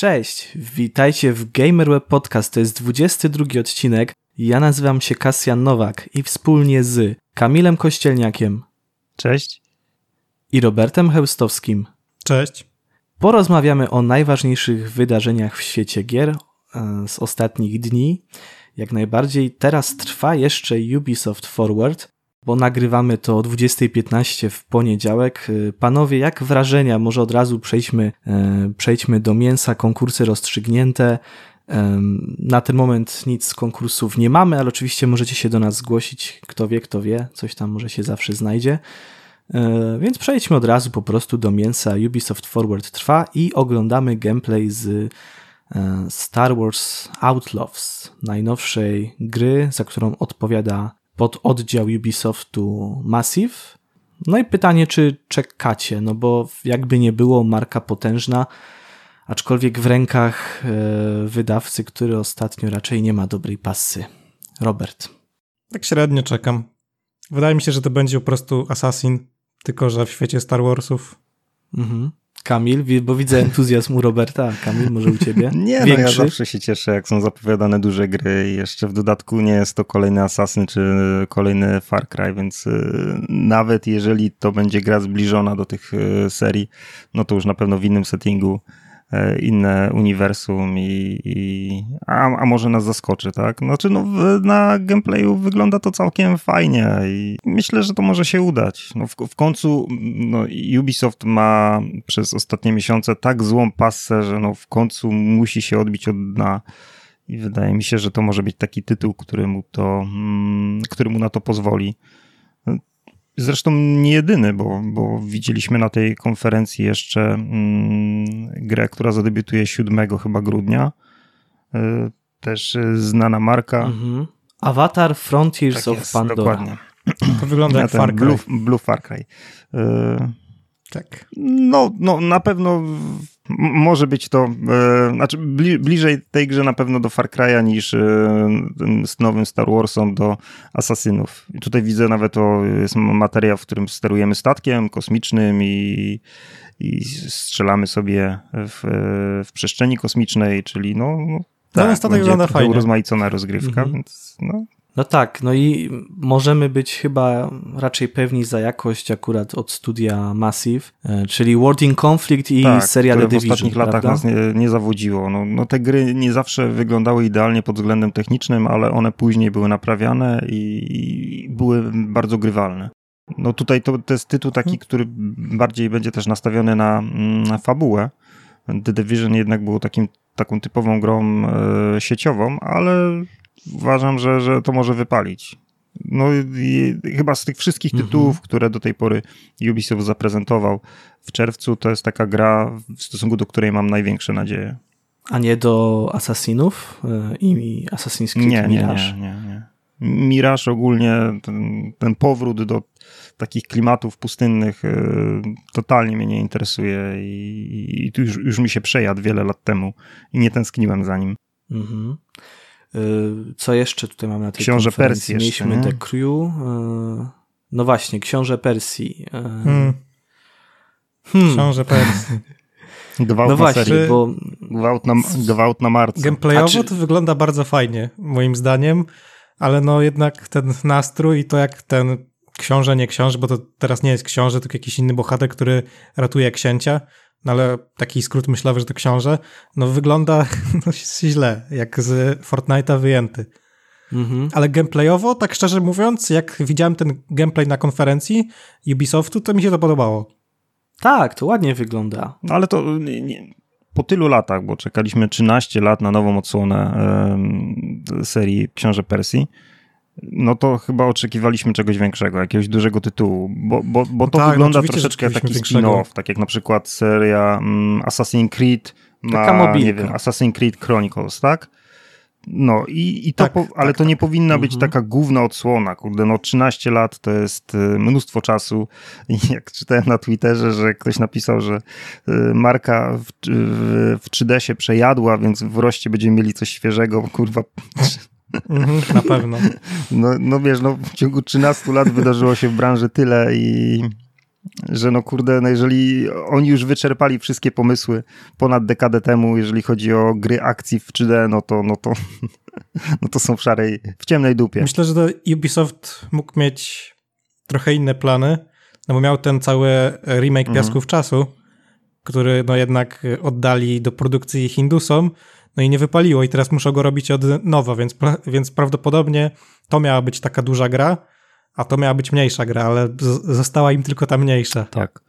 Cześć, witajcie w GamerWeb Podcast, to jest 22 odcinek. Ja nazywam się Kasjan Nowak i wspólnie z Kamilem Kościelniakiem. Cześć. I Robertem Heustowskim. Cześć. Porozmawiamy o najważniejszych wydarzeniach w świecie gier e, z ostatnich dni. Jak najbardziej teraz trwa jeszcze Ubisoft Forward, bo nagrywamy to o 20.15 w poniedziałek. E, panowie, jak wrażenia? Może od razu przejdźmy, e, przejdźmy do mięsa, konkursy rozstrzygnięte. Na ten moment nic z konkursów nie mamy, ale oczywiście możecie się do nas zgłosić. Kto wie, kto wie, coś tam może się zawsze znajdzie. Więc przejdźmy od razu po prostu do mięsa. Ubisoft Forward trwa i oglądamy gameplay z Star Wars Outlaws, najnowszej gry, za którą odpowiada pod oddział Ubisoftu Massive. No i pytanie, czy czekacie, no bo jakby nie było, marka potężna, aczkolwiek w rękach wydawcy, który ostatnio raczej nie ma dobrej pasy. Robert. Tak średnio czekam. Wydaje mi się, że to będzie po prostu Assassin, tylko że w świecie Star Warsów. Mhm. Kamil, bo widzę entuzjazm u Roberta. Kamil, może u ciebie? Nie, Większy? no ja zawsze się cieszę, jak są zapowiadane duże gry i jeszcze w dodatku nie jest to kolejny Assassin czy kolejny Far Cry, więc y, nawet jeżeli to będzie gra zbliżona do tych y, serii, no to już na pewno w innym settingu inne uniwersum i, i a, a, może nas zaskoczy, tak? Znaczy, no, na gameplayu wygląda to całkiem fajnie i myślę, że to może się udać. No, w, w końcu no, Ubisoft ma przez ostatnie miesiące tak złą passę, że no, w końcu musi się odbić od dna. I wydaje mi się, że to może być taki tytuł, który mu, to, mm, który mu na to pozwoli. Zresztą nie jedyny, bo, bo widzieliśmy na tej konferencji jeszcze mm, grę, która zadebiutuje 7 chyba grudnia. Y, też znana marka. Mhm. Avatar Frontiers tak of jest, Pandora. Dokładnie. To wygląda jak Far Cry. Blue, Blue Far Cry. Y, tak. No, no na pewno może być to, e, znaczy bli, bliżej tej grze na pewno do Far Cry'a niż e, z nowym Star Warsom do Asasynów. I tutaj widzę nawet o, jest materiał, w którym sterujemy statkiem kosmicznym i, i strzelamy sobie w, w przestrzeni kosmicznej, czyli no, no tak, no, statek wygląda fajnie. urozmaicona rozgrywka, mhm. więc no, no tak, no i możemy być chyba raczej pewni za jakość akurat od studia Massive, e, czyli World in Conflict i tak, seria The Division. w ostatnich prawda? latach nas nie, nie zawodziło. No, no, te gry nie zawsze wyglądały idealnie pod względem technicznym, ale one później były naprawiane i, i były bardzo grywalne. No tutaj to, to jest tytuł taki, hmm. który bardziej będzie też nastawiony na, na fabułę. The Division jednak było takim, taką typową grą e, sieciową, ale uważam, że, że to może wypalić. No i chyba z tych wszystkich mhm. tytułów, które do tej pory Ubisoft zaprezentował w czerwcu, to jest taka gra, w stosunku do której mam największe nadzieje. A nie do Assassinów e, i Assassin's Creed nie, Mirage? Nie, nie, nie. Mirage ogólnie, ten, ten powrót do takich klimatów pustynnych e, totalnie mnie nie interesuje i, i tu już, już mi się przejadł wiele lat temu i nie tęskniłem za nim. Mhm. Y, co jeszcze tutaj mamy na tej Książę Persji Mieliśmy jeszcze, The Crew. Y, no właśnie, Książę Persji. Y, hmm. Hmm. Książę Persji. Gwałt no właśnie, serii. bo... Gwałt na, gwałt na marcu. Gameplayowo czy... to wygląda bardzo fajnie, moim zdaniem, ale no jednak ten nastrój i to jak ten książę, nie książę, bo to teraz nie jest książę, tylko jakiś inny bohater, który ratuje księcia, no ale taki skrót myślowy, że to książę, no wygląda no, źle, jak z Fortnite'a wyjęty. Mhm. Ale gameplayowo, tak szczerze mówiąc, jak widziałem ten gameplay na konferencji Ubisoftu, to mi się to podobało. Tak, to ładnie wygląda. No ale to nie, nie, po tylu latach, bo czekaliśmy 13 lat na nową odsłonę serii Książę Persji, no to chyba oczekiwaliśmy czegoś większego, jakiegoś dużego tytułu, bo, bo, bo to tak, wygląda troszeczkę jak taki spin-off, tak jak na przykład seria um, Assassin's Creed ma, nie wiem, Assassin's Creed Chronicles, tak? No i, i to, tak, po, ale tak, to nie tak. powinna być mhm. taka główna odsłona, kurde, no 13 lat to jest y, mnóstwo czasu i jak czytałem na Twitterze, że ktoś napisał, że y, marka w, w, w 3D się przejadła, więc w roście będziemy mieli coś świeżego, kurwa, Mhm, na pewno. No, no wiesz, no, w ciągu 13 lat wydarzyło się w branży tyle i że no kurde, no jeżeli oni już wyczerpali wszystkie pomysły ponad dekadę temu, jeżeli chodzi o gry akcji w 3D, no to, no to, no to są w szarej, w ciemnej dupie. Myślę, że Ubisoft mógł mieć trochę inne plany, no bo miał ten cały remake mhm. Piasków Czasu, który no jednak oddali do produkcji Hindusom, no i nie wypaliło i teraz muszą go robić od nowa, więc, więc prawdopodobnie to miała być taka duża gra, a to miała być mniejsza gra, ale została im tylko ta mniejsza. Tak.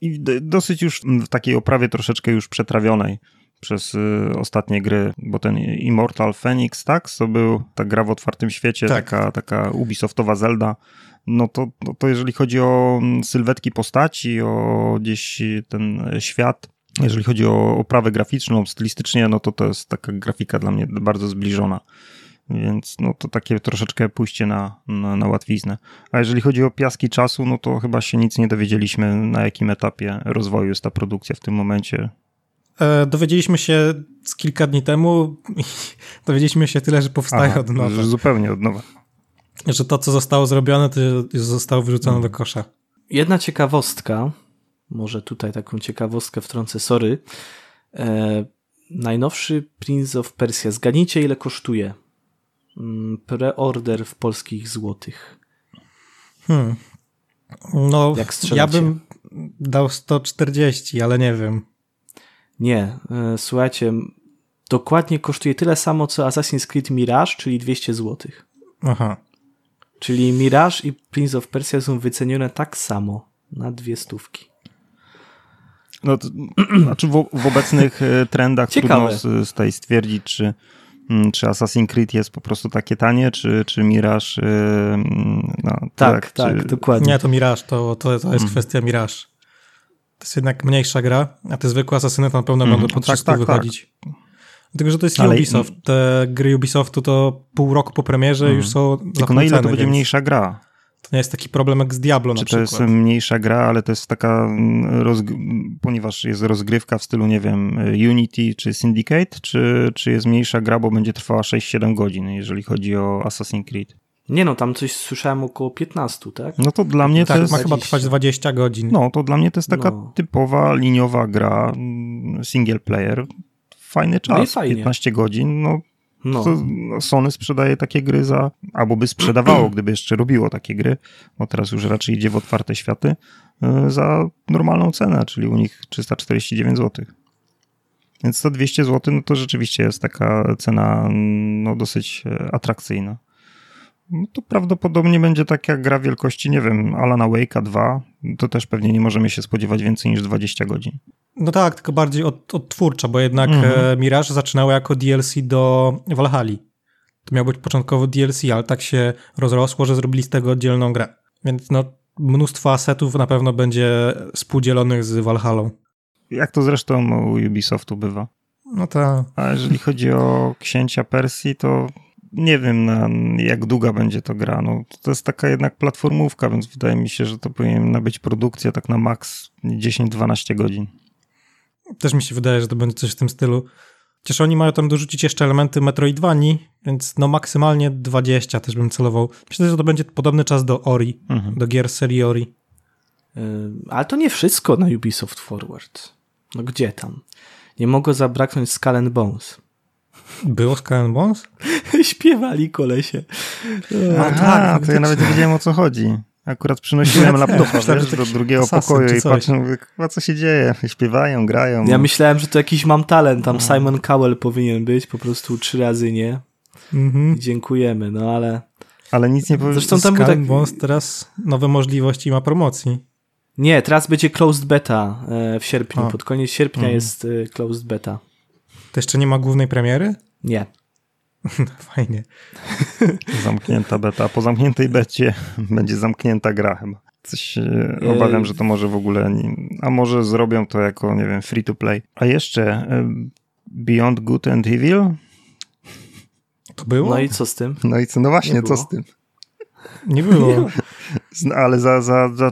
I dosyć już w takiej oprawie troszeczkę już przetrawionej przez y, ostatnie gry, bo ten Immortal Phoenix, tak? To był ta gra w otwartym świecie, tak. taka, taka Ubisoftowa Zelda. No to, no to jeżeli chodzi o mm, sylwetki postaci, o gdzieś ten świat, jeżeli chodzi o oprawę graficzną, stylistycznie, no to to jest taka grafika dla mnie bardzo zbliżona. Więc no to takie troszeczkę pójście na, na, na łatwiznę. A jeżeli chodzi o piaski czasu, no to chyba się nic nie dowiedzieliśmy, na jakim etapie rozwoju jest ta produkcja w tym momencie. E, dowiedzieliśmy się z kilka dni temu, dowiedzieliśmy się tyle, że powstaje Aha, od nowa. Zupełnie od nowa. Że to, co zostało zrobione, to zostało wyrzucone hmm. do kosza. Jedna ciekawostka, może tutaj taką ciekawostkę wtrącę, sorry. E, najnowszy Prince of Persia, zgadnijcie ile kosztuje Mm, preorder w polskich złotych? Hmm. No, ja bym dał 140, ale nie wiem. Nie, e, słuchajcie, dokładnie kosztuje tyle samo co Assassin's Creed Mirage, czyli 200 zł. Aha. Czyli Mirage i Prince of Persia są wycenione tak samo na dwie stówki. No to, znaczy w, w obecnych e, trendach Ciekawe. trudno tutaj stwierdzić, czy Mm, czy Assassin's Creed jest po prostu takie tanie, czy, czy Mirage. Y, mm, no, tak, tak, tak dokładnie. Nie, to Mirage, to, to, to jest mm. kwestia Mirage. To jest jednak mniejsza gra, a te zwykłe Asasyny to na pewno mm. będą po tak, tak, wychodzić. Tak. Dlatego, że to jest Ale... Ubisoft. Te gry Ubisoftu to pół roku po premierze mm. już są Tylko na ile to będzie więc... mniejsza gra? To nie jest taki problem jak z Diablo Czy na przykład. to jest mniejsza gra, ale to jest taka, mm, ponieważ jest rozgrywka w stylu, nie wiem, Unity czy Syndicate, czy, czy jest mniejsza gra, bo będzie trwała 6-7 godzin, jeżeli chodzi o Assassin's Creed? Nie no, tam coś słyszałem około 15, tak? No to dla mnie tak, to jest... ma chyba trwać 20 godzin. No, to dla mnie to jest taka no. typowa liniowa gra, mm, single player. Fajny czas, no 15 godzin, no no. Sony sprzedaje takie gry za, albo by sprzedawało, gdyby jeszcze robiło takie gry, bo teraz już raczej idzie w otwarte światy, y, za normalną cenę, czyli u nich 349 zł. Więc to 200 zł, no to rzeczywiście jest taka cena no, dosyć e, atrakcyjna. No to prawdopodobnie będzie taka gra wielkości, nie wiem, Alana Wake'a 2. To też pewnie nie możemy się spodziewać więcej niż 20 godzin. No tak, tylko bardziej od, odtwórcza, bo jednak mhm. E, Mirage zaczynało jako DLC do Valhalla. To miał być początkowo DLC, ale tak się rozrosło, że zrobili z tego oddzielną grę. Więc no, mnóstwo asetów na pewno będzie współdzielonych z Valhalla. Jak to zresztą u Ubisoftu bywa. No tak. A jeżeli chodzi o Księcia Persji, to nie wiem na jak długa będzie to gra. No, to jest taka jednak platformówka, więc wydaje mi się, że to powinna być produkcja tak na maks 10-12 godzin. Też mi się wydaje, że to będzie coś w tym stylu. Chociaż oni mają tam dorzucić jeszcze elementy Metroidvanii, więc no maksymalnie 20 też bym celował. Myślę, że to będzie podobny czas do Ori, mhm. do gier serii Ori. Yy, ale to nie wszystko na Ubisoft Forward. No gdzie tam? Nie mogło zabraknąć Skull Bones. Było Skull Bones? Śpiewali kolesie. A, A tak, to ja nawet nie wiedziałem o co chodzi. Akurat przynosiłem laptopa wiesz, do drugiego pokoju i patrzę, mówię, co się dzieje? Śpiewają, grają. Ja myślałem, że to jakiś mam talent, tam no. Simon Cowell powinien być, po prostu trzy razy nie. Mhm. Dziękujemy, no ale... Ale nic nie powiedział. Zresztą tam był tak... Bones teraz nowe możliwości ma promocji. Nie, teraz będzie closed beta e, w sierpniu. Pod koniec sierpnia mhm. jest e, closed beta. To jeszcze nie ma głównej premiery? Nie. Fajnie. Zamknięta beta. A po zamkniętej becie będzie zamknięta gra chyba. Coś e, obawiam, że to może w ogóle. Nie, a może zrobią to jako, nie wiem, free to play. A jeszcze e, Beyond Good and Evil? To było? No i co z tym? No i co? No właśnie, co z tym? Nie było. Z- Ale za, za, za,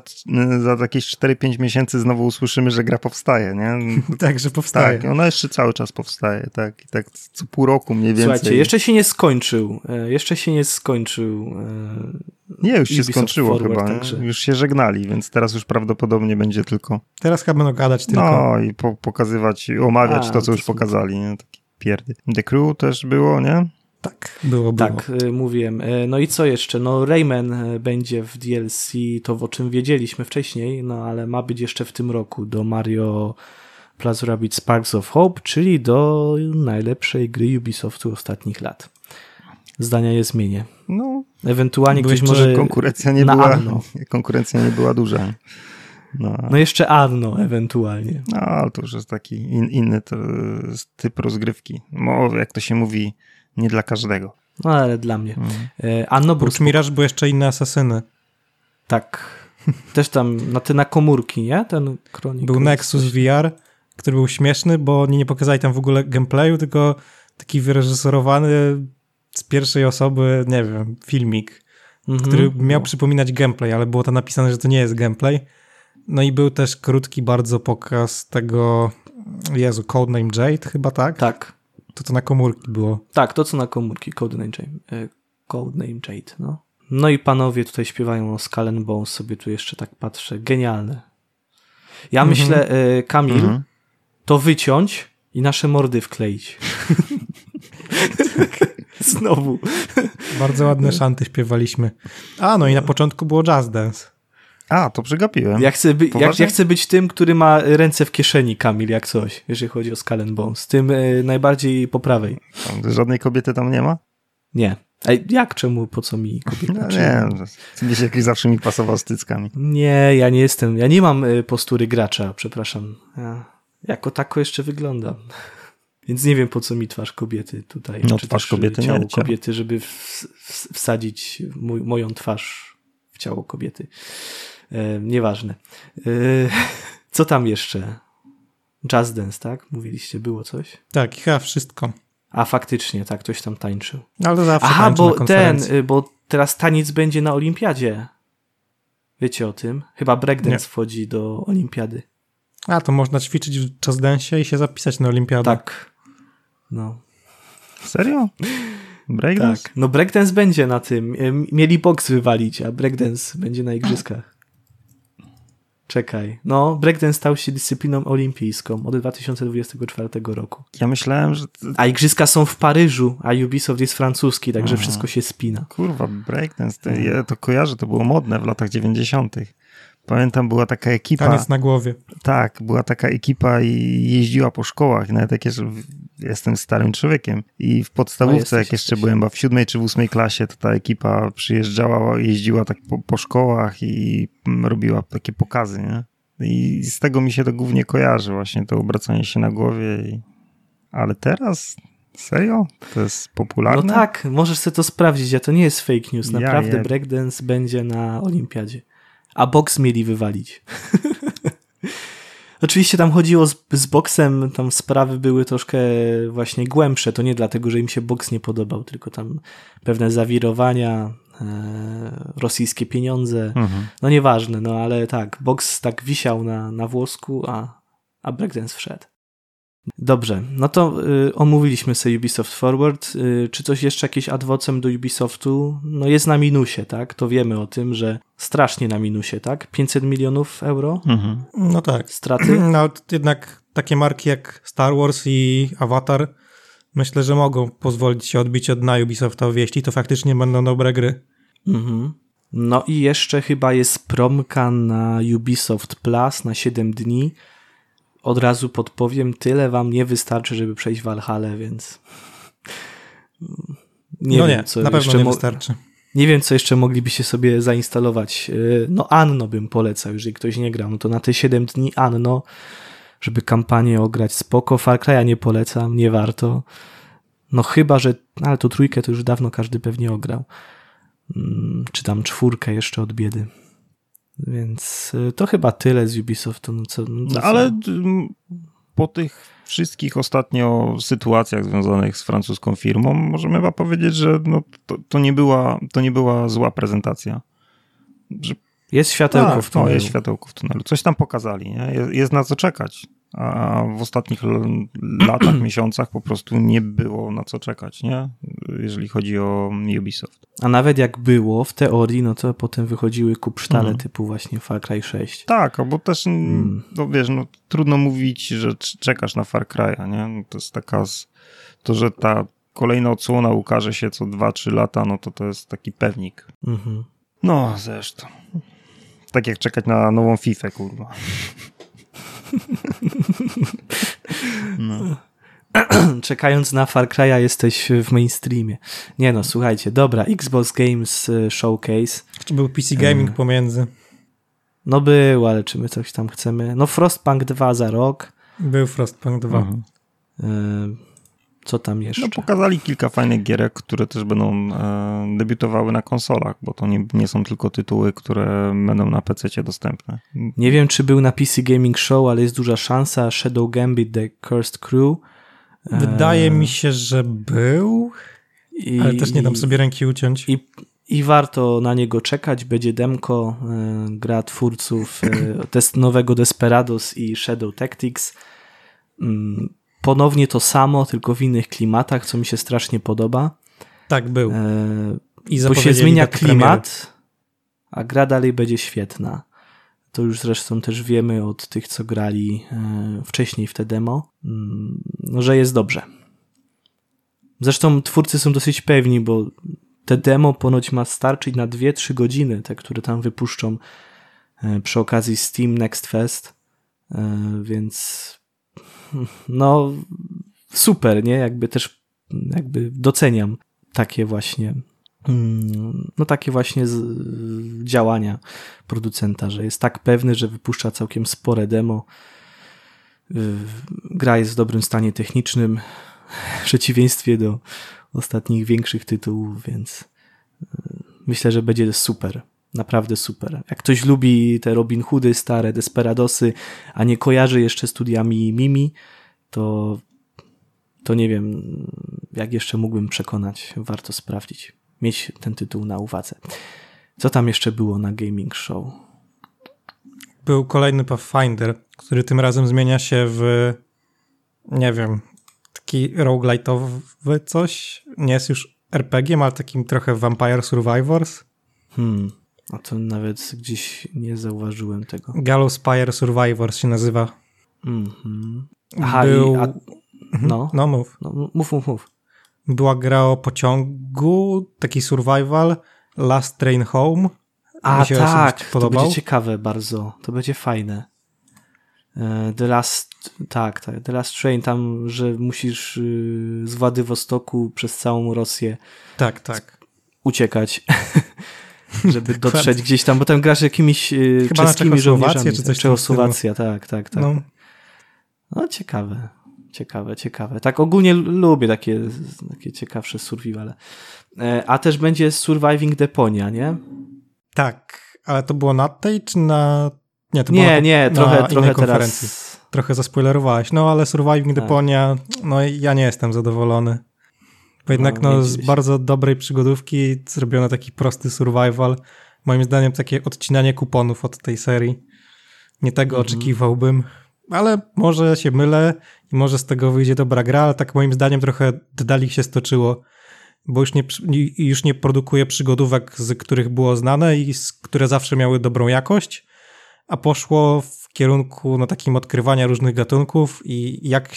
za jakieś 4-5 miesięcy znowu usłyszymy, że gra powstaje, nie? Także powstaje. Tak, ona jeszcze cały czas powstaje, tak. I tak co pół roku mniej więcej. Słuchajcie, jeszcze się nie skończył. e, Jeszcze się nie skończył. e, Nie, już się Ubisoft skończyło Forward, chyba. nie? także- Już się żegnali, więc teraz już prawdopodobnie będzie tylko. Teraz chyba będą gadać tylko. No i po, pokazywać, i omawiać A, to, co to już pokazali. Nie? Takie pierdy. The Crew też było, nie? Tak, było, było. Tak, e, mówiłem. E, No i co jeszcze? No Rayman e, będzie w DLC, to o czym wiedzieliśmy wcześniej, no ale ma być jeszcze w tym roku do Mario Plus Rabbids Sparks of Hope, czyli do najlepszej gry Ubisoftu ostatnich lat. Zdania je zmienię. No, Ewentualnie ktoś może może... konkurencja nie na była, Anno. konkurencja nie była duża. No, No jeszcze Arno ewentualnie. no ale to już jest taki in, inny to, typ rozgrywki. No, jak to się mówi, nie dla każdego. No ale dla mnie. Mm. Anno był Oprócz Mirage były jeszcze inne asasyny. Tak. Też tam na te na komórki, nie? Ten Chronicles. Był Nexus VR, który był śmieszny, bo oni nie pokazali tam w ogóle gameplayu, tylko taki wyreżyserowany z pierwszej osoby, nie wiem, filmik, Mhm. który miał przypominać gameplay, ale było tam napisane, że to nie jest gameplay. No i był też krótki bardzo pokaz tego, Jezu, Codename Jade chyba, tak? Tak. To to na komórki było. Tak, to co na komórki. Codename Jade. Codename Jade, no. No i panowie tutaj śpiewają o Skull and Bones, sobie tu jeszcze tak patrzę. Genialne. Ja Mhm. myślę, e, Kamil, Mhm. to wyciąć i nasze mordy wkleić. Znowu. Bardzo ładne szanty śpiewaliśmy. A, no i na początku było Jazz Dance. A, to przegapiłem. Ja chcę, by, Poważnie? ja chcę być tym, który ma ręce w kieszeni, Kamil, jak coś, jeżeli chodzi o Skull Bones. Tym e, najbardziej po prawej. Żadnej kobiety tam nie ma? Nie. Ej, jak, czemu, po co mi kobieta? No, nie, gdzieś jakiś zawsze mi pasował z tyckami. Nie, ja nie jestem, ja nie mam y, postury gracza, przepraszam. Ja jako tako jeszcze wyglądam. Więc nie wiem, po co mi twarz kobiety tutaj. No, czy twarz y, kobiety nie, ciało ciało. kobiety, żeby w, w, wsadzić mój, moją twarz w ciało kobiety. E, nieważne. E, co tam jeszcze? Jazz Dance, tak? Mówiliście, było coś? Tak, chyba wszystko. A faktycznie, tak, ktoś tam tańczył. No, Ale zawsze Aha, bo ten, y, bo teraz taniec będzie na olimpiadzie. Wiecie o tym? Chyba breakdance Nie. wchodzi do olimpiady. A, to można ćwiczyć w Dance i się zapisać na olimpiadę. Tak. No, Serio? Breakdance? tak. No breakdance będzie na tym. Y, Mieli boks wywalić, a breakdance będzie na igrzyskach. Czekaj. No, breakdance stał się dyscypliną olimpijską od 2024 roku. Ja myślałem, że... A igrzyska są w Paryżu, a Ubisoft jest francuski, także wszystko się spina. Kurwa, breakdance, to, ja to kojarzę, to było modne w latach 90. Pamiętam, była taka ekipa... Taniec na głowie. Tak, była taka ekipa i jeździła po szkołach. Nawet jak jeszcze w- jestem starym człowiekiem. I w podstawówce, jak jeszcze jesteś. byłem chyba w siódmej czy w ósmej klasie, to ta ekipa przyjeżdżała, jeździła tak po, po szkołach i robiła takie pokazy, nie? I z tego mi się to głównie kojarzy, właśnie to obracanie się na głowie. I... Ale teraz? Serio? To jest popularne? No tak, możesz sobie to sprawdzić, a to nie jest fake news. Ja Naprawdę je- breakdance będzie na olimpiadzie. A boks mieli wywalić. Oczywiście tam chodziło z, z boksem, tam sprawy były troszkę właśnie głębsze. To nie dlatego, że im się boks nie podobał, tylko tam pewne zawirowania, e, rosyjskie pieniądze. Mhm. No nieważne, no ale tak, boks tak wisiał na, na włosku, a, a breakdance wszedł. Dobrze, no to y, omówiliśmy sobie Ubisoft Forward. Y, czy coś jeszcze, jakieś adwocem do Ubisoftu? No jest na minusie, tak? To wiemy o tym, że strasznie na minusie, tak? 500 milionów euro Mhm. No tak. straty. No jednak takie marki jak Star Wars i Avatar myślę, że mogą pozwolić się odbić od dna Ubisoftowi, jeśli to faktycznie będą dobre gry. Mhm. No i jeszcze chyba jest promka na Ubisoft Plus na 7 dni. Od razu podpowiem, tyle wam nie wystarczy, żeby przejść Valhalla, więc nie no wiem, nie, co na pewno jeszcze nie wystarczy. Nie wiem, co jeszcze moglibyście sobie zainstalować. Yy, No, Anno bym polecał, jeżeli ktoś nie grał. No to na te 7 dni Anno, żeby kampanię ograć spoko. Far Cry'a nie polecam, nie warto. No chyba, że... Ale to trójkę to już dawno każdy pewnie ograł. Mm, Czy tam czwórkę jeszcze od biedy. Więc y, to chyba tyle z Ubisoftu. No co, no No, co? ale mm, po tych wszystkich ostatnio sytuacjach związanych z francuską firmą, możemy chyba powiedzieć, że no, to, to, nie była, to nie była zła prezentacja. Że... Jest światełko tak, w tunelu. No, jest światełko w tunelu. Coś tam pokazali, nie? Jest, jest na co czekać a w ostatnich latach, miesiącach po prostu nie było na co czekać, nie? jeżeli chodzi o Ubisoft. A nawet jak było w teorii, no to potem wychodziły kupsztale mhm. typu właśnie Far Cry 6. Tak, bo też, mm. no wiesz, no, trudno mówić, że czekasz na Far Cry'a, nie? No, to jest taka, to, że ta kolejna odsłona ukaże się co 2-3 lata, no to to jest taki pewnik. Mhm. No, zresztą. Tak jak czekać na nową FIFA, kurwa. No. Czekając na Far Cry'a jesteś w mainstreamie. Nie no, słuchajcie, dobra, Xbox Games e, Showcase. Czy był PC Gaming pomiędzy? No był, ale czy my coś tam chcemy? No Frostpunk 2 za rok. Był Frostpunk 2. Mhm. E, co tam jeszcze? No, pokazali kilka fajnych gierek, które też będą e, debiutowały na konsolach, bo to nie, nie są tylko tytuły, które będą na PC dostępne. Nie wiem, czy był na PC Gaming Show, ale jest duża szansa. Shadow Gambit The Cursed Crew. E, Wydaje mi się, że był, I, ale też nie dam sobie ręki uciąć. I, i warto na niego czekać. Będzie demko, e, gra twórców e, test nowego Desperados i Shadow Tactics. Mm, ponownie to samo, tylko w innych klimatach, co mi się strasznie podoba. Tak, był. E, I bo się zmienia klimat, a gra dalej będzie świetna. To już zresztą też wiemy od tych, co grali e, wcześniej w te demo, mm, no, że jest dobrze. Zresztą twórcy są dosyć pewni, bo te demo ponoć ma starczyć na 2-3 godziny, te, które tam wypuszczą e, przy okazji Steam Next Fest, e, więc no super, nie? Jakby też jakby doceniam takie właśnie mm, no takie właśnie działania producenta, że jest tak pewny, że wypuszcza całkiem spore demo. Gra jest w dobrym stanie technicznym, w przeciwieństwie do ostatnich większych tytułów, więc y, myślę, że będzie super. Naprawdę super. Jak ktoś lubi te Robin Hoody, stare Desperadosy, a nie kojarzy jeszcze studiami Mimi, to, to nie wiem, jak jeszcze mógłbym przekonać. Warto sprawdzić. Mieć ten tytuł na uwadze. Co tam jeszcze było na Gaming Show? Był kolejny Pathfinder, który tym razem zmienia się w, nie wiem, taki roguelite'owy coś. Nie jest już RPG, ale takim trochę Vampire Survivors. Hmm. A to nawet gdzieś nie zauważyłem tego. Gallows Spire Survivors się nazywa. Mhm. Aha, Był... i, a... Mhm. no. no mów. No, mów, mów, mów. Była gra o pociągu, taki survival, Last Train Home. A tak, to będzie ciekawe bardzo, to będzie fajne. E, The Last, tak, tak, The Last Train, tam, że musisz y, z Władywostoku przez całą Rosję tak, tak. uciekać. żeby dotrzeć gdzieś tam, bo tam grasz jakimiś y, Chyba czeskimi żołnierzami. Czy coś Czechosłowacja, tak, tak, tak. No. no ciekawe, ciekawe, ciekawe. Tak ogólnie lubię takie, takie ciekawsze survivale. E, a też będzie Surviving Deponia, nie? Tak, ale to było na tej, czy na... Nie, to nie, nie, trochę, trochę teraz... Trochę zaspoilerowałeś, no ale Surviving tak. Deponia, no ja nie jestem zadowolony. Bo jednak no, no z bardzo dobrej przygodówki zrobiono taki prosty survival. Moim zdaniem takie odcinanie kuponów od tej serii. Nie tego mhm. oczekiwałbym, ale może się mylę i może z tego wyjdzie dobra gra, ale tak moim zdaniem trochę dali się stoczyło, bo już nie, już nie produkuje przygodówek, z których było znane i z, które zawsze miały dobrą jakość, a poszło w kierunku no, takim odkrywania różnych gatunków i jak,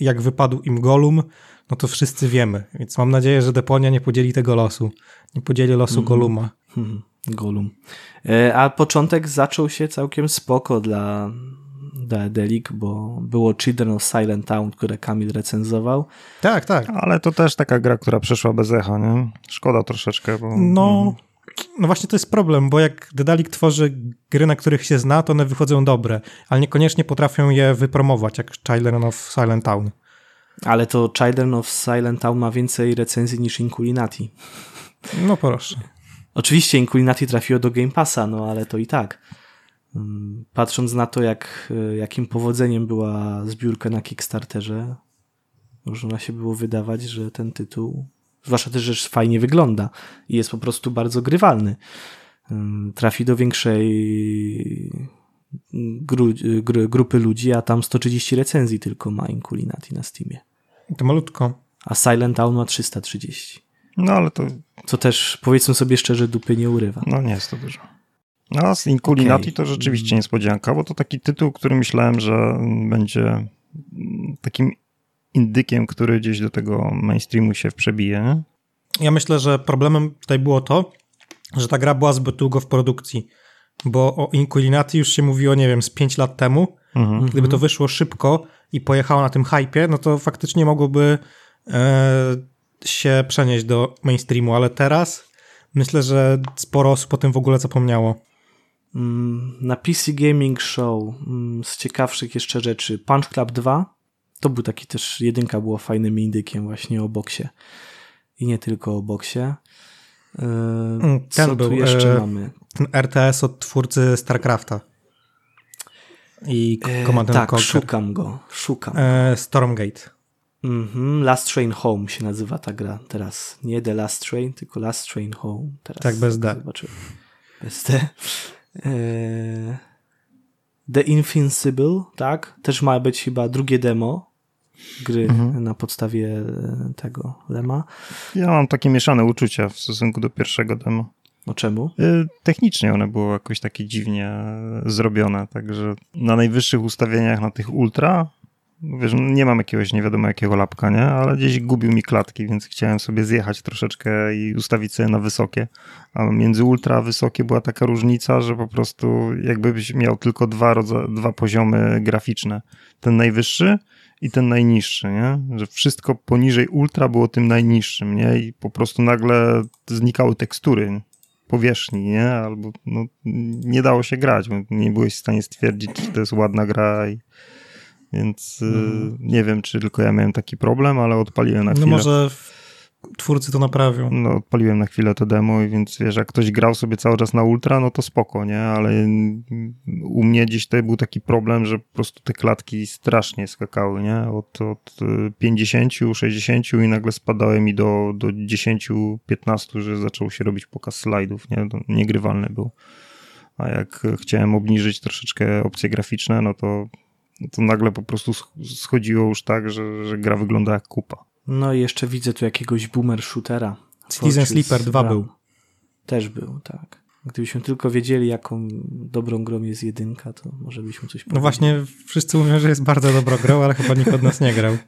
jak wypadł im Golum, no to wszyscy wiemy. Więc mam nadzieję, że Deponia nie podzieli tego losu. Nie podzieli losu mm -hmm. Goluma. Hmm. Golum. E, a początek zaczął się całkiem spoko dla, dla Delik, bo było Children of Silent Town, które Kamil recenzował. Tak, tak. Ale to też taka gra, która przeszła bez echa, nie? Szkoda troszeczkę, bo... No, mhm. no właśnie to jest problem, bo jak Dedalik tworzy gry, na których się zna, to one wychodzą dobre, ale niekoniecznie potrafią je wypromować, jak Children of Silent Town. Ale to Children of Silent Town ma więcej recenzji niż Inculinati. No proszę. Oczywiście Inculinati trafiło do Game Passa, no ale to i tak. Mm, patrząc na to, jak, e, jakim powodzeniem była zbiórka na Kickstarterze, można się było wydawać, że ten tytuł, zwłaszcza też, że fajnie wygląda i jest po prostu bardzo grywalny, mm, trafi do większej gru, gru, grupy ludzi, a tam 130 recenzji tylko ma Inculinati na Steamie. To malutko. A Silent Town ma 330. No ale to... Co też, powiedzmy sobie szczerze, dupy nie urywa. No nie jest to dużo. No a z Inculinati okay. to rzeczywiście niespodzianka, bo to taki tytuł, który myślałem, że będzie takim indykiem, który gdzieś do tego mainstreamu się przebije. Ja myślę, że problemem tutaj było to, że ta gra była zbyt długo w produkcji, bo o Inculinati już się mówiło, nie wiem, z 5 lat temu. Mhm. Gdyby to wyszło szybko i pojechało na tym hypie, no to faktycznie mogłoby e, się przenieść do mainstreamu, ale teraz myślę, że sporo osób o tym w ogóle zapomniało. Mm, na PC Gaming Show mm, z ciekawszych jeszcze rzeczy Punch Club 2 to był taki też, jedynka było fajnym indykiem właśnie o boksie i nie tylko o boksie. E, mm, ten Co był, tu jeszcze e, mamy? Ten RTS od twórcy StarCrafta i e, Command e, Tak, Conquer. szukam go, szukam. E, Stormgate. Mhm, Last Train Home się nazywa ta gra teraz. Nie The Last Train, tylko Last Train Home. Teraz tak, bez D. Zobaczyłem. Bez D. E, The Invincible, tak? Też ma być chyba drugie demo gry mhm. na podstawie e, tego Lema. Ja mam takie mieszane uczucia w stosunku do pierwszego demo. No czemu? E, technicznie one było jakoś takie dziwnie zrobione, także na najwyższych ustawieniach na tych ultra wiesz, nie mam jakiegoś nie wiadomo jakiego lapka, nie? Ale gdzieś gubił mi klatki, więc chciałem sobie zjechać troszeczkę i ustawić sobie na wysokie. A między ultra a wysokie była taka różnica, że po prostu jakbyś miał tylko dwa, dwa poziomy graficzne. Ten najwyższy i ten najniższy, nie? Że wszystko poniżej ultra było tym najniższym, nie? I po prostu nagle znikały tekstury powierzchni, nie? Albo no, nie dało się grać, nie byłeś w stanie stwierdzić, czy to jest ładna gra i więc mm. nie wiem, czy tylko ja miałem taki problem, ale odpaliłem na no chwilę. No może twórcy to naprawią. No, odpaliłem na chwilę to demo i więc wiesz, jak ktoś grał sobie cały czas na ultra, no to spoko, nie? Ale u mnie gdzieś to był taki problem, że po prostu te klatki strasznie skakały, nie? Od, od 50, 60 i nagle spadały mi do, do 10, 15, że zaczął się robić pokaz slajdów, nie? To niegrywalny był. A jak chciałem obniżyć troszeczkę opcje graficzne, no to to nagle po prostu schodziło już tak, że, że gra wygląda jak kupa. No i jeszcze widzę tu jakiegoś boomer shootera. Citizen Sleeper 2 był. Też był, tak. Gdybyśmy tylko wiedzieli, jaką dobrą grą jest jedynka, to może byśmy coś powiedzieli. No właśnie, wszyscy mówią, że jest bardzo dobrą grą, ale chyba nikt od nas nie grał.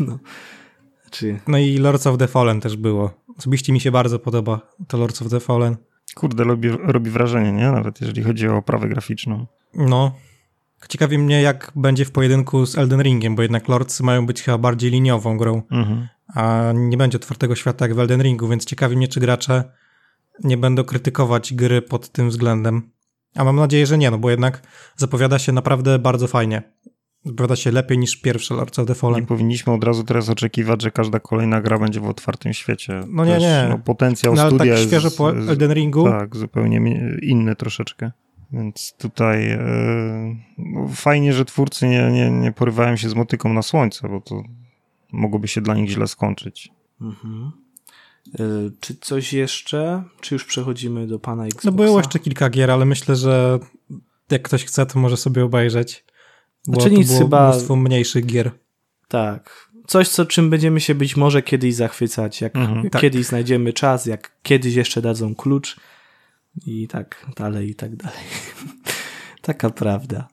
No. Czy... no i Lords of the Fallen też było. Osobiście mi się bardzo podoba to Lords of the Fallen. Kurde, robi, robi wrażenie, nie? Nawet jeżeli chodzi o oprawę graficzną. No, Ciekawi mnie, jak będzie w pojedynku z Elden Ringiem, bo jednak Lords mają być chyba bardziej liniową grą, mhm. a nie będzie otwartego świata jak w Elden Ringu, więc ciekawi mnie, czy gracze nie będą krytykować gry pod tym względem. A mam nadzieję, że nie, no bo jednak zapowiada się naprawdę bardzo fajnie. Zapowiada się lepiej niż pierwsze Lords of the Fallen. Nie powinniśmy od razu teraz oczekiwać, że każda kolejna gra będzie w otwartym świecie. No nie, nie. No, potencjał no, ale studia tak świeżo po Elden Ringu. Tak, zupełnie inny troszeczkę. Więc tutaj e, no, fajnie, że twórcy nie, nie, nie porywają się z motyką na słońce, bo to mogłoby się dla nich źle skończyć. Mhm. E, czy coś jeszcze? Czy już przechodzimy do pana Xboxa? No było jeszcze kilka gier, ale myślę, że jak ktoś chce, to może sobie obejrzeć. Bo znaczy nic było chyba... mnóstwo mniejszych gier. Tak. Coś, co czym będziemy się być może kiedyś zachwycać, jak mhm, tak. kiedyś znajdziemy czas, jak kiedyś jeszcze dadzą klucz i tak dalej, i tak dalej. Taka prawda.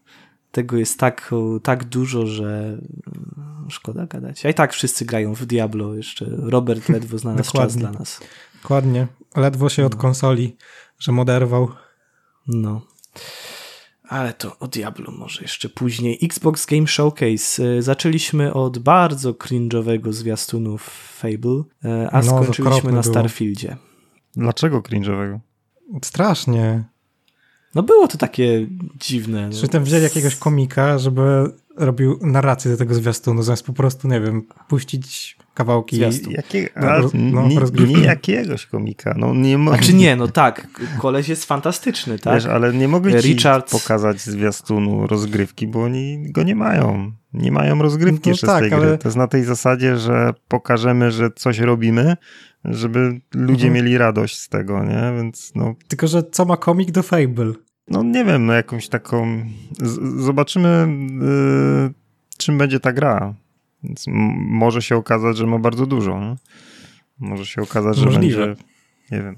Tego jest tak, tak dużo, że mm, szkoda gadać. A i tak wszyscy grają w Diablo. Jeszcze Robert ledwo znalazł czas dla nas. Dokładnie. Ledwo się od no. konsoli, że moderwał. No. Ale to o Diablo może jeszcze później. Xbox Game Showcase. E, zaczęliśmy od bardzo cringe'owego zwiastunu Fable, e, a no, skończyliśmy na Starfieldzie. Dlaczego cringe'owego? Strasznie. No było to takie dziwne. Czy no. tam wzięli jakiegoś komika, żeby robił narrację do tego zwiastunu, zamiast po prostu, nie wiem, puścić kawałki. Zwiastun. Jakie, No, no, nie, rozgrywki. nie jakiegoś komika. No, nie mo- Znaczy nie, no tak, koleś jest fantastyczny, tak? Wiesz, ale nie mogli ci Richard- pokazać zwiastunu rozgrywki, bo oni go nie mają. Nie mają rozgrywki No jeszcze tak, z tej gry. ale- To jest na tej zasadzie, że pokażemy, że coś robimy, żeby ludzie Mhm. mieli radość z tego, nie? Więc no, Tylko, że co ma komik do Fable? No nie wiem, no jakąś taką... Z- zobaczymy, yy, czym będzie ta gra. Więc może się okazać, że ma bardzo dużo, nie? Może się okazać, że Możliwe. będzie, nie wiem,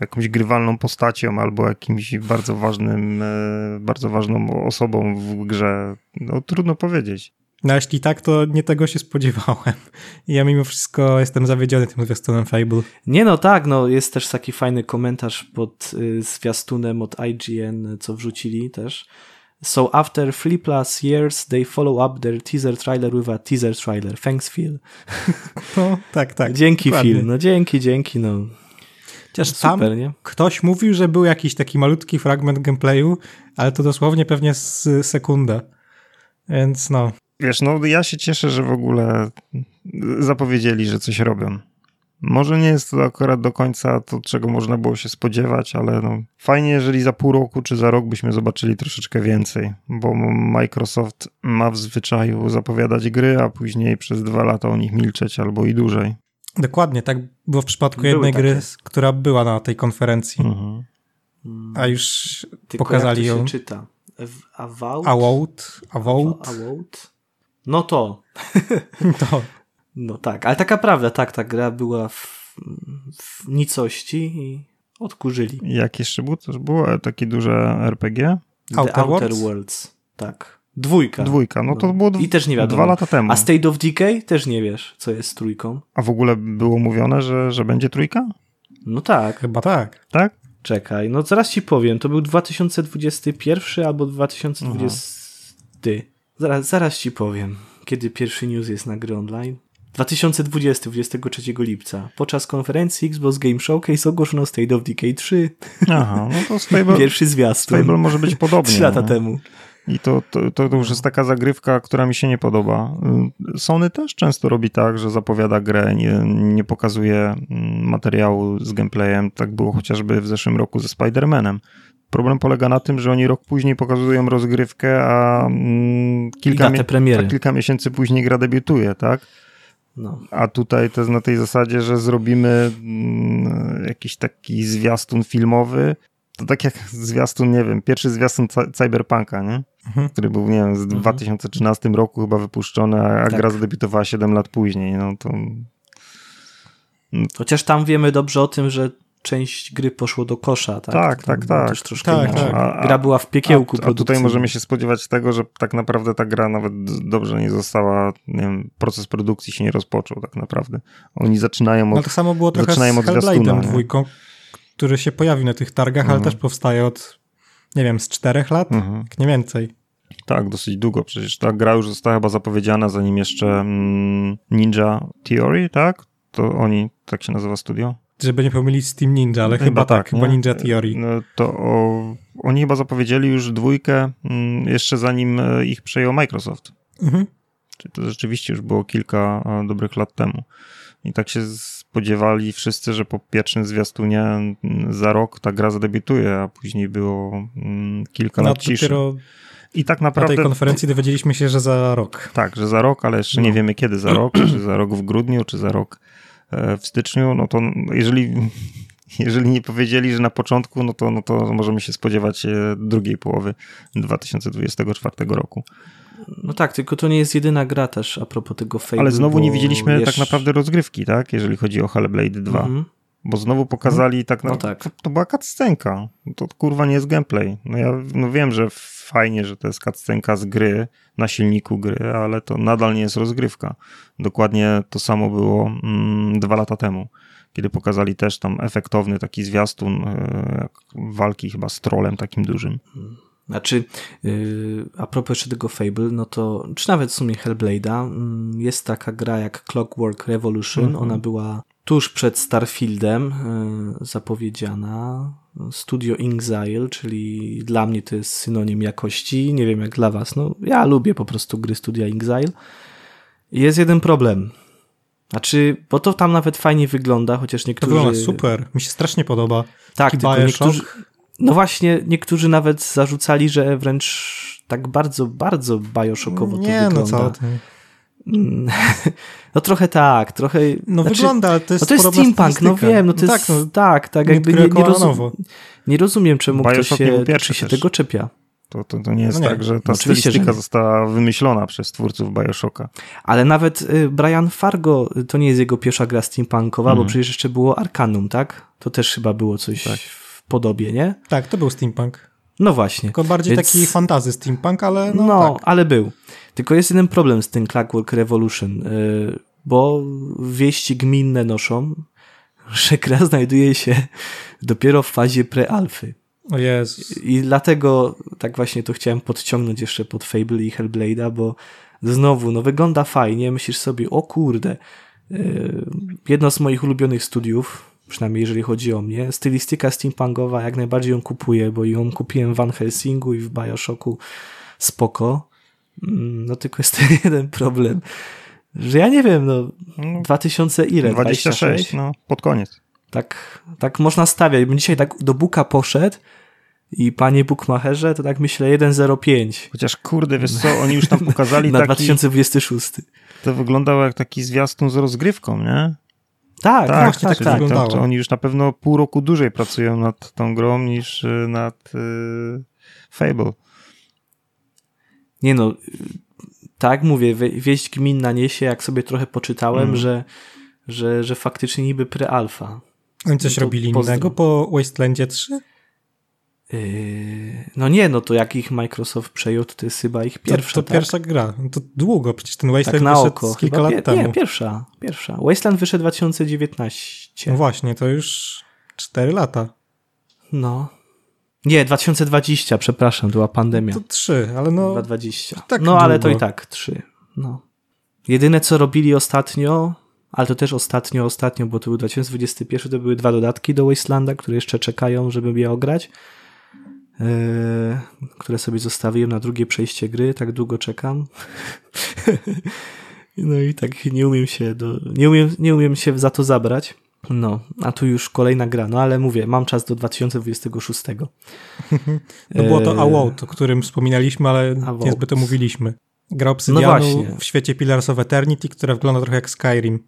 jakąś grywalną postacią albo jakimś bardzo ważnym, e, bardzo ważną osobą w grze. No trudno powiedzieć. No jeśli tak, to nie tego się spodziewałem. Ja mimo wszystko jestem zawiedziony tym zwiastunem Fable. Nie no tak, no jest też taki fajny komentarz pod y, zwiastunem od IGN, co wrzucili też. So after three plus years, they follow up their teaser trailer with a teaser trailer. Thanks Phil. No, tak, tak. dzięki dokładnie. Phil, no dzięki, dzięki, no. Chociaż tam Super, nie? ktoś mówił, że był jakiś taki malutki fragment gameplayu, ale to dosłownie pewnie z sekunda. Więc no, Wiesz, no ja się cieszę, że w ogóle zapowiedzieli, że coś robią. Może nie jest to akurat do końca to, czego można było się spodziewać, ale no, fajnie, jeżeli za pół roku czy za rok byśmy zobaczyli troszeczkę więcej, bo Microsoft ma w zwyczaju zapowiadać gry, a później przez dwa lata o nich milczeć albo i dłużej. dokładnie tak było w przypadku Były jednej takie. gry, która była na tej konferencji. Mhm. A już Tylko pokazali jak to ją. się czyta? Ew- Avowed? Awout, Awout, Avowed? No to, to no tak, ale taka prawda, tak, ta gra była w, w nicości i odkurzyli. Jak jeszcze było? To już było takie duże RPG? The Outer Outer Worlds? Worlds, tak. Dwójka. Dwójka, no to No. było I też nie wiadomo. dwa lata temu. A State of Decay też nie wiesz, co jest z trójką. A w ogóle było mówione, że, że będzie trójka? No tak, chyba tak. Tak? czekaj, no zaraz ci powiem, to był 2021 albo 2020. Zaraz, zaraz ci powiem, kiedy pierwszy news jest na gry online. 2020, 23 lipca. Podczas konferencji Xbox Game Showcase ogłoszono State of Decay 3. Aha, no to z Fable, Pierwszy zwiastun. Fable może być podobnie. Trzy lata no. temu. I to, to, to, już jest taka zagrywka, która mi się nie podoba. Sony też często robi tak, że zapowiada grę, nie, nie pokazuje mm, materiału z gameplayem. Tak było chociażby w zeszłym roku ze Spider-Manem. Problem polega na tym, że oni rok później pokazują rozgrywkę, a mm, kilka, a kilka miesięcy później gra debiutuje, tak? No. A tutaj to jest na tej zasadzie, że zrobimy mm, jakiś taki zwiastun filmowy. To tak jak zwiastun, nie wiem, pierwszy zwiastun cy- Cyberpunka, nie? Mhm. Który był, nie wiem, w 2013 roku chyba wypuszczony, a, a Tak. gra zadebiutowała 7 lat później. No to Chociaż tam wiemy dobrze o tym, że część gry poszło do kosza, tak? Tak, tam tak, tak. Też troszkę Tak, tak. A- Gra była w piekiełku a, a tutaj możemy się spodziewać tego, że tak naprawdę ta gra nawet dobrze nie została, nie wiem, proces produkcji się nie rozpoczął tak naprawdę. Oni zaczynają No od... to samo było trochę z Hellblade'em dwójką, który się pojawił na tych targach, ale Mhm. też powstaje od, nie wiem, z czterech lat, Mhm. jak nie więcej. Tak, dosyć długo. Przecież ta gra już została chyba zapowiedziana, zanim jeszcze mm, Ninja Theory, tak? To oni, tak się nazywa studio? Żeby nie pomylić z Team Ninja, ale chyba, tak, chyba nie? Ninja Theory. No, to o, oni chyba zapowiedzieli już dwójkę mm, jeszcze zanim e, ich przejął Microsoft. Mhm. Czyli to rzeczywiście już było kilka e, dobrych lat temu. I tak się spodziewali wszyscy, że po pierwszym zwiastunie mm, za rok ta gra zadebiutuje, a później było mm, kilka No lat ciszy. I tak na naprawdę... tej konferencji dowiedzieliśmy się, że za rok. Tak, że za rok, ale jeszcze nie No. wiemy kiedy za rok, czy za rok w grudniu, czy za rok w styczniu, no to jeżeli, jeżeli nie powiedzieli, że na początku, no to, no to możemy się spodziewać e, drugiej połowy 2024 roku. No tak, tylko to nie jest jedyna gra też a propos tego Fable. Ale znowu nie widzieliśmy wiesz- tak naprawdę rozgrywki, tak? Jeżeli chodzi o Hellblade 2. Mhm. Bo znowu pokazali tak No naprawdę, tak. to, to była cutscenka. To kurwa nie jest gameplay. No ja no wiem, że fajnie, że to jest cutscenka z gry, na silniku gry, ale to nadal nie jest rozgrywka. Dokładnie to samo było mm, dwa lata temu, kiedy pokazali też tam efektowny taki zwiastun e, walki chyba z trolem takim dużym. Znaczy, yy, a propos jeszcze tego Fable, no to, czy nawet w sumie Hellblade'a, mm, jest taka gra jak Clockwork Revolution, Mhm. ona była tuż przed Starfieldem yy, zapowiedziana. Studio Inxile, czyli dla mnie to jest synonim jakości. Nie wiem jak dla was. No, ja lubię po prostu gry Studia Inxile. Jest jeden problem. Znaczy, bo to tam nawet fajnie wygląda, chociaż niektórzy... To wygląda super, mi się strasznie podoba. Tak, Taki tylko niektórzy... No właśnie, niektórzy nawet zarzucali, że wręcz tak bardzo, bardzo Bioshockowo to Nie, wygląda. no co ty. Mm, No trochę tak, trochę... No znaczy, wygląda, ale to jest No to jest steampunk, no wiem, no to No jest... tak, no, tak, tak, jakby nie, nie, rozum, nowo. nie rozumiem, czemu ktoś Bioshock się, pierwszy się też. tego czepia. To, to, to nie jest No nie, tak, że ta no stylistyka że nie. została wymyślona przez twórców Bioshocka. Ale nawet y, Brian Fargo, y, to nie jest jego pierwsza gra steampunkowa, bo Mhm. przecież jeszcze było Arcanum, tak? To też chyba było coś Tak. w podobie, nie? Tak, to był steampunk. No właśnie. Tylko bardziej Więc- taki fantazy steampunk, ale no, No, tak. ale był. Tylko jest jeden problem z tym Clockwork Revolution, y, bo wieści gminne noszą, że gra znajduje się dopiero w fazie prealfy. O Jezus. I dlatego tak właśnie to chciałem podciągnąć jeszcze pod Fable i Hellblade'a, bo znowu, no wygląda fajnie, myślisz sobie, o kurde, yy, jedno z moich ulubionych studiów, przynajmniej jeżeli chodzi o mnie, stylistyka steampunkowa, jak najbardziej ją kupuję, bo ją kupiłem w Van Helsingu i w Bioshocku, spoko. Mm, No tylko jest ten jeden problem, że ja nie wiem, no No, 2000 ile? 26, no pod koniec. Tak, tak można stawiać. Bym dzisiaj tak do Buka poszedł i panie Bookmacherze, to tak myślę 1.05 Chociaż kurde, wiesz co, oni już tam pokazali na taki, 2026. to wyglądało jak taki zwiastun z rozgrywką, nie? Tak, tak, właśnie tak, tak tak. To, wyglądało. to oni już na pewno pół roku dłużej pracują nad tą grą niż y, nad y, Fable. Nie no, y, tak mówię, wie- wieść gminna niesie, jak sobie trochę poczytałem, Mm. że, że, że faktycznie niby pre-alfa. Oni coś To robili pozdro. innego po Wastelandzie 3? No nie, no to jak ich Microsoft przejął, to, jest chyba ich pierwsza, to, to tak? pierwsza gra. No To długo, przecież ten tak Wasteland na wyszedł oko. kilka Chyba lat pie- temu. Nie, pierwsza, pierwsza. Wasteland wyszedł 2019. No właśnie, to już 4 lata. No. Nie, 2020, przepraszam, była pandemia. To 3, ale no 2020. tak no ale to długo. i tak, 3. No. Jedyne co robili ostatnio, ale to też ostatnio, ostatnio, bo to był 2021, to były dwa dodatki do Wastelanda, które jeszcze czekają, żeby je ograć. Yy, które sobie zostawiłem na drugie przejście gry, tak długo czekam. no i tak nie umiem się do, nie umiem, nie umiem się za to zabrać. No, a tu już kolejna gra, no ale mówię, mam czas do 2026. no było to Eee, Awout, o którym wspominaliśmy, ale Avowed. niezbyt omówiliśmy. Gra No Obsydianu właśnie. w świecie Pillars of Eternity, która wygląda trochę jak Skyrim.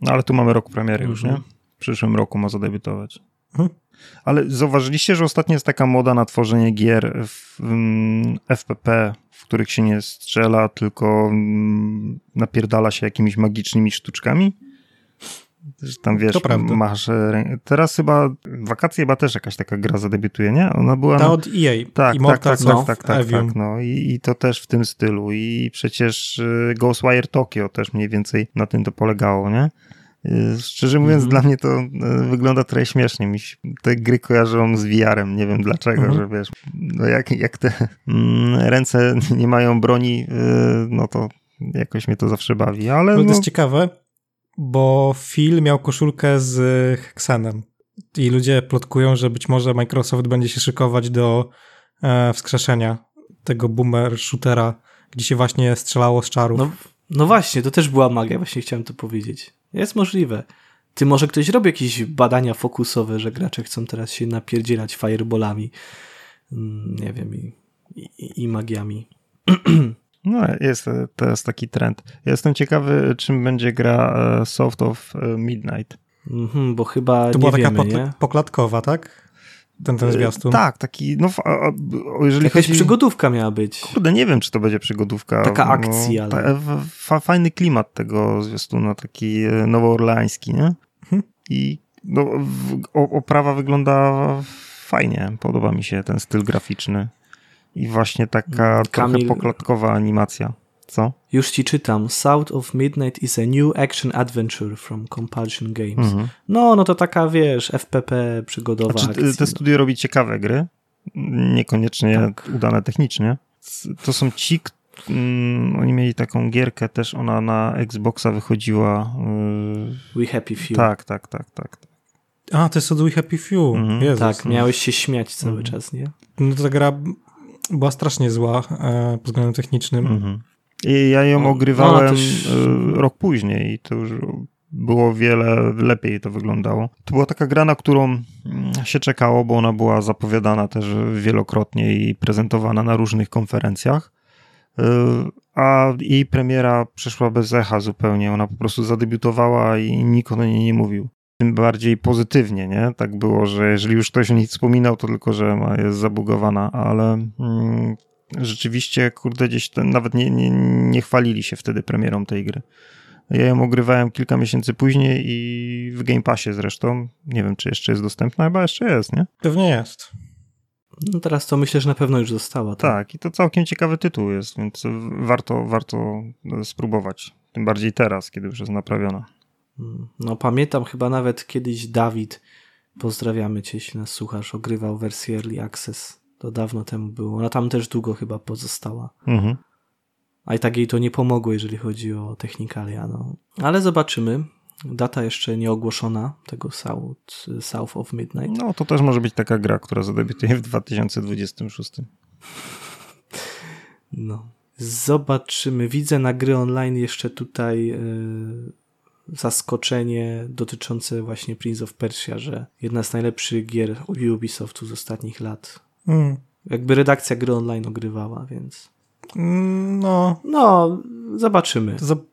No ale tu mamy rok premiery już, Mhm. nie? W przyszłym roku ma zadebiutować. Mhm. Ale zauważyliście, że ostatnio jest taka moda na tworzenie gier w mm, FPP, w których się nie strzela, tylko mm, napierdala się jakimiś magicznymi sztuczkami? Że tam wiesz, masz. e, Teraz chyba wakacje chyba też jakaś taka gra zadebiutuje, nie? Ona była. Ta od EA, tak, tak, Immortals tak, of tak, tak, tak, tak, no I, i to też w tym stylu. I przecież y, Ghostwire Tokyo też mniej więcej na tym to polegało, nie? Y, Szczerze mówiąc, Mhm. dla mnie to y, wygląda trochę śmiesznie. Mi się te gry kojarzą z VR-em. Nie wiem dlaczego, Mhm. że wiesz, no jak, jak te mm, ręce nie mają broni, y, no to jakoś mnie to zawsze bawi, ale No, to no, jest ciekawe, bo Phil miał koszulkę z Hexenem i ludzie plotkują, że być może Microsoft będzie się szykować do e, wskrzeszenia tego boomer shootera, gdzie się właśnie strzelało z czarów. No, no właśnie, to też była magia, właśnie chciałem to powiedzieć. Jest możliwe. Ty może ktoś robi jakieś badania fokusowe, że gracze chcą teraz się napierdzielać fireballami, mm, nie wiem, i, i, i magiami. no jest e, teraz taki trend. Ja Jestem ciekawy, czym będzie gra e, Soft of e, Midnight. Mhm, bo chyba to nie była taka wiemy, pokla- nie? poklatkowa, tak? Ten, ten zwiastun. Tak, taki, no, a, a, o, jeżeli Jakaś chodzi... przygodówka miała być. Kurde, nie wiem, czy to będzie przygodówka. Taka akcja, No, ale- fa- fajny klimat tego zwiastuna, taki e, nowoorleański, nie? Mhm. I no, w, o, oprawa wygląda fajnie, podoba mi się ten styl graficzny. I właśnie taka Kamil- trochę poklatkowa animacja. Co? Już ci czytam. South of Midnight is a new action adventure from Compulsion Games. Mhm. No, no to taka, wiesz, FPP przygodowa Znaczy, akcja. te studio robi ciekawe gry, niekoniecznie Tak. udane technicznie. To są ci, mm, oni mieli taką gierkę też, ona na Xboxa wychodziła. Yy, We Happy Few. tak, tak, tak, tak. A, to jest od We Happy Few. Mhm. Jezus, tak, no. miałeś się śmiać cały Mhm. czas, nie? No to ta gra była strasznie zła e, pod względem technicznym. Mhm. I ja ją No, ogrywałem ona też- e, rok później i to już było wiele lepiej to wyglądało. To była taka gra, na którą mm, się czekało, bo ona była zapowiadana też wielokrotnie i prezentowana na różnych konferencjach. E, A jej premiera przeszła bez echa zupełnie. Ona po prostu zadebiutowała i nikt o niej nie mówił. Tym bardziej pozytywnie, nie? Tak było, że jeżeli już ktoś o niej wspominał, to tylko, że jest zabugowana, ale mm, rzeczywiście, kurde, gdzieś ten, nawet nie, nie, nie chwalili się wtedy premierą tej gry. Ja ją ogrywałem kilka miesięcy później i w Game Passie zresztą. Nie wiem, czy jeszcze jest dostępna, chyba jeszcze jest, nie? Pewnie jest. No teraz to myślę, że na pewno już została. Tak, i to całkiem ciekawy tytuł jest, więc warto, warto spróbować. Tym bardziej teraz, kiedy już jest naprawiona. Mm, No pamiętam chyba nawet kiedyś Dawid, pozdrawiamy cię, jeśli nas słuchasz, ogrywał wersję Early Access. To dawno temu było. Ona tam też długo chyba pozostała. Mhm. A i tak jej to nie pomogło, jeżeli chodzi o technikalia. No. Ale zobaczymy. Data jeszcze nie ogłoszona tego South, South of Midnight. No, to też może być taka gra, która zadebiutuje w 2026. No. Zobaczymy. Widzę na gry online jeszcze tutaj yy, zaskoczenie dotyczące właśnie Prince of Persia, że jedna z najlepszych gier Ubisoftu z ostatnich lat. Mm. Jakby redakcja gry online ogrywała, więc Mm, No, no, zobaczymy. to zob-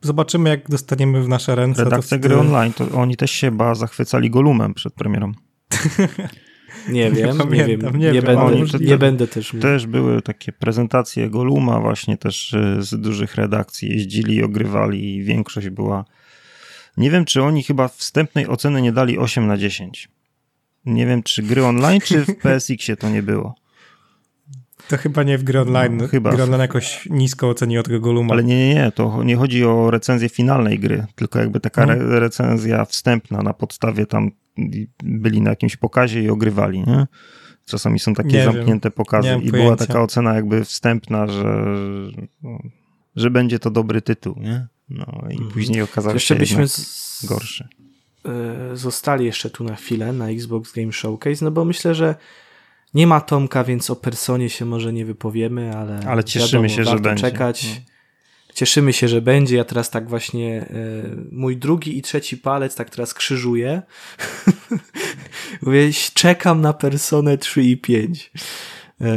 zobaczymy, jak dostaniemy w nasze ręce. to Redakcja wtedy- gry online, to oni też się chyba zachwycali Golumem przed premierą. Nie wiem, nie, pamiętam, wiem, nie nie, będę, nie, będę też mówił. Też były takie prezentacje Goluma właśnie też e, z dużych redakcji. Jeździli i ogrywali i większość była... Nie wiem, czy oni chyba wstępnej oceny nie dali 8 na 10. Nie wiem, czy gry online, czy w PSX-ie to nie było. To chyba nie w gry online. No, chyba. Gry online jakoś nisko oceniło tego Goluma. Ale nie, nie, nie, to nie chodzi o recenzję finalnej gry, tylko jakby taka Mhm. re recenzja wstępna na podstawie tam byli na jakimś pokazie i ogrywali, nie? Czasami są takie Nie wiem. zamknięte pokazy Nie mam i była taka ocena jakby wstępna, że, no, że będzie to dobry tytuł, nie? No i Mhm. później okazał Jeszcze się byśmy z... gorszy. E, zostali jeszcze tu na chwilę na Xbox Game Showcase, no bo myślę, że nie ma Tomka, więc o personie się może nie wypowiemy, ale, Ale cieszymy wiadomo, się, że będzie. czekać. No. Cieszymy się, że będzie. Ja teraz tak właśnie e, mój drugi i trzeci palec tak teraz krzyżuję. Mówię, czekam na personę 3 i 5. E,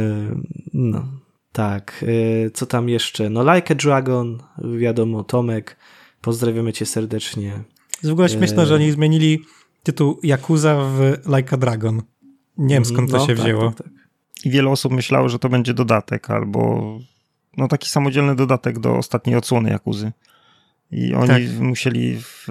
no, tak. E, co tam jeszcze? No, Like a Dragon, wiadomo, Tomek. Pozdrawiamy cię serdecznie. Jest w ogóle śmieszne, Eee. że oni zmienili tytuł Yakuza w Like a Dragon. Nie wiem skąd to No, się tak, wzięło. Tak, tak. I wiele osób myślało, że to będzie dodatek albo no taki samodzielny dodatek do ostatniej odsłony Jakuzy. I oni Tak. musieli w,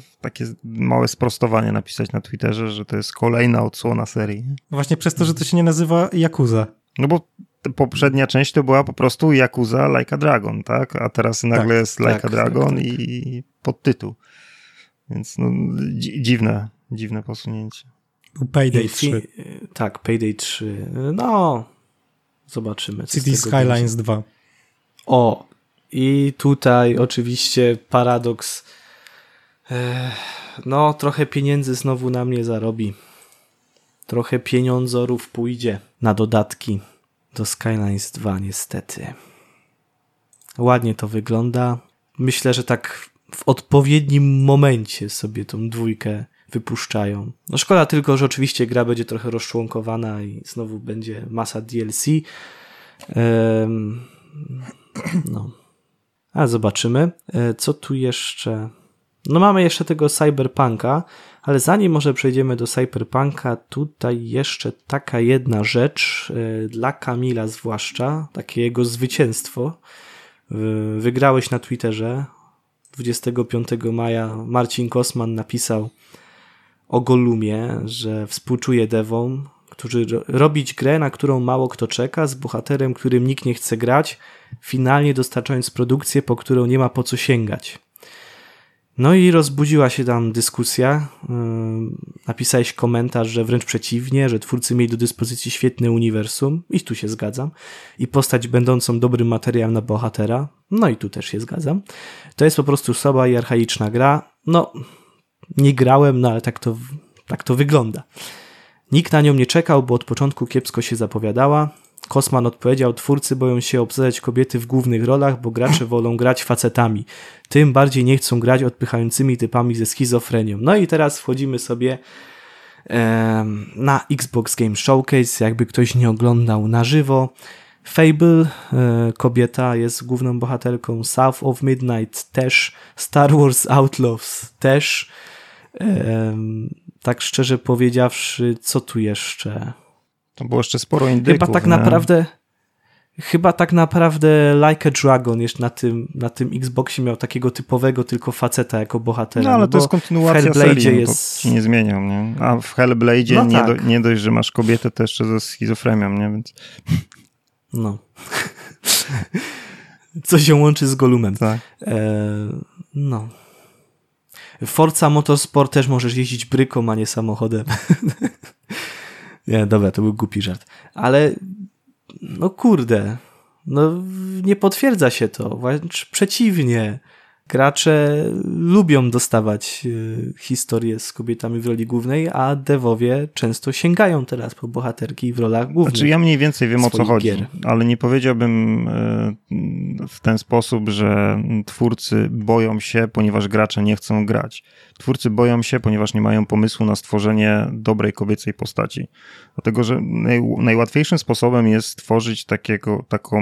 w takie małe sprostowanie napisać na Twitterze, że to jest kolejna odsłona serii. Właśnie przez to, że to się nie nazywa Yakuza. No bo poprzednia część to była po prostu Yakuza Like a Dragon, tak? A teraz nagle jest Like tak, a Dragon tak, tak. i podtytuł. Więc no, dzi- dziwne, dziwne posunięcie. Był Payday I 3. fi- Tak, Payday 3. No, zobaczymy. City Skylines będzie. 2. O, i tutaj oczywiście paradoks. Ech, no, trochę pieniędzy znowu na mnie zarobi. Trochę pieniądzorów pójdzie na dodatki do Skylines 2, niestety. Ładnie to wygląda. Myślę, że tak w odpowiednim momencie sobie tą dwójkę wypuszczają. No szkoda tylko, że oczywiście gra będzie trochę rozczłonkowana i znowu będzie masa DLC. No. A zobaczymy. E, Co tu jeszcze? No mamy jeszcze tego Cyberpunka, ale zanim może przejdziemy do Cyberpunka, tutaj jeszcze taka jedna rzecz e, dla Kamila zwłaszcza, takie jego zwycięstwo. Wygrałeś na Twitterze 25 maja. Marcin Kosman napisał o Golumie, że współczuje devom, którzy ro- robić grę, na którą mało kto czeka, z bohaterem, którym nikt nie chce grać, finalnie dostarczając produkcję, po którą nie ma po co sięgać. No i rozbudziła się tam dyskusja. Ym, Napisałeś komentarz, że wręcz przeciwnie, że twórcy mieli do dyspozycji świetne uniwersum, i tu się zgadzam, i postać będącą dobrym materiałem na bohatera, no i tu też się zgadzam. To jest po prostu słaba i archaiczna gra. No, Nie grałem, no ale tak to, tak to wygląda. Nikt na nią nie czekał, bo od początku kiepsko się zapowiadała. Kosman odpowiedział, twórcy boją się obsadzać kobiety w głównych rolach, bo gracze wolą grać facetami. Tym bardziej nie chcą grać odpychającymi typami ze schizofrenią. No i teraz wchodzimy sobie em, na Xbox Game Showcase, jakby ktoś nie oglądał na żywo. Fable, e, kobieta jest główną bohaterką, South of Midnight też, Star Wars Outlaws też. Tak szczerze powiedziawszy, co tu jeszcze? To było jeszcze sporo indyków. Chyba tak nie? naprawdę. Chyba tak naprawdę Like a Dragon jeszcze na tym, na tym Xboxie miał takiego typowego tylko faceta jako bohatera. No ale to bo jest kontynuacja serii, no, jest- to nie zmienią, nie? A w Hellblade'zie No nie, tak. do, nie dość, że masz kobietę, to jeszcze ze schizofrenią, nie? Więc No. Co się łączy z Golumem. tak. E, no. Forza Motorsport też możesz jeździć bryką, a nie samochodem. nie, dobra, to był głupi żart. Ale no kurde, no nie potwierdza się to. Wręcz przeciwnie. Gracze lubią dostawać e, historie z kobietami w roli głównej, a devowie często sięgają teraz po bohaterki w rolach głównych. Znaczy ja mniej więcej wiem o co chodzi, gier. ale nie powiedziałbym e, w ten sposób, że twórcy boją się, ponieważ gracze nie chcą grać. Twórcy boją się, ponieważ nie mają pomysłu na stworzenie dobrej kobiecej postaci. Dlatego, że naj, najłatwiejszym sposobem jest stworzyć takiego, taką,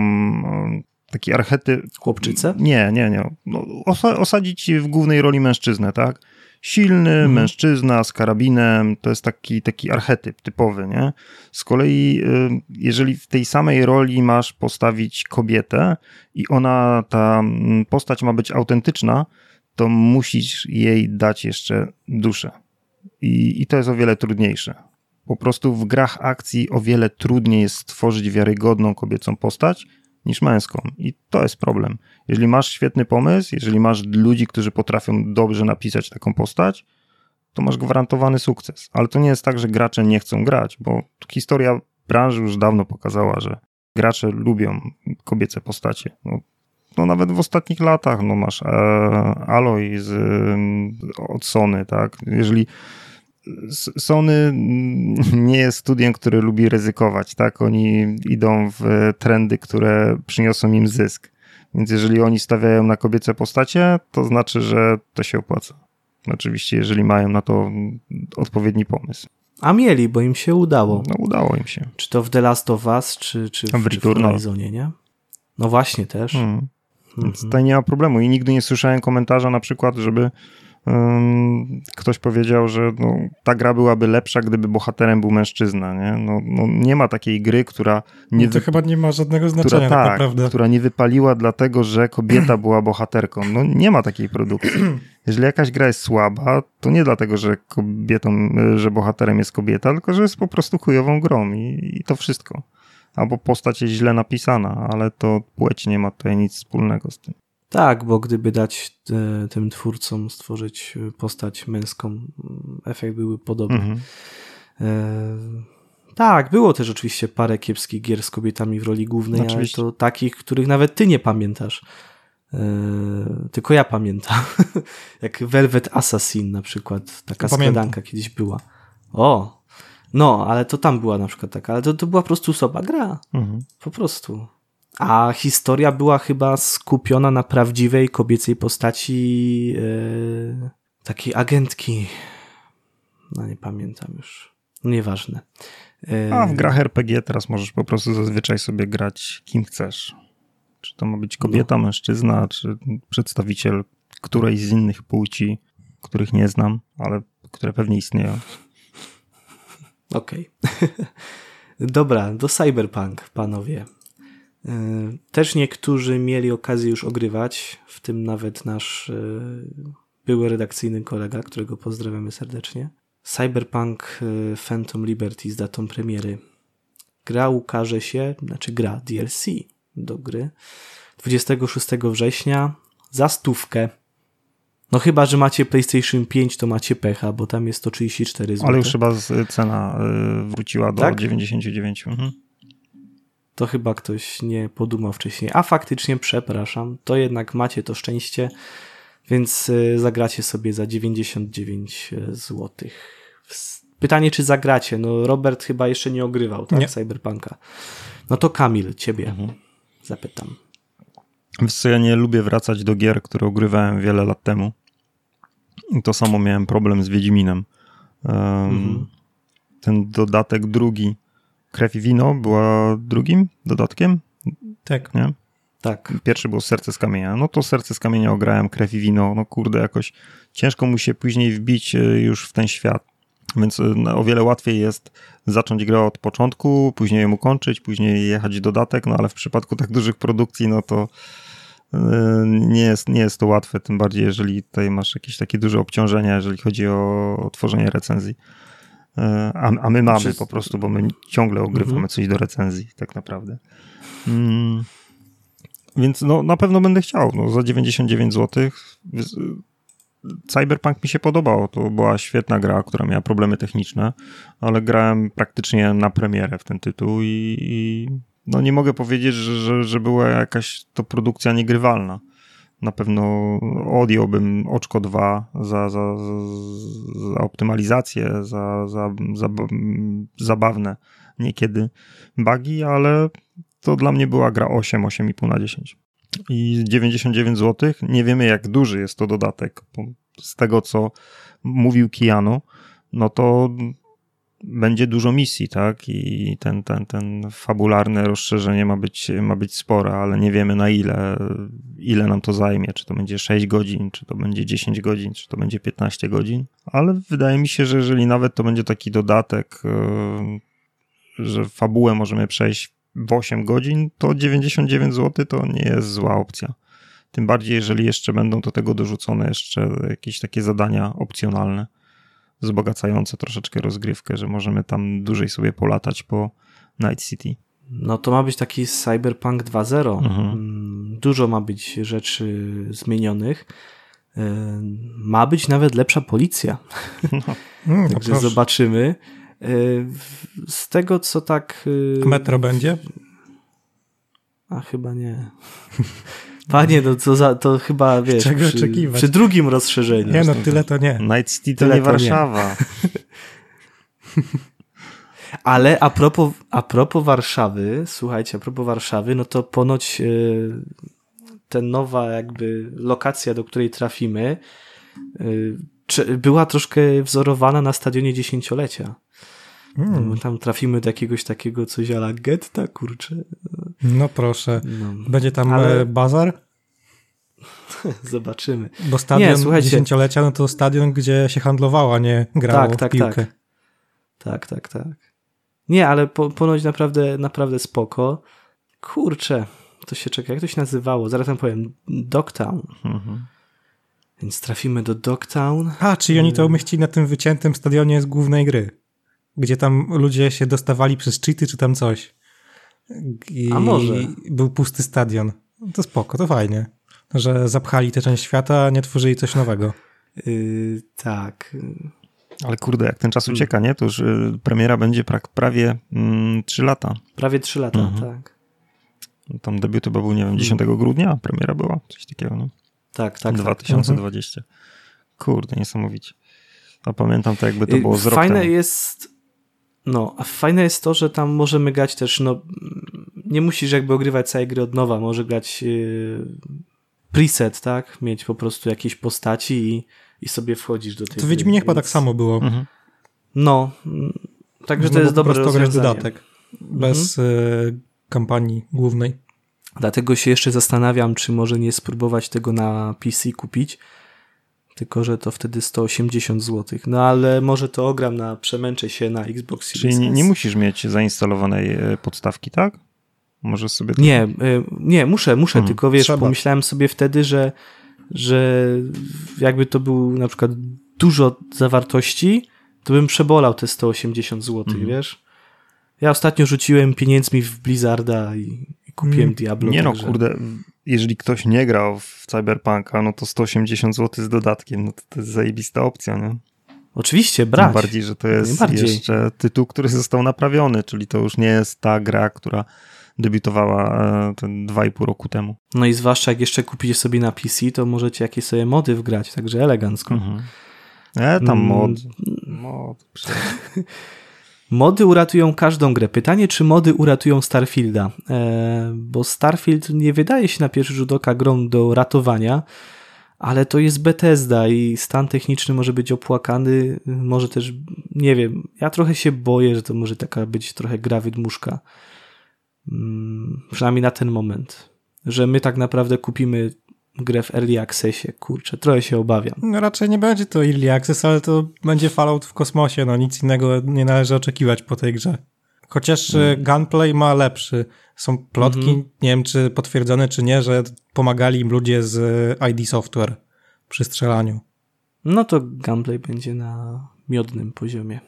taki archetyp. Chłopczycę? Nie, nie, nie. No, osa, osadzić w głównej roli mężczyznę, tak? Silny Mhm. mężczyzna z karabinem, to jest taki, taki archetyp typowy, nie? Z kolei, y, jeżeli w tej samej roli masz postawić kobietę i ona, ta postać ma być autentyczna, to musisz jej dać jeszcze duszę. I, I to jest o wiele trudniejsze. Po prostu w grach akcji o wiele trudniej jest stworzyć wiarygodną kobiecą postać niż męską. I to jest problem. Jeżeli masz świetny pomysł, jeżeli masz ludzi, którzy potrafią dobrze napisać taką postać, to masz gwarantowany sukces. Ale to nie jest tak, że gracze nie chcą grać, bo historia branży już dawno pokazała, że gracze lubią kobiece postacie. No, no nawet w ostatnich latach no masz e, Aloy z, e, od Sony, tak? Jeżeli Sony nie jest studiem, które lubi ryzykować, tak? Oni idą w trendy, które przyniosą im zysk. Więc jeżeli oni stawiają na kobiece postacie, to znaczy, że to się opłaca. Oczywiście, jeżeli mają na to odpowiedni pomysł. A mieli, bo im się udało. No udało im się. Czy to w The Last of Us, czy, czy, w w, czy w Returnal. Horizonie, nie? No właśnie też. Hmm. Więc Mhm. tutaj nie ma problemu. I nigdy nie słyszałem komentarza na przykład, żeby ktoś powiedział, że no, ta gra byłaby lepsza, gdyby bohaterem był mężczyzna. Nie, no, no, nie ma takiej gry, która nie, No to wy, chyba nie ma żadnego która, znaczenia tak, tak, naprawdę. która nie wypaliła dlatego, że kobieta była bohaterką. No nie ma takiej produkcji. Jeżeli jakaś gra jest słaba, to nie dlatego, że kobietą, że bohaterem jest kobieta, tylko że jest po prostu chujową grą i, i to wszystko. Albo postać jest źle napisana, ale to płeć nie ma tutaj nic wspólnego z tym. Tak, bo gdyby dać e, tym twórcom stworzyć e, postać męską, efekt byłby podobny. Mhm. E, tak, było też oczywiście parę kiepskich gier z kobietami w roli głównej, Oczywiście. ale to takich, których nawet ty nie pamiętasz. E, tylko ja pamiętam. Jak Velvet Assassin na przykład, taka pamiętam. skradanka kiedyś była. O, no, ale to tam była na przykład taka, ale to, to była po prostu słaba gra. Mhm. Po prostu. A historia była chyba skupiona na prawdziwej kobiecej postaci e, takiej agentki. No nie pamiętam już. Nieważne. E, A w grach RPG teraz możesz po prostu zazwyczaj sobie grać kim chcesz. Czy to ma być kobieta, mężczyzna, czy przedstawiciel którejś z innych płci, których nie znam, ale które pewnie istnieją. Okej. Dobra, do Cyberpunk, panowie. E, Też niektórzy mieli okazję już ogrywać, w tym nawet nasz e, były redakcyjny kolega, którego pozdrawiamy serdecznie. Cyberpunk e, Phantom Liberty z datą premiery. Gra ukaże się, znaczy gra DLC do gry 26 września za stówkę. No chyba, że macie PlayStation 5, to macie pecha, bo tam jest 134 zł. Ale już chyba cena wróciła do Tak? 99. Mhm. To chyba ktoś nie podumał wcześniej. A faktycznie, przepraszam, to jednak macie to szczęście. Więc y, zagracie sobie za 99 zł. Pytanie, czy zagracie? No, Robert chyba jeszcze nie ogrywał, tak? Nie. Cyberpunka. No to Kamil, ciebie Mhm. zapytam. Wiesz ja nie lubię wracać do gier, które ogrywałem wiele lat temu. I to samo miałem problem z Wiedźminem. Um, Mhm. Ten dodatek drugi, Krew i Wino, była drugim dodatkiem, Tak. nie? Tak. Pierwszy był Serce z Kamienia. No to Serce z Kamienia ograłem, Krew i Wino. No kurde, jakoś ciężko mu się później wbić e, już w ten świat. Więc e, o wiele łatwiej jest zacząć grę od początku, później ją ukończyć, później jechać dodatek, no ale w przypadku tak dużych produkcji, no to e, nie jest, nie jest to łatwe, tym bardziej jeżeli tutaj masz jakieś takie duże obciążenia, jeżeli chodzi o, o tworzenie recenzji. A, a my mamy Znaczy- po prostu, bo my ciągle ogrywamy Mhm. coś do recenzji, tak naprawdę. Mm. Więc no, na pewno będę chciał. No, za 99 zł. Cyberpunk mi się podobał. To była świetna gra, która miała problemy techniczne, ale grałem praktycznie na premierę w ten tytuł i, i no nie mogę powiedzieć, że, że, że była jakaś to produkcja niegrywalna. Na pewno odjąłbym oczko 2 za, za, za optymalizację, za, za, za zabawne niekiedy bugi, ale to dla mnie była gra 8, 8,5 na 10. I 99 zł. Nie wiemy, jak duży jest to dodatek. Z tego, co mówił Keanu, no to będzie dużo misji, tak? I ten, ten, ten fabularne rozszerzenie ma być, ma być spore, ale nie wiemy na ile, ile nam to zajmie. Czy to będzie 6 godzin, czy to będzie 10 godzin, czy to będzie 15 godzin. Ale wydaje mi się, że jeżeli nawet to będzie taki dodatek, yy, że fabułę możemy przejść w 8 godzin, to 99 zł to nie jest zła opcja. Tym bardziej, jeżeli jeszcze będą do tego dorzucone jeszcze jakieś takie zadania opcjonalne, wzbogacające troszeczkę rozgrywkę, że możemy tam dłużej sobie polatać po Night City. No to ma być taki Cyberpunk 2.0. Mhm. Mm, Dużo ma być rzeczy zmienionych. Yy, Ma być nawet lepsza policja. Mm, no Także proszę. zobaczymy. W- Z tego, co tak. yy, Metro będzie? A chyba nie. Panie, no co za, to chyba wiesz. Czego przy, oczekiwać? przy drugim rozszerzeniu. Nie no, tyle to nie. Night City to Tyle nie to nie. Warszawa. Ale a propos, a propos Warszawy, słuchajcie, a propos Warszawy, no to ponoć yy, ten nowa jakby lokacja, do której trafimy, yy, czy- była troszkę wzorowana na stadionie dziesięciolecia. Mm, My Tam trafimy do jakiegoś takiego coś ala getta, kurczę. no proszę. No, Będzie tam Ale- e, bazar? zobaczymy. Bo stadion Nie, słuchajcie. dziesięciolecia, no to stadion, gdzie się handlowało, a nie grało Tak, w tak, piłkę. tak. Tak, tak, tak. Nie, ale po, ponoć naprawdę, naprawdę spoko. Kurczę, to się czeka, jak to się nazywało? Zaraz wam powiem. Dogtown. Mhm. Więc trafimy do Dogtown. A, czyli oni to umieścili na tym wyciętym stadionie z głównej gry. Gdzie tam ludzie się dostawali przez cheaty czy tam coś. I A może. był pusty stadion. To spoko, to fajnie. Że zapchali tę część świata, a nie tworzyli coś nowego. Yy, tak. Ale kurde, jak ten czas Hmm. ucieka, nie? To już y, premiera będzie pra- prawie mm, 3 lata. Prawie trzy lata, Mhm. tak. Tam debiut chyba był, nie wiem, 10 grudnia premiera była, coś takiego, no. Tak, tak. tak. 2020. Kurde, niesamowicie. A pamiętam to jakby to Yy, było z Fajne jest. No, a fajne jest to, że tam możemy grać też, no, nie musisz jakby ogrywać całej gry od nowa, może grać yy, preset, tak? Mieć po prostu jakieś postaci i, i sobie wchodzisz do tej To Wiedźminie chyba więc- tak samo było. Mhm. No, także to jest dobre grać rozwiązanie. Mhm. dodatek. Bez e, kampanii głównej. Dlatego się jeszcze zastanawiam, czy może nie spróbować tego na PC kupić. Tylko, że to wtedy 180 zł. No ale może to ogram na przemęczę się na Xbox Series Czyli nie, nie musisz mieć zainstalowanej e, podstawki, tak? Możesz sobie... to- Nie, y, nie, muszę, muszę, Mhm. tylko wiesz, Trzeba. pomyślałem sobie wtedy, że, że jakby to był na przykład dużo zawartości, to bym przebolał te 180 zł, Mhm. wiesz? Ja ostatnio rzuciłem pieniędzmi w Blizzarda i, i kupiłem Mm. Diablo. Nie no, także- kurde, jeżeli ktoś nie grał w Cyberpunka, no to 180 zł z dodatkiem, no to, to jest zajebista opcja, nie? Oczywiście, brać. Tym bardziej, że to jest jeszcze tytuł, który został naprawiony, czyli to już nie jest ta gra, która debiutowała e, ten 2,5 roku temu. No i zwłaszcza jak jeszcze kupicie sobie na PC, to możecie jakieś sobie mody wgrać, także elegancko. Mhm. E, tam Mm. mod. mod Mody uratują każdą grę. Pytanie, czy mody uratują Starfielda? E, bo Starfield nie wydaje się na pierwszy rzut oka grą do ratowania, ale to jest Bethesda i stan techniczny może być opłakany, może też, nie wiem, ja trochę się boję, że to może taka być trochę gra wydmuszka. Mm, przynajmniej na ten moment. Że my tak naprawdę kupimy grę w Early Accessie. Kurczę, trochę się obawiam. No raczej nie będzie to Early Access, ale to będzie Fallout w kosmosie, no nic innego nie należy oczekiwać po tej grze. Chociaż mm. gunplay ma lepszy. Są plotki, mm -hmm. nie wiem czy potwierdzone czy nie, że pomagali im ludzie z ID Software przy strzelaniu. No to gunplay będzie na miodnym poziomie.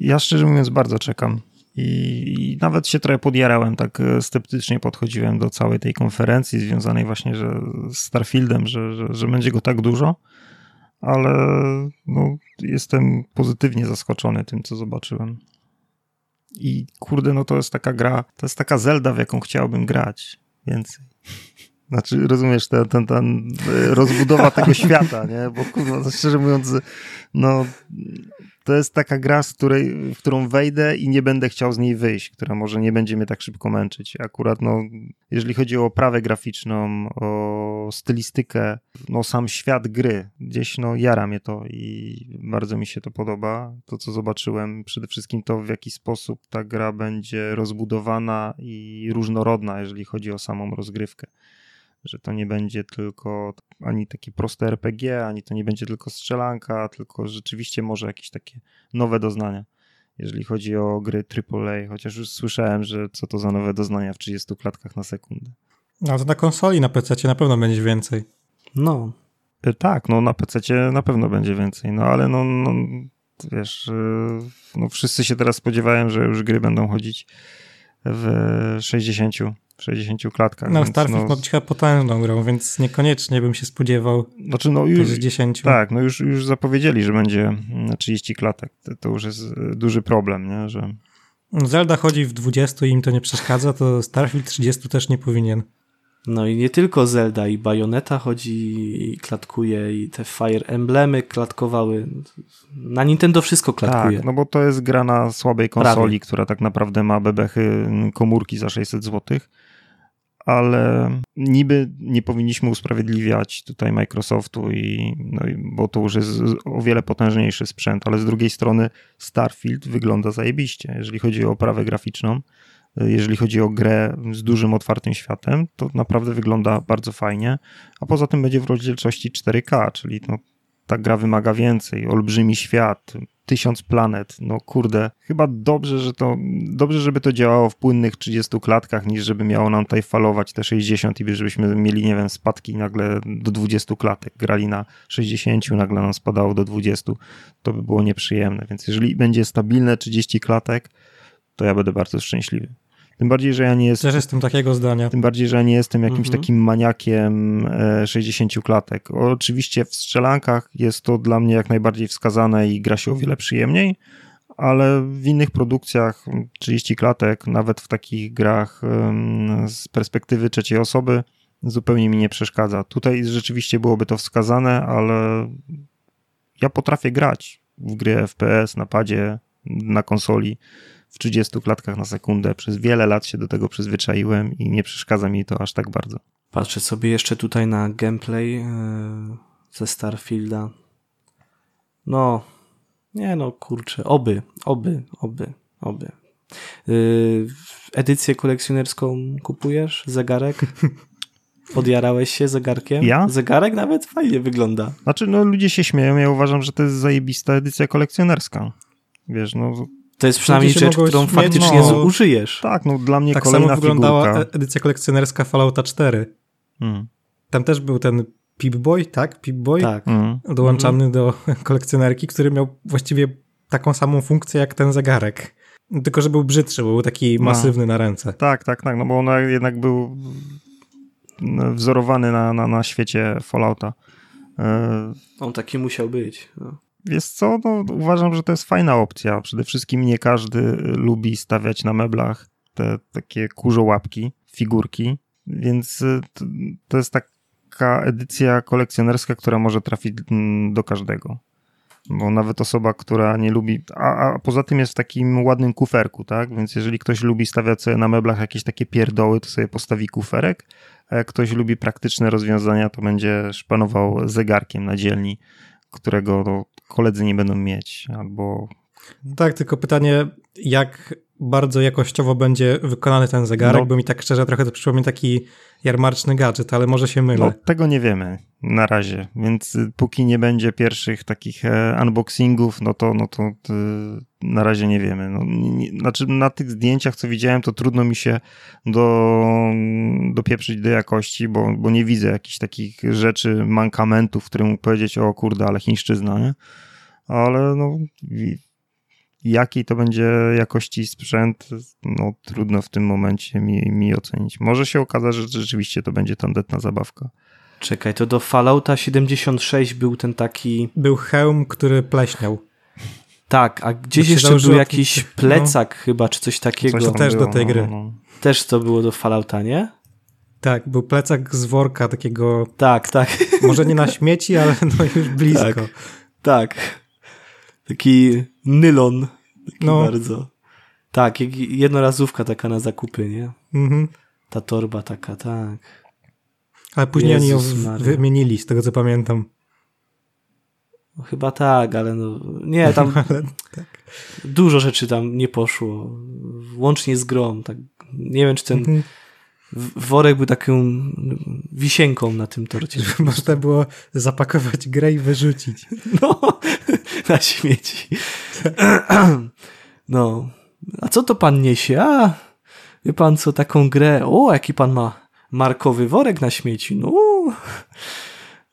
Ja szczerze mówiąc bardzo czekam. I, nawet się trochę podjarałem, tak sceptycznie podchodziłem do całej tej konferencji związanej właśnie że z Starfieldem, że, że, że będzie go tak dużo, ale no, jestem pozytywnie zaskoczony tym, co zobaczyłem. I kurde, no to jest taka gra, to jest taka Zelda, w jaką chciałbym grać więcej. Znaczy, rozumiesz, ten, ten, ten rozbudowa tego świata, nie? Bo kurwa, no, szczerze mówiąc, no to jest taka gra, z której, w którą wejdę i nie będę chciał z niej wyjść, która może nie będzie mnie tak szybko męczyć. Akurat, no, jeżeli chodzi o oprawę graficzną, o stylistykę, no, sam świat gry, gdzieś, no, jara mnie to i bardzo mi się to podoba. To, co zobaczyłem, przede wszystkim to, w jaki sposób ta gra będzie rozbudowana i różnorodna, jeżeli chodzi o samą rozgrywkę że to nie będzie tylko ani takie proste RPG, ani to nie będzie tylko strzelanka, tylko rzeczywiście może jakieś takie nowe doznania, jeżeli chodzi o gry AAA, chociaż już słyszałem, że co to za nowe doznania w 30 klatkach na sekundę. No to na konsoli, na PC na pewno będzie więcej. No. Tak, no na PC na pewno będzie więcej, no ale no, no wiesz, no wszyscy się teraz spodziewają, że już gry będą chodzić w 60 w 60 klatkach. No, Starfield no, ma być chyba potężną grą, więc niekoniecznie bym się spodziewał znaczy, no już, 60. Tak, no już, już zapowiedzieli, że będzie 30 klatek. To, to już jest duży problem, nie? że... Zelda chodzi w 20 i im to nie przeszkadza, to Starfield 30 też nie powinien. No i nie tylko Zelda, i Bayonetta chodzi i klatkuje, i te Fire Emblemy klatkowały. Na Nintendo wszystko klatkuje. Tak, no bo to jest gra na słabej konsoli, Prawie. która tak naprawdę ma bebechy komórki za 600 zł ale niby nie powinniśmy usprawiedliwiać tutaj Microsoftu, i, no, bo to już jest o wiele potężniejszy sprzęt, ale z drugiej strony Starfield wygląda zajebiście, jeżeli chodzi o oprawę graficzną. Jeżeli chodzi o grę z dużym otwartym światem, to naprawdę wygląda bardzo fajnie, a poza tym będzie w rozdzielczości 4K, czyli no, ta gra wymaga więcej, olbrzymi świat, tysiąc planet. No kurde, chyba dobrze, że to, dobrze, żeby to działało w płynnych 30 klatkach, niż żeby miało nam tutaj falować te 60 i żebyśmy mieli, nie wiem, spadki nagle do 20 klatek. Grali na 60, nagle nam spadało do 20. To by było nieprzyjemne, więc jeżeli będzie stabilne 30 klatek, to ja będę bardzo szczęśliwy. Tym bardziej, że ja nie jestem. Też jestem takiego zdania. Tym bardziej, że ja nie jestem jakimś mhm. takim maniakiem 60 klatek. Oczywiście w strzelankach jest to dla mnie jak najbardziej wskazane i gra się o wiele przyjemniej, ale w innych produkcjach 30 klatek, nawet w takich grach z perspektywy trzeciej osoby, zupełnie mi nie przeszkadza. Tutaj rzeczywiście byłoby to wskazane, ale ja potrafię grać w gry FPS na padzie, na konsoli w 30 klatkach na sekundę. Przez wiele lat się do tego przyzwyczaiłem i nie przeszkadza mi to aż tak bardzo. Patrzę sobie jeszcze tutaj na gameplay e, ze Starfielda. No, nie no, kurczę, oby, oby, oby, oby. Yy, edycję kolekcjonerską kupujesz? Zegarek? Podjarałeś się zegarkiem? Ja? Zegarek nawet fajnie wygląda. Znaczy, no ludzie się śmieją, ja uważam, że to jest zajebista edycja kolekcjonerska. Wiesz, no to jest przynajmniej rzecz, którą śmieć, faktycznie no, użyjesz. Tak, no dla mnie tak kolejna samo wyglądała figurka. edycja kolekcjonerska Fallouta 4. Hmm. Tam też był ten Pip-Boy, tak? Pip-Boy tak. Hmm. dołączany hmm. do kolekcjonerki, który miał właściwie taką samą funkcję jak ten zegarek. Tylko, że był brzydszy, był taki no. masywny na ręce. Tak, tak, tak, no bo on jednak był wzorowany na, na, na świecie Fallouta. E, on taki musiał być. No. Wiesz co, no, uważam, że to jest fajna opcja. Przede wszystkim nie każdy lubi stawiać na meblach te takie kurzołapki, figurki, więc y, to, to jest taka edycja kolekcjonerska, która może trafić mm, do każdego bo nawet osoba, która nie lubi, a, a, poza tym jest w takim ładnym kuferku, tak? Więc jeżeli ktoś lubi stawiać sobie na meblach jakieś takie pierdoły, to sobie postawi kuferek, a jak ktoś lubi praktyczne rozwiązania, to będzie szpanował zegarkiem na dzielni, którego no, koledzy nie będą mieć, albo... Tak, tylko pytanie, jak bardzo jakościowo będzie wykonany ten zegarek, no. bo mi tak szczerze trochę to przypomina taki jarmarczny gadżet, ale może się mylę. No, tego nie wiemy na razie, więc y, póki nie będzie pierwszych takich e, unboxingów, no to, no to na razie nie wiemy. No, nie, znaczy na tych zdjęciach, co widziałem, to trudno mi się do, dopieprzyć do jakości, bo, bo nie widzę jakichś takich rzeczy, mankamentów, które mógł powiedzieć, o kurde, ale chińszczyzna, nie? Ale no jakiej to będzie jakości sprzęt, no trudno w tym momencie mi, mi ocenić. Może się okazać, że rzeczywiście to będzie tandetna zabawka. Czekaj, to do Fallouta 76 był ten taki... Był hełm, który pleśniał. Tak, a gdzieś jeszcze był jakiś no. plecak no. chyba, czy coś takiego. Coś też było, do tej no, gry. No, no. Też to było do Fallouta, nie? Tak, był plecak z worka takiego... Tak, tak. Może nie na śmieci, ale no już blisko. Tak, tak. Taki nylon. Taki no. bardzo. Tak, jednorazówka taka na zakupy, nie? Mhm. Ta torba taka, tak. Ale później Jezus oni ją Maria. wymienili, z tego co pamiętam. No, chyba tak, ale no, nie, tam ale, tak. dużo rzeczy tam nie poszło. Łącznie z grom. Tak. Nie wiem, czy ten mhm. Worek był taką wisienką na tym torcie. Można było zapakować grę i wyrzucić. No, na śmieci. No. A co to pan niesie? A, wie pan co, taką grę. O, jaki pan ma markowy worek na śmieci. No.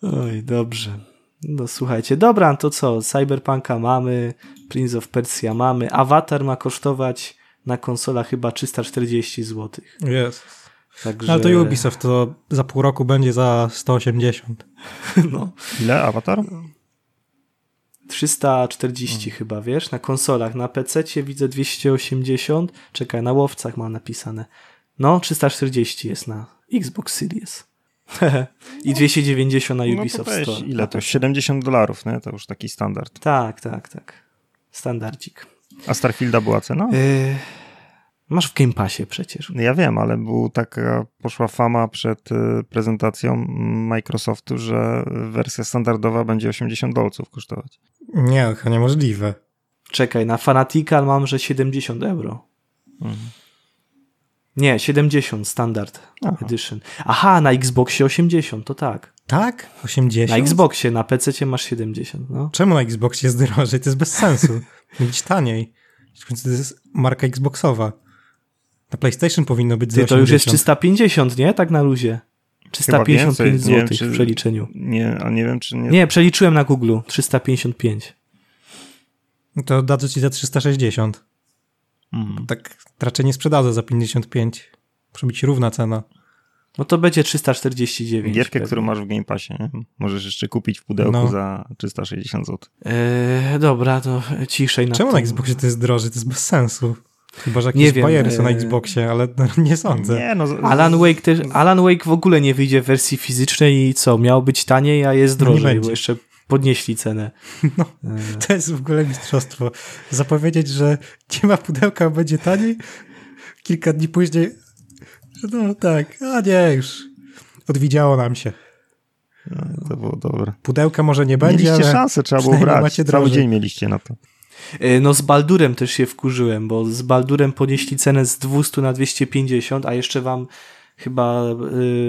Oj, dobrze. No słuchajcie, dobra, to co? Cyberpunka mamy, Prince of Persia mamy, Avatar ma kosztować na konsolach chyba 340 zł. Jest. Także... Ale to Ubisoft to za pół roku będzie za 180. No. Ile Avatar? 340 hmm. chyba, wiesz, na konsolach. Na PC widzę 280. Czekaj, na łowcach ma napisane. No, 340 jest na Xbox Series. I 290 na Ubisoft no to Store. Ile to? 70 dolarów, nie? To już taki standard. Tak, tak, tak. Standardzik. A Starfielda była cena? Yy, Masz w Game Passie przecież. Ja wiem, ale był taka, poszła fama przed y, prezentacją Microsoftu, że wersja standardowa będzie 80 dolców kosztować. Nie, to niemożliwe. Czekaj, na Fanatical mam, że 70 euro. Mhm. Nie, 70 standard Aha. edition. Aha, na Xboxie 80, to tak. Tak? 80? Na Xboxie, na PC masz 70. No. Czemu na Xboxie jest drożej? To jest bez sensu. być taniej. To jest marka Xboxowa. Na PlayStation powinno być Ty, To już jest 350, nie? Tak na luzie. 355 zł w przeliczeniu. Nie, a nie wiem, czy nie. Nie, przeliczyłem na Google. 355. No to dadzą ci za 360. Mm. Tak raczej nie sprzedadzę za 55. Musi być równa cena. No to będzie 349. Gierkę, pewnie. którą masz w Game Passie, nie? Możesz jeszcze kupić w pudełku no. za 360 zł. Eee, dobra, to ciszej na Czemu na Xboxie to jest drożej? To jest bez sensu. Chyba, że jakieś nie wiem, bajery są na e, Xboxie, ale no, nie sądzę. Nie, no, Alan, Wake też, Alan Wake w ogóle nie wyjdzie w wersji fizycznej i co, miał być taniej, a jest drożej, bo jeszcze podnieśli cenę. No, to jest w ogóle mistrzostwo. Zapowiedzieć, że nie ma pudełka, będzie taniej, kilka dni później no tak, a nie już. Odwidziało nam się. No, to było dobre. Pudełka może nie będzie, Mieliście ale szansę, trzeba było brać. Cały dzień mieliście na to. E, no z Baldurem też się wkurzyłem, bo z Baldurem podnieśli cenę z 200 na 250, a jeszcze wam chyba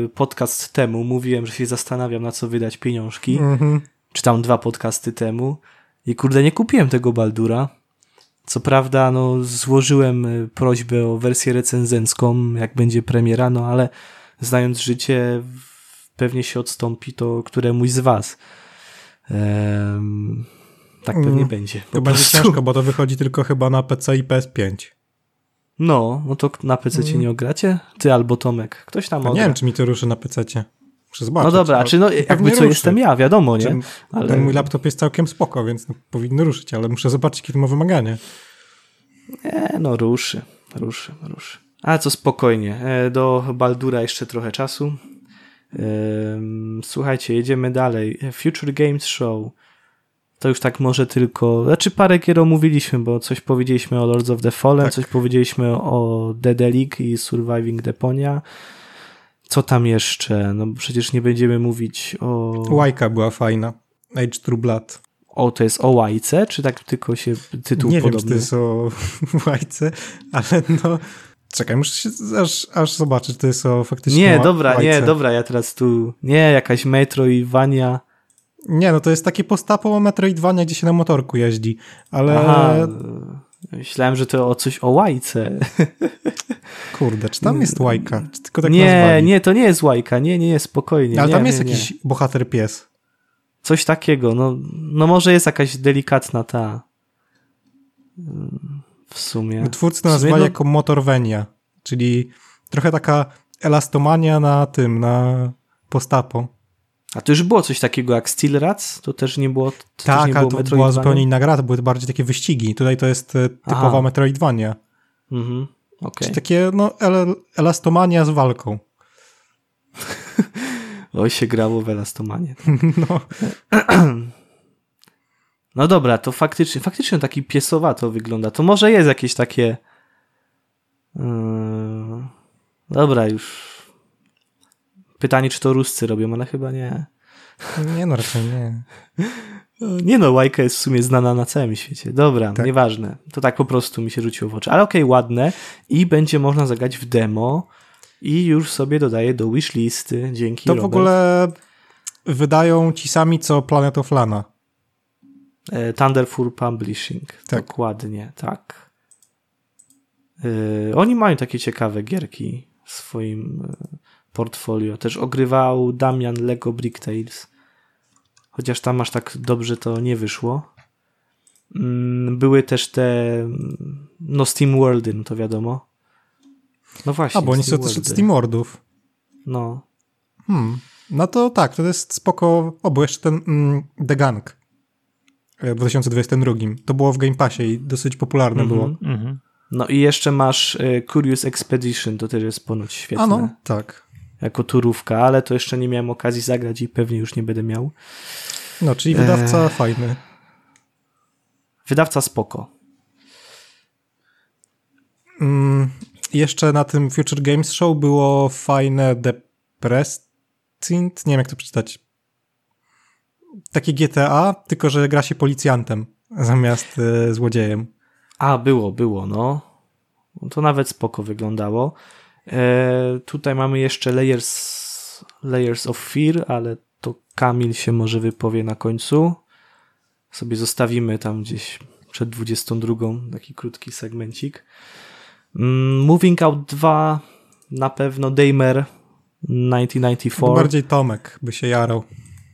y, podcast temu mówiłem, że się zastanawiam na co wydać pieniążki. Mhm. Czy tam dwa podcasty temu. I kurde, nie kupiłem tego Baldura. Co prawda, no, złożyłem y, prośbę o wersję recenzencką, jak będzie premiera, no ale znając życie, pewnie się odstąpi to któremuś z was. Ehm, tak pewnie mm, będzie. To będzie ciężko, bo to wychodzi tylko chyba na PC i PS5. No, no to na PC mm. nie ogracie? Ty albo Tomek. Ktoś tam Nie wiem, czy mi to ruszy na PC. Muszę zobaczyć. No dobra, czy no, jakby co ruszy. jestem ja, wiadomo, nie? Ale... Mój laptop jest całkiem spoko, więc no, powinno ruszyć, ale muszę zobaczyć, to ma wymaganie. Nie, no ruszy, ruszy, ruszy. A co spokojnie, e, do Baldura jeszcze trochę czasu. Słuchajcie, jedziemy dalej. Future Games Show. To już tak może tylko. Znaczy, parę gier omówiliśmy, bo coś powiedzieliśmy o Lords of the Fallen, tak. coś powiedzieliśmy o Dedelic i Surviving Deponia. Co tam jeszcze? No przecież nie będziemy mówić o. Łajka była fajna. Age True Blood. O, to jest o łajce, czy tak tylko się tytuł Nie podobny? wiem, czy to jest o łajce, ale no Czekaj, muszę się aż, aż zobaczyć, to jest o faktycznie Nie, dobra, łajce. nie, dobra, ja teraz tu, nie, jakaś Metroidvania. Nie, no to jest takie postapo Metroidvania, gdzie się na motorku jeździ, ale... Aha, myślałem, że to o coś o łajce. Kurde, czy tam jest łajka? Czy tylko tak nie, nazwali? nie, to nie jest łajka, nie, nie, spokojnie. Ale nie, tam jest nie, jakiś bohater pies. Coś takiego, no, no może jest jakaś delikatna ta w sumie. Twórcy to nazwali no... jako Motorvenia, czyli trochę taka elastomania na tym, na postapo. A to już było coś takiego jak Steel Rats? To też nie było to Tak, nie ale to była zupełnie inna gra, to były bardziej takie wyścigi. Tutaj to jest e, typowa Aha. Metroidvania. Mhm, okay. Czyli takie no, el elastomania z walką. Oj, się grało w elastomanie. no. No dobra, to faktycznie, faktycznie taki piesowato wygląda. To może jest jakieś takie. Yy... Dobra, już. Pytanie, czy to Ruscy robią, ale chyba nie. Nie, no raczej nie. Nie no, Łajka jest w sumie znana na całym świecie. Dobra, tak. nieważne. To tak po prostu mi się rzuciło w oczy. Ale okej, okay, ładne. I będzie można zagrać w demo. I już sobie dodaję do wishlisty. Dzięki, To Robert. w ogóle wydają ci sami co Planet of Lana. E, Thunderful Publishing. Tak. Dokładnie, tak. Yy, oni mają takie ciekawe gierki w swoim e, portfolio. Też ogrywał Damian Lego Brick Tales. Chociaż tam aż tak dobrze to nie wyszło. Yy, były też te no Steam Worldy, no to wiadomo. No właśnie. A, bo oni są też od Steam Worldów. No. Hmm. No to tak, to jest spoko. O, bo jeszcze ten mm, The Gang. W 2022. To było w Game Passie i dosyć popularne mm -hmm, było. Mm -hmm. No i jeszcze masz y, Curious Expedition, to też jest ponoć świetne. A no, tak. Jako turówka, ale to jeszcze nie miałem okazji zagrać i pewnie już nie będę miał. No, czyli wydawca e... fajny. Wydawca spoko. Mm, jeszcze na tym Future Games Show było fajne Depressing, nie wiem jak to przeczytać, takie GTA, tylko że gra się policjantem zamiast e, złodziejem. A, było, było, no. To nawet spoko wyglądało. E, tutaj mamy jeszcze Layers, Layers of Fear, ale to Kamil się może wypowie na końcu. Sobie zostawimy tam gdzieś przed 22, taki krótki segmencik. Mm, Moving Out 2, na pewno Damer 1994. To bardziej Tomek by się jarał.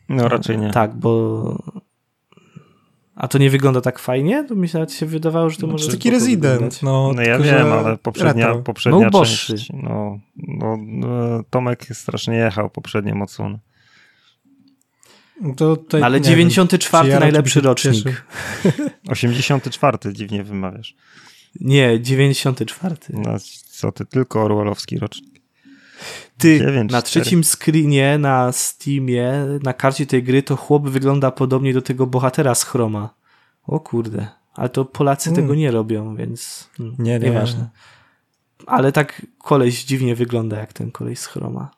No raczej nie. Tak, bo... A to nie wygląda tak fajnie? To mi się wydawało, że to może... Taki rezydent. No, no ja wiem, ale poprzednia, poprzednia no, część... No, no, no, Tomek strasznie jechał poprzednią odsłonę. To tutaj, ale 94 wiem, najlepszy rocznik. 84 dziwnie wymawiasz. Nie, 94. No, co ty, tylko orwellowski rocznik. Ty, 9, na trzecim screenie na Steamie, na karcie tej gry, to chłop wygląda podobnie do tego bohatera z Chroma. O kurde. Ale to Polacy mm. tego nie robią, więc hmm, nie, nie. nieważne. Ale tak koleś dziwnie wygląda jak ten koleś z Chroma.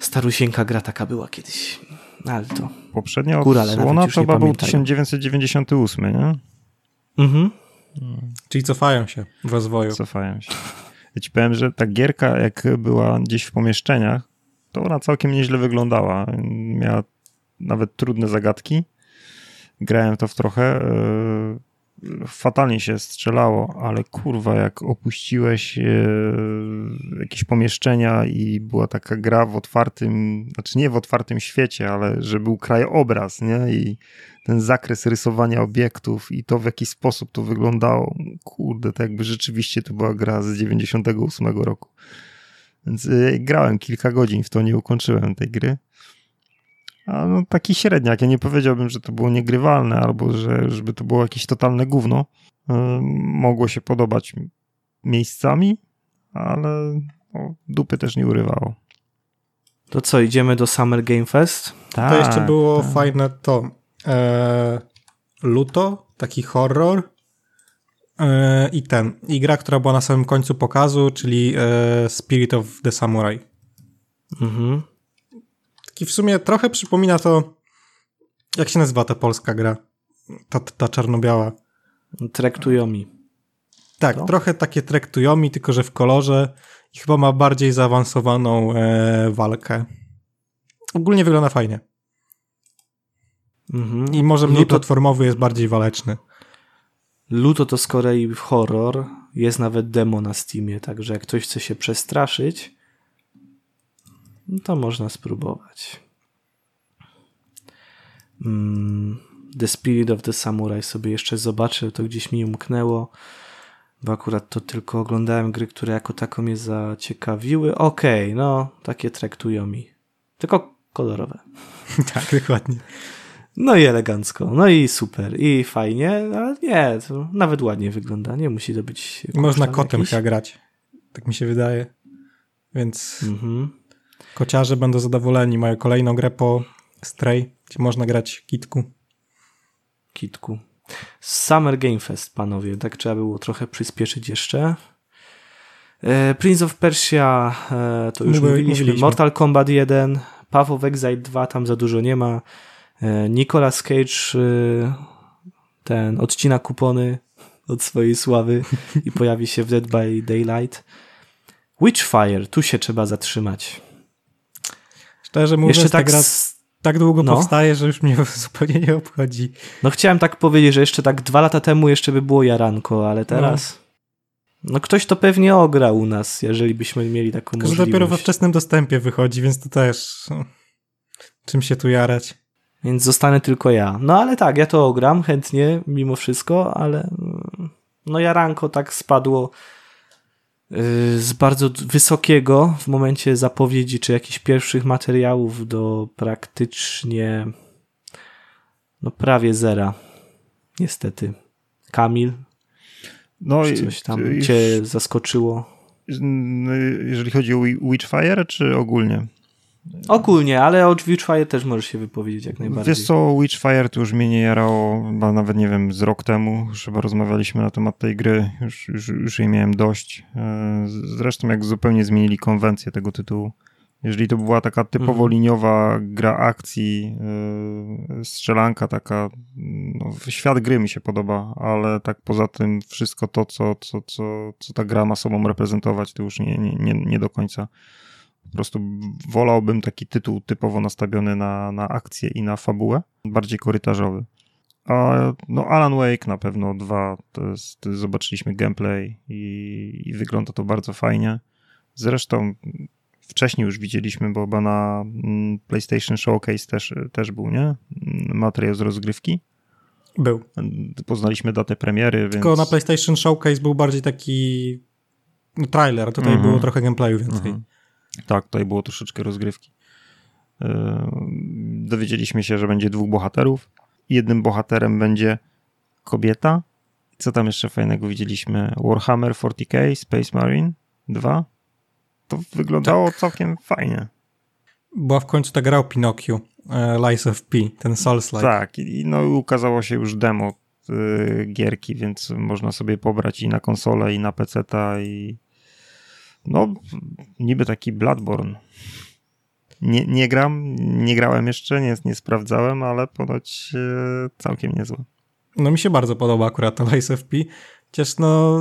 Starusieńka gra taka była kiedyś. Ale to... Poprzednia odsłona to chyba był 1998, nie? Mhm. Hmm. Czyli cofają się w rozwoju. Cofają się. Ja ci powiem, że ta gierka, jak była gdzieś w pomieszczeniach, to ona całkiem nieźle wyglądała. Miała nawet trudne zagadki. Grałem to w trochę. E, fatalnie się strzelało, ale kurwa, jak opuściłeś e, jakieś pomieszczenia i była taka gra w otwartym, znaczy nie w otwartym świecie, ale że był krajobraz, nie? I ten zakres rysowania obiektów i to w jaki sposób to wyglądało. Kurde, to jakby rzeczywiście to była gra z 98 roku. Więc y, grałem kilka godzin w to, nie ukończyłem tej gry. A no, taki średniak. Ja nie powiedziałbym, że to było niegrywalne albo że żeby to było jakieś totalne gówno. Y, mogło się podobać miejscami, ale no, dupy też nie urywało. To co, idziemy do Summer Game Fest? to jeszcze było tak. fajne to e, Luto, taki horror e, i ten, i gra, która była na samym końcu pokazu, czyli e, Spirit of the Samurai. Mhm. W sumie trochę przypomina to, jak się nazywa ta polska gra? Ta, ta czarno-biała. Traktujomi. Tak, to? trochę takie traktujomi, tylko że w kolorze i chyba ma bardziej zaawansowaną e, walkę. Ogólnie wygląda fajnie. Mhm. I może mniej Luto... platformowy jest bardziej waleczny. Luto to z kolei horror. Jest nawet demo na Steamie, także jak ktoś chce się przestraszyć, no to można spróbować. Mm, the Spirit of the Samurai sobie jeszcze zobaczę, to gdzieś mi umknęło, bo akurat to tylko oglądałem gry, które jako taką mnie zaciekawiły. Okej, okay, no, takie traktują mi. Tylko kolorowe. tak, dokładnie. No i elegancko, no i super, i fajnie, ale nie, to nawet ładnie wygląda, nie musi to być... Można kotem jakiś. chyba grać, tak mi się wydaje, więc mhm. Kociarze będą zadowoleni, mają kolejną grę po Stray, gdzie można grać kitku. Kitku. Summer Game Fest, panowie, tak trzeba było trochę przyspieszyć jeszcze. E, Prince of Persia, e, to już mówiliśmy. mówiliśmy. Mortal Kombat 1, Path of Exile 2, tam za dużo nie ma. E, Nicolas Cage ten odcina kupony od swojej sławy i pojawi się w Dead by Daylight. Witchfire, tu się trzeba zatrzymać. Szczerze mówiąc, Jeszcze tak gra tak długo no. powstaje, że już mnie zupełnie nie obchodzi. No chciałem tak powiedzieć, że jeszcze tak dwa lata temu jeszcze by było jaranko, ale teraz... No, no ktoś to pewnie ogra u nas, jeżeli byśmy mieli taką Tylko, możliwość. dopiero we wczesnym dostępie wychodzi, więc to też... No, czym się tu jarać? Więc zostanę tylko ja. No ale tak, ja to ogram chętnie, mimo wszystko, ale... Mm, no jaranko tak spadło z bardzo wysokiego w momencie zapowiedzi czy jakichś pierwszych materiałów do praktycznie no prawie zera. Niestety. Kamil, no, czy coś tam już, cię zaskoczyło? Jeżeli chodzi o Witchfire, czy ogólnie? Ogólnie, ale o Witchfire też możesz się wypowiedzieć jak najbardziej. Wiesz co, Witchfire to już mnie nie jarało, chyba nawet nie wiem, z rok temu, chyba rozmawialiśmy na temat tej gry, już, już, już jej miałem dość. E, zresztą jak zupełnie zmienili konwencję tego tytułu. Jeżeli to była taka typowo mhm. liniowa gra akcji, yy, strzelanka taka, no, świat gry mi się podoba, ale tak poza tym wszystko to, co, co, co, co ta gra ma sobą reprezentować, to już nie, nie, nie, nie do końca po prostu wolałbym taki tytuł typowo nastawiony na, na akcję i na fabułę, bardziej korytarzowy. A no Alan Wake na pewno dwa, to jest, to zobaczyliśmy gameplay i, i, wygląda to bardzo fajnie. Zresztą wcześniej już widzieliśmy, bo chyba na mm, PlayStation Showcase też, też był, nie? Materiał z rozgrywki. Był. Poznaliśmy datę premiery, Tylko więc... na PlayStation Showcase był bardziej taki no, trailer, tutaj mhm. było trochę gameplayu więcej. Mhm. Tak, tutaj było troszeczkę rozgrywki. E, dowiedzieliśmy się, że będzie dwóch bohaterów. Jednym bohaterem będzie kobieta. Co tam jeszcze fajnego widzieliśmy? Warhammer 40k Space Marine 2. To wyglądało tak. całkiem fajnie. Była w końcu ta gra o Pinokio, e, Lies of P, ten Souls-like. Tak, i no ukazało się już demo y, gierki, więc można sobie pobrać i na konsolę, i na PC-ta, i no, niby taki Bloodborne. Nie, nie gram, nie grałem jeszcze, nie, nie sprawdzałem, ale ponoć e, całkiem niezłe. No mi się bardzo podoba akurat to Lies of P. Chociaż no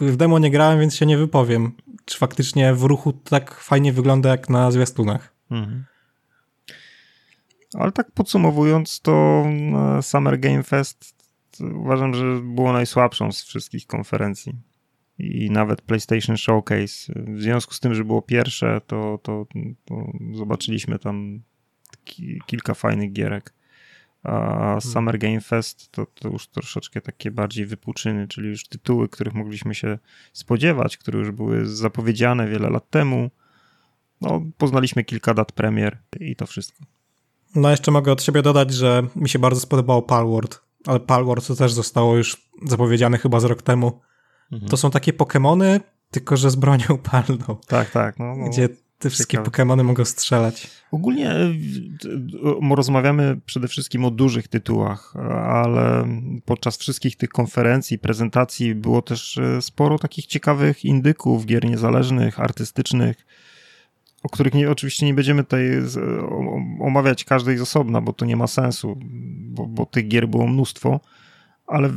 w demo nie grałem, więc się nie wypowiem. Czy faktycznie w ruchu tak fajnie wygląda jak na zwiastunach. Mhm. Ale tak podsumowując, to e, Summer Game Fest uważam, że było najsłabszą z wszystkich konferencji i nawet PlayStation Showcase. W związku z tym, że było pierwsze, to, to, to zobaczyliśmy tam ki kilka fajnych gierek. A hmm. Summer Game Fest to, to już troszeczkę takie bardziej wypłuczyny, czyli już tytuły, których mogliśmy się spodziewać, które już były zapowiedziane wiele lat temu. No, poznaliśmy kilka dat premier i to wszystko. No, jeszcze mogę od siebie dodać, że mi się bardzo spodobało Palworld, ale Palworld to też zostało już zapowiedziane chyba z rok temu mhm. to są takie Pokémony, tylko że z bronią palną. Tak, tak. No, no. Gdzie te wszystkie. Pokémony mogą strzelać. Ogólnie e, rozmawiamy przede wszystkim o dużych tytułach, ale podczas wszystkich tych konferencji, prezentacji było też e, sporo takich ciekawych indyków, gier niezależnych, artystycznych, o których nie, oczywiście nie będziemy tutaj omawiać każdej z osobna, bo to nie ma sensu, bo, bo tych gier było mnóstwo, ale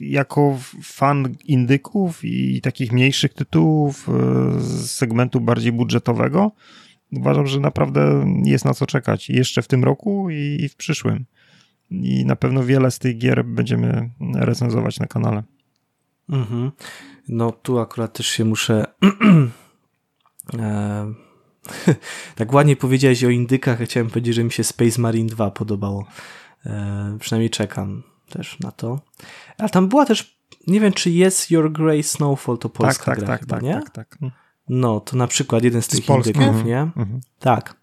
jako fan indyków i takich mniejszych tytułów e, z segmentu bardziej budżetowego, uważam, że naprawdę jest na co czekać jeszcze w tym roku i w przyszłym. I na pewno wiele z tych gier będziemy recenzować na kanale. Mhm. No tu akurat też się muszę e, tak ładnie powiedziałeś o indykach, chciałem powiedzieć, że mi się Space Marine 2 podobało. E, przynajmniej czekam też na to. A tam była też, nie wiem czy jest Your Grey Snowfall, to polska tak, gra tak, chyba, tak, nie? Tak, tak, tak. No, to na przykład jeden z, tych indyków, mhm. nie? Mhm. Tak.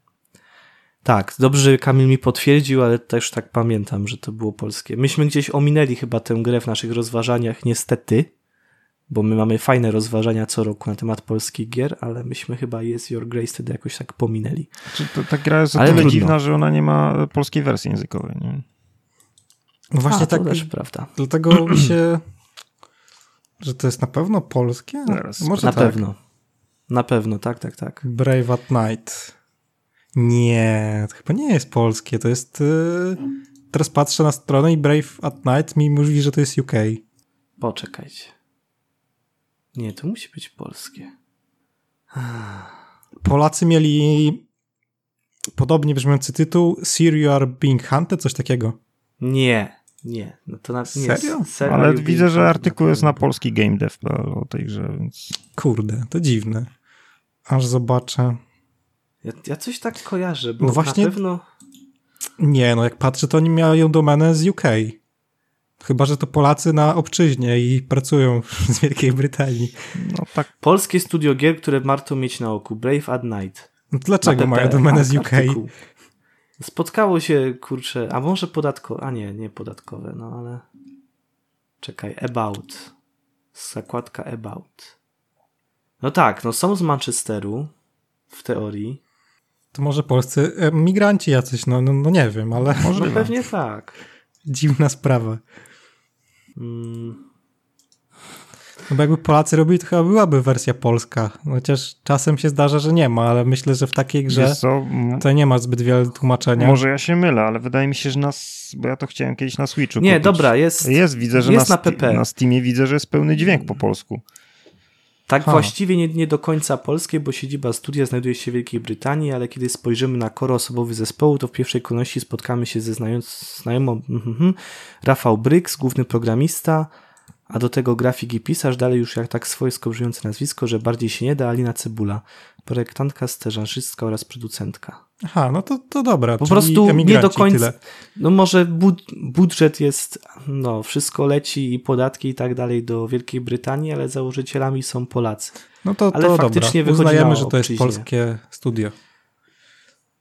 Tak, dobrze, że Kamil mi potwierdził, ale też tak pamiętam, że to było polskie. Myśmy gdzieś ominęli chyba tę grę w naszych rozważaniach, niestety, bo my mamy fajne rozważania co roku na temat polskich gier, ale myśmy chyba Jest Your Grace wtedy jakoś tak pominęli. Czy to, ta gra jest o tyle dziwna, że ona nie ma polskiej wersji językowej, nie? No właśnie A, tak. też prawda. Dlatego mi się. Że to jest na pewno polskie? Zaraz. Może na tak. pewno. Na pewno, tak, tak, tak. Brave at Night. Nie, to chyba nie jest polskie. To jest. Yy... Teraz patrzę na stronę i Brave at Night mi mówi, że to jest UK. Poczekajcie. Nie, to musi być polskie. Polacy mieli podobnie brzmiący tytuł Sir You Are Being Hunted, coś takiego. Nie. Nie, no to na, nie Serio? Serio? Ale widzę, że artykuł jest na polski GameDev.pl o tej grze, więc... Kurde, to dziwne. Aż zobaczę. Ja, ja coś tak kojarzę, bo no właśnie... na pewno... Nie, no jak patrzę, to oni mają domenę z UK. Chyba, że to Polacy na obczyźnie i pracują z Wielkiej Brytanii. No tak. Polskie studio gier, które warto mieć na oku. Brave at Night. No dlaczego mają domenę z UK? Artykuł. Spotkało się, kurczę, a może podatkowe, a nie, nie podatkowe, no ale czekaj, about. Zakładka about. No tak, no są z Manchesteru, w teorii. To może polscy migranci jacyś, no, no, no nie wiem, ale... Może no pewnie tak. Dziwna sprawa. Mm. No bo jakby Polacy robili, to chyba byłaby wersja polska. Chociaż czasem się zdarza, że nie ma, ale myślę, że w takiej grze to nie ma zbyt wiele tłumaczenia. Może ja się mylę, ale wydaje mi się, że nas, bo ja to chciałem kiedyś na Switchu Nie, kupić. dobra, jest Jest, widzę, że jest na, na, PP. na Steamie widzę, że jest pełny dźwięk po polsku. Tak ha. właściwie nie, nie do końca polskie, bo siedziba studia znajduje się w Wielkiej Brytanii, ale kiedy spojrzymy na koro osobowy zespołu, to w pierwszej kolejności spotkamy się ze znajomą mm, mm, mm, Rafał Bryks, główny programista, a do tego grafik i pisarz, dalej już jak tak swojsko brzmiące nazwisko, że bardziej się nie da, Alina Cebula, projektantka, steżarzystka oraz producentka. Aha, no to, to dobra. Po prostu nie do końca. No może bud budżet jest, no wszystko leci i podatki i tak dalej do Wielkiej Brytanii, ale założycielami są Polacy. No to, to ale faktycznie dobra. Uznajemy, że to jest polskie studio.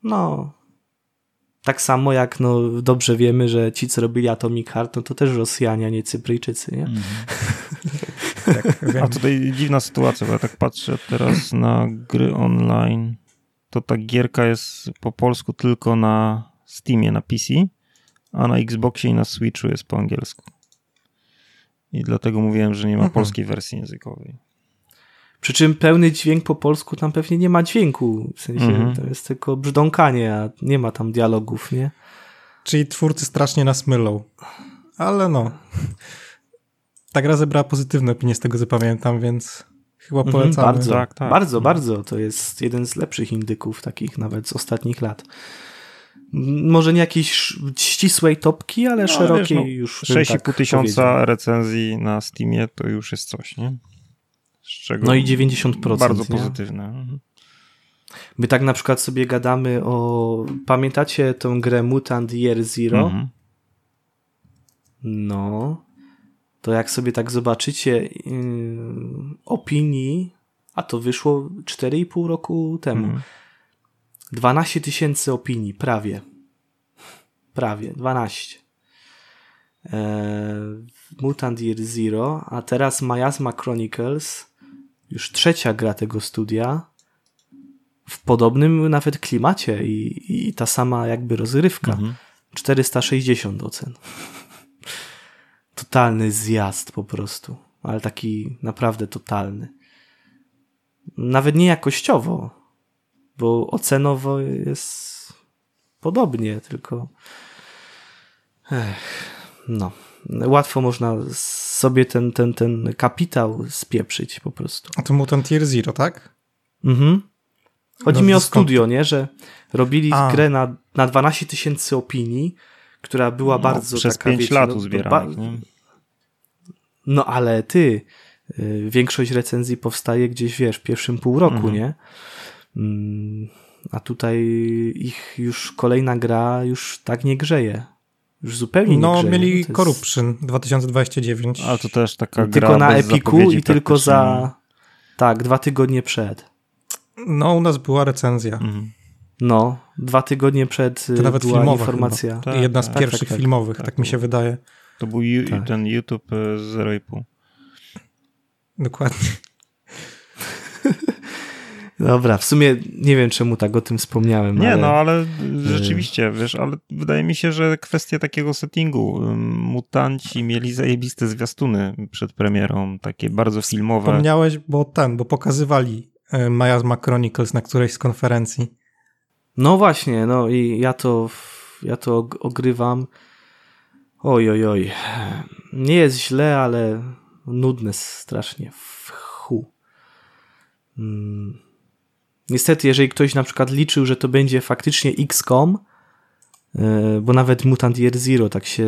No, tak samo jak no, dobrze wiemy, że ci, co robili Atomic Heart, no to też Rosjanie, a nie Cypryjczycy, nie? Mm. tak, a tutaj dziwna sytuacja, bo ja tak patrzę teraz na gry online, to ta gierka jest po polsku tylko na Steamie, na PC, a na Xboxie i na Switchu jest po angielsku. I dlatego mówiłem, że nie ma mhm. polskiej wersji językowej. Przy czym pełny dźwięk po polsku tam pewnie nie ma dźwięku. W sensie mhm. to jest tylko brzdąkanie, a nie ma tam dialogów, nie? Czyli twórcy strasznie nas mylą. Ale no. Ta gra zebrała pozytywne opinie z tego co pamiętam, więc chyba mhm, polecamy. Mhm, bardzo, tak, tak. bardzo, bardzo. To jest jeden z lepszych indyków, takich nawet z ostatnich lat. Może nie jakiejś ścisłej topki, ale no, szerokiej wiesz, no, już. 6,5 tak tysiąca recenzji na Steamie to już jest coś, nie? No i 90%. Bardzo nie? pozytywne. My tak na przykład sobie gadamy o. Pamiętacie tą grę Mutant Year Zero? Mhm. No. To jak sobie tak zobaczycie yy, opinii, a to wyszło 4,5 roku temu. Mhm. 12 tysięcy opinii, prawie. Prawie, 12. Mutant Year Zero, a teraz Miasma Chronicles, już trzecia gra tego studia, w podobnym nawet klimacie i, i ta sama jakby rozrywka. Mhm. 460 ocen. Totalny zjazd po prostu, ale taki naprawdę totalny. Nawet nie jakościowo, bo ocenowo jest podobnie, tylko Ech, no. Łatwo można sobie ten, ten, ten kapitał spieprzyć po prostu. A to Mutant Tier Zero, tak? Mhm. Chodzi no, mi o studio, nie? Że robili A. grę na, na 12 tysięcy opinii, która była no, bardzo przez taka, 5 wiecie, lat no, uzbieranych, ba... No ale ty, y, większość recenzji powstaje gdzieś, wiesz, w pierwszym pół roku, mhm. nie? Mm, a tutaj ich już kolejna gra już tak nie grzeje. Już zupełnie no, nie mieli no, jest... Corruption 2029. A to też taka gra Tylko na Epiku i tylko za tak, dwa tygodnie przed. No, u nas była recenzja. Mhm. No, dwa tygodnie przed to nawet była filmowa informacja. Tak, Jedna z tak, pierwszych tak, tak, filmowych, tak, mi się wydaje. To był tak. ten YouTube 0,5. E, Dokładnie. Dobra, w sumie nie wiem, czemu tak o tym wspomniałem. Nie, ale... no ale rzeczywiście, wiesz, ale wydaje mi się, że kwestia takiego settingu. Mutanci mieli zajebiste zwiastuny przed premierą, takie bardzo filmowe. Wspomniałeś, bo ten, bo pokazywali Miasma Chronicles na którejś z konferencji. No właśnie, no i ja to, ja to ogrywam. Oj, oj, oj. Nie jest źle, ale nudne strasznie. W chu. Hmm. Niestety, jeżeli ktoś na przykład liczył, że to będzie faktycznie XCOM, e, bo nawet Mutant Year Zero tak się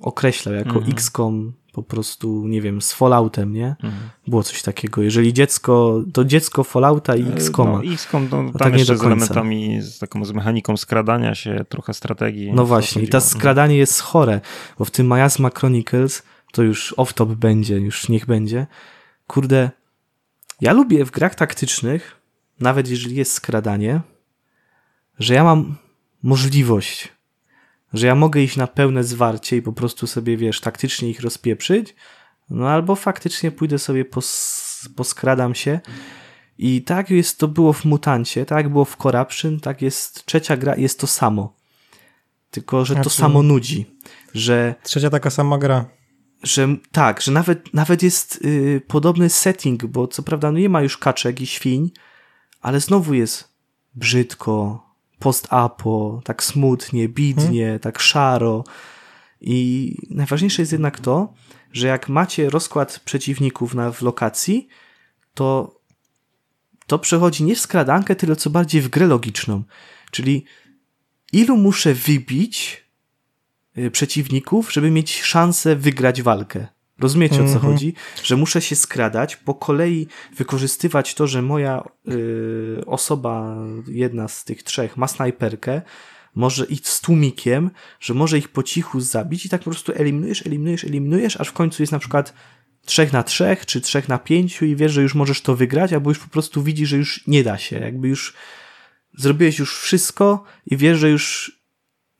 określał jako mhm. XCOM po prostu, nie wiem, z Falloutem, nie? Mhm. Było coś takiego. Jeżeli dziecko, to dziecko Fallouta i XCOM. No, XCOM to, tam tak jeszcze z elementami, z taką z mechaniką skradania się, trochę strategii. No właśnie, i to skradanie jest chore, bo w tym Miasma Chronicles to już off-top będzie, już niech będzie. Kurde, ja lubię w grach taktycznych nawet jeżeli jest skradanie, że ja mam możliwość, że ja mogę iść na pełne zwarcie i po prostu sobie, wiesz, taktycznie ich rozpieprzyć, no albo faktycznie pójdę sobie, pos, poskradam się i tak jest to było w Mutancie, tak było w Corruption, tak jest trzecia gra, jest to samo. Tylko, że to znaczy, samo nudzi, że... Trzecia taka sama gra. Że tak, że nawet, nawet jest y, podobny setting, bo co prawda no nie ma już kaczek i świń, ale znowu jest brzydko, post-apo, tak smutnie, bidnie, hmm. tak szaro. I najważniejsze jest jednak to, że jak macie rozkład przeciwników na, w lokacji, to to przechodzi nie w skradankę, tyle co bardziej w grę logiczną. Czyli ilu muszę wybić y, przeciwników, żeby mieć szansę wygrać walkę. Rozumiecie o co mhm. chodzi? Że muszę się skradać, po kolei wykorzystywać to, że moja y, osoba, jedna z tych trzech, ma snajperkę, może iść z tłumikiem, że może ich po cichu zabić i tak po prostu eliminujesz, eliminujesz, eliminujesz, aż w końcu jest na przykład trzech na trzech, czy trzech na pięciu i wiesz, że już możesz to wygrać, albo już po prostu widzisz, że już nie da się, jakby już zrobiłeś już wszystko i wiesz, że już,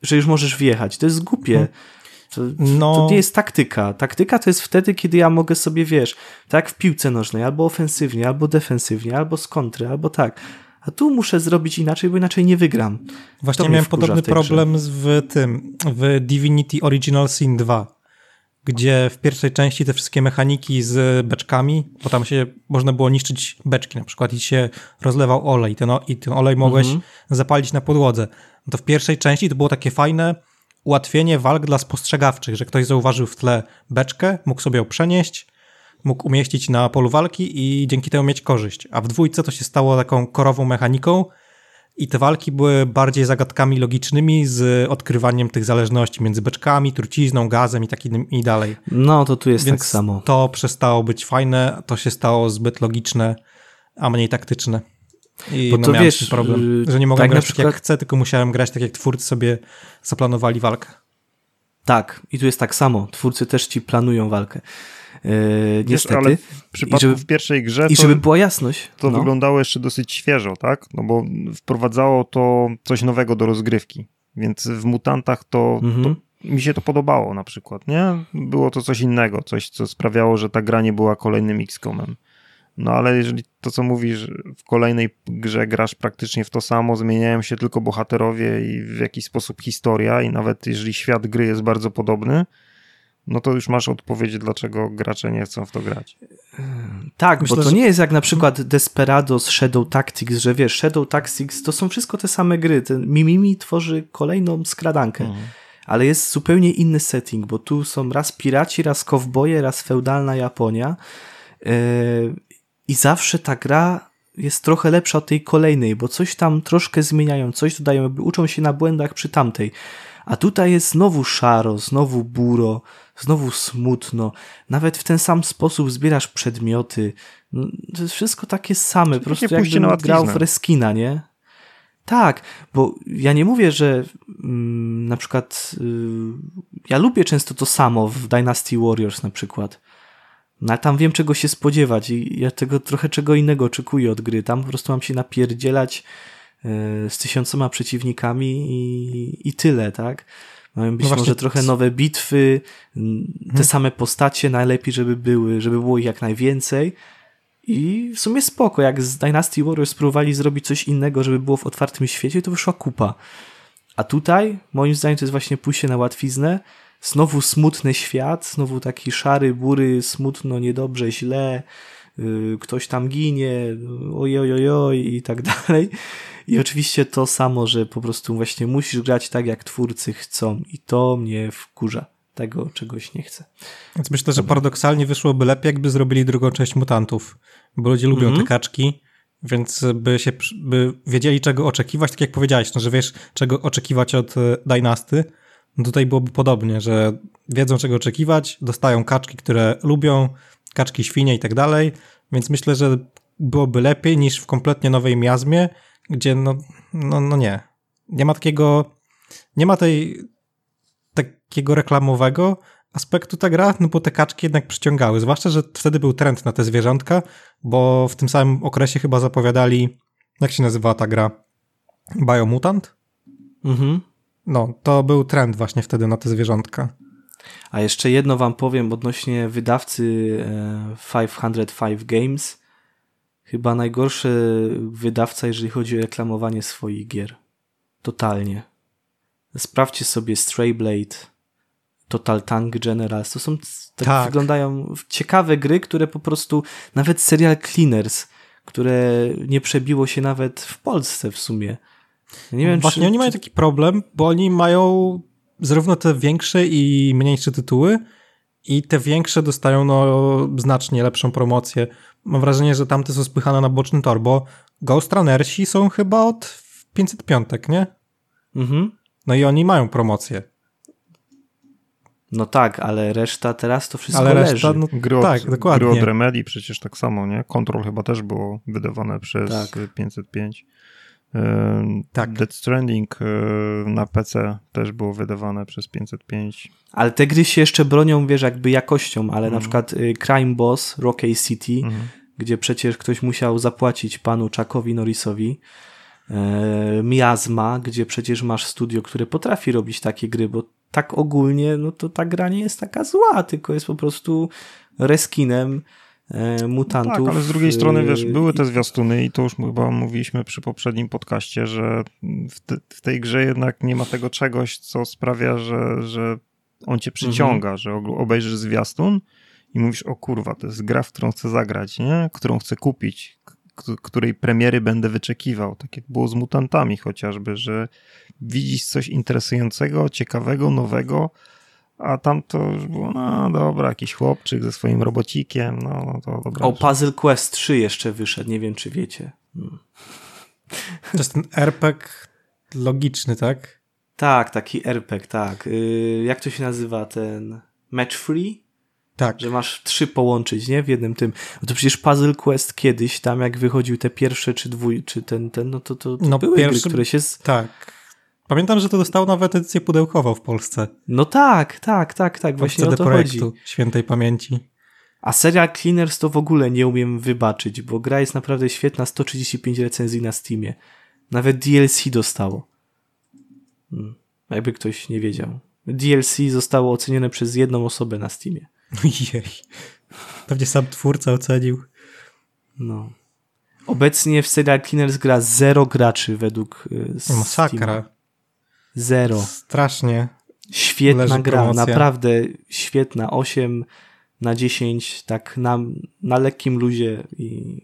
że już możesz wjechać. To jest głupie. Hmm. To, no. to nie jest taktyka. Taktyka to jest wtedy, kiedy ja mogę sobie, wiesz, tak w piłce nożnej, albo ofensywnie, albo defensywnie, albo z kontry, albo tak. A tu muszę zrobić inaczej, bo inaczej nie wygram. Właśnie miałem podobny problem grze. w tym, w Divinity Original Sin 2, gdzie w pierwszej części te wszystkie mechaniki z beczkami, bo tam się można było niszczyć beczki na przykład i się rozlewał olej ten, i ten olej mogłeś mhm. zapalić na podłodze. To w pierwszej części to było takie fajne, ułatwienie walk dla spostrzegawczych, że ktoś zauważył w tle beczkę, mógł sobie ją przenieść, mógł umieścić na polu walki i dzięki temu mieć korzyść. A w dwójce to się stało taką korową mechaniką i te walki były bardziej zagadkami logicznymi z odkrywaniem tych zależności między beczkami, trucizną, gazem i tak i dalej. No to tu jest Więc tak samo. To przestało być fajne, to się stało zbyt logiczne, a mniej taktyczne. I Bo no to miałem wiesz, problem, y, że nie mogłem tak grać przykład... tak jak chcę, tylko musiałem grać tak jak twórcy sobie zaplanowali walkę. Tak, i tu jest tak samo. Twórcy też ci planują walkę. Yy, niestety. ale w przypadku żeby, w pierwszej grze. I żeby była jasność. To no. wyglądało jeszcze dosyć świeżo, tak? No bo wprowadzało to coś nowego do rozgrywki. Więc w mutantach to, mhm. to mi się to podobało na przykład, nie? Było to coś innego, coś, co sprawiało, że ta gra nie była kolejnym XCOMem. No ale jeżeli to, co mówisz, w kolejnej grze grasz praktycznie w to samo, zmieniają się tylko bohaterowie i w jakiś sposób historia i nawet jeżeli świat gry jest bardzo podobny, no to już masz odpowiedź, dlaczego gracze nie chcą w to grać. Tak, Myślę, bo to że... nie jest jak na przykład Desperados, Shadow Tactics, że wiesz, Shadow Tactics to są wszystko te same gry. Ten Mimimi tworzy kolejną skradankę. Mhm. Ale jest zupełnie inny setting, bo tu są raz piraci, raz kowboje, raz feudalna Japonia. Yy, I zawsze ta gra jest trochę lepsza od tej kolejnej, bo coś tam troszkę zmieniają, coś dodają, jakby uczą się na błędach przy tamtej. A tutaj jest znowu szaro, znowu buro, znowu smutno. Nawet w ten sam sposób zbierasz przedmioty. No, to jest wszystko takie same, po prostu jakbym grał w Reskina, nie? Tak, bo ja nie mówię, że mm, na przykład y, ja lubię często to samo w Dynasty Warriors na przykład. No ale tam wiem czego się spodziewać i ja tego trochę czego innego oczekuję od gry. Tam po prostu mam się napierdzielać y, z tysiącoma przeciwnikami i, i tyle, tak? Mają być no może trochę nowe bitwy, te hmm. same postacie, najlepiej, żeby były, żeby było ich jak najwięcej. I w sumie spoko, jak z Dynasty Warriors spróbowali zrobić coś innego, żeby było w otwartym świecie, to wyszła kupa. A tutaj, moim zdaniem, to jest właśnie pójście na łatwiznę. Znowu smutny świat, znowu taki szary, bury, smutno, niedobrze, źle, yy, ktoś tam ginie, ojojojoj i tak dalej. I oczywiście to samo, że po prostu właśnie musisz grać tak, jak twórcy chcą i to mnie wkurza. Tego czegoś nie chcę. Więc myślę, że paradoksalnie wyszłoby lepiej, jakby zrobili drugą część mutantów, bo ludzie lubią mm -hmm. te kaczki, więc by się by wiedzieli, czego oczekiwać, tak jak powiedziałeś, no, że wiesz, czego oczekiwać od e, Dynasty. Tutaj byłoby podobnie, że wiedzą, czego oczekiwać, dostają kaczki, które lubią, kaczki, świnie i tak dalej, więc myślę, że byłoby lepiej niż w kompletnie nowej miazmie, gdzie no, no, no nie. Nie ma takiego, nie ma tej, takiego reklamowego aspektu ta gra, no bo te kaczki jednak przyciągały. Zwłaszcza, że wtedy był trend na te zwierzątka, bo w tym samym okresie chyba zapowiadali, jak się nazywała ta gra? Biomutant? Mhm. No, to był trend właśnie wtedy na te zwierzątka. A jeszcze jedno wam powiem odnośnie wydawcy 505 e, Games. Chyba najgorszy wydawca, jeżeli chodzi o reklamowanie swoich gier. Totalnie. Sprawdźcie sobie Strayblade, Total Tank Generals. To są tak, tak. wyglądają ciekawe gry, które po prostu nawet serial Cleaners, które nie przebiło się nawet w Polsce w sumie. Nie wiem, Właśnie czy, oni mają taki problem, bo oni mają zarówno te większe i mniejsze tytuły i te większe dostają no, znacznie lepszą promocję. Mam wrażenie, że tamte są spychane na boczny tor, bo Ghost Runnersi są chyba od 505, nie? Mhm. No i oni mają promocję. No tak, ale reszta teraz to wszystko ale reszta, leży. No, gry od, tak, dokładnie. Gry od Remedy przecież tak samo, nie? Control chyba też było wydawane przez tak. 505. Tak. Dead Stranding na PC też było wydawane przez 505. Ale te gry się jeszcze bronią, wiesz, jakby jakością, ale mm. na mhm. przykład y, Crime Boss, Rocky City, mm. gdzie przecież ktoś musiał zapłacić panu Chuckowi Norrisowi, e, Miasma, gdzie przecież masz studio, które potrafi robić takie gry, bo tak ogólnie, no to ta gra nie jest taka zła, tylko jest po prostu reskinem e, mutantów. Tak, ale z drugiej strony, wiesz, były te zwiastuny i to już chyba mówiliśmy przy poprzednim podcaście, że w, te, w tej grze jednak nie ma tego czegoś, co sprawia, że, że on cię przyciąga, mhm. że obejrzysz zwiastun i mówisz, o kurwa, to jest gra, w którą chcę zagrać, nie? Którą chcę kupić, której premiery będę wyczekiwał. Tak jak było z mutantami chociażby, że widzisz coś interesującego, ciekawego, nowego, a tam to już było, no dobra, jakiś chłopczyk ze swoim robocikiem, no, no to dobra. O, Puzzle Quest 3 jeszcze wyszedł, nie wiem czy wiecie. Hmm. To jest ten RPG logiczny, tak? Tak, taki RPG, tak. Yy, jak to się nazywa ten Match Free? Tak. Że masz trzy połączyć, nie? W jednym tym. No to przecież Puzzle Quest kiedyś, tam jak wychodził te pierwsze, czy dwój, czy ten, ten, no to, to, to no były pierwszy, gry, które się... Z... Tak. Pamiętam, że to dostało nawet edycję pudełkową w Polsce. No tak, tak, tak, tak, właśnie o to projektu chodzi. świętej pamięci. A seria Cleaners to w ogóle nie umiem wybaczyć, bo gra jest naprawdę świetna, 135 recenzji na Steamie. Nawet DLC dostało. Hmm. Jakby ktoś nie wiedział. DLC zostało ocenione przez jedną osobę na Steamie. Jej. Pewnie sam twórca ocenił. No. Obecnie w Serial Killers gra zero graczy według y, Steama. Zero. Strasznie. Świetna Leży gra, promocja. naprawdę świetna. 8 na 10, tak na, na lekkim luzie i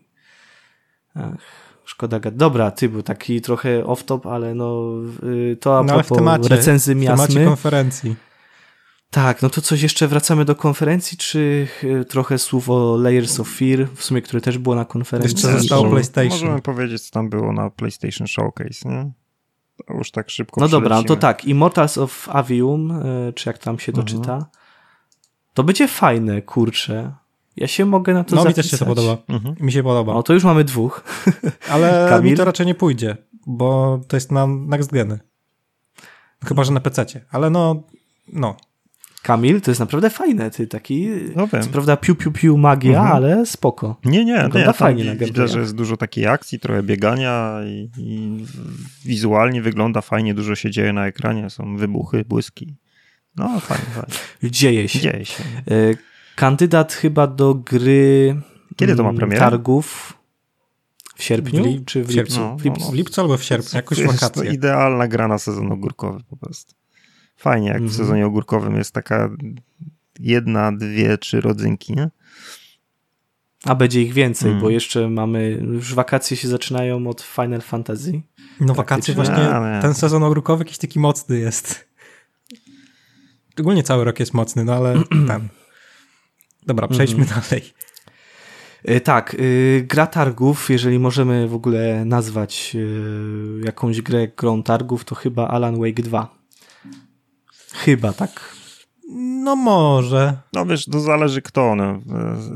ach, szkoda gad. Dobra, ty był taki trochę off-top, ale no y, to a No ale w propos temacie, recenzji w temacie konferencji. Tak, no to coś jeszcze wracamy do konferencji, czy y, trochę słów o Layers of Fear, w sumie, które też było na konferencji. Jeszcze zostało PlayStation. Możemy powiedzieć, co tam było na PlayStation Showcase, nie? To już tak szybko No dobra, no to tak, Immortals of Avium, y, czy jak tam się Mhm. doczyta, to będzie fajne, kurczę. Ja się mogę na to No mi zapisać. też się to podoba. Mhm. Mi się podoba. No to już mamy dwóch. Ale Kamil? mi to raczej nie pójdzie, bo to jest na next geny. Chyba, że na PC-cie. Ale no, no. Kamil, to jest naprawdę fajne, ty taki, No wiem. co prawda piu piu piu magia, Mhm. ale spoko. Nie, nie, Wygląda nie fajnie na. Widzę, że jest dużo takiej akcji, trochę biegania i, i wizualnie wygląda fajnie, dużo się dzieje na ekranie, są wybuchy, błyski. No, fajnie, fajnie. Dzieje się. Dzieje się. E, Kandydat chyba do gry Kiedy to ma mm, premierę? targów w sierpniu W lip- czy w w sierpniu. No, w no, lipcu. W lipcu albo w sierpniu, jakoś To jest to wakacje. idealna gra na sezon ogórkowy po prostu. Fajnie, jak Mhm. w sezonie ogórkowym jest taka jedna, dwie, trzy rodzynki, nie? A będzie ich więcej, Mm. bo jeszcze mamy, już wakacje się zaczynają od Final Fantasy. No wakacje właśnie, Ale- ten sezon ogórkowy jakiś taki mocny jest. Szczególnie cały rok jest mocny, no ale ten. Dobra, przejdźmy Mhm. dalej. E, Tak, e, gra targów, jeżeli możemy w ogóle nazwać e, jakąś grę grą targów, to chyba Alan Wake 2. Chyba tak. No może. No wiesz, to zależy kto. No.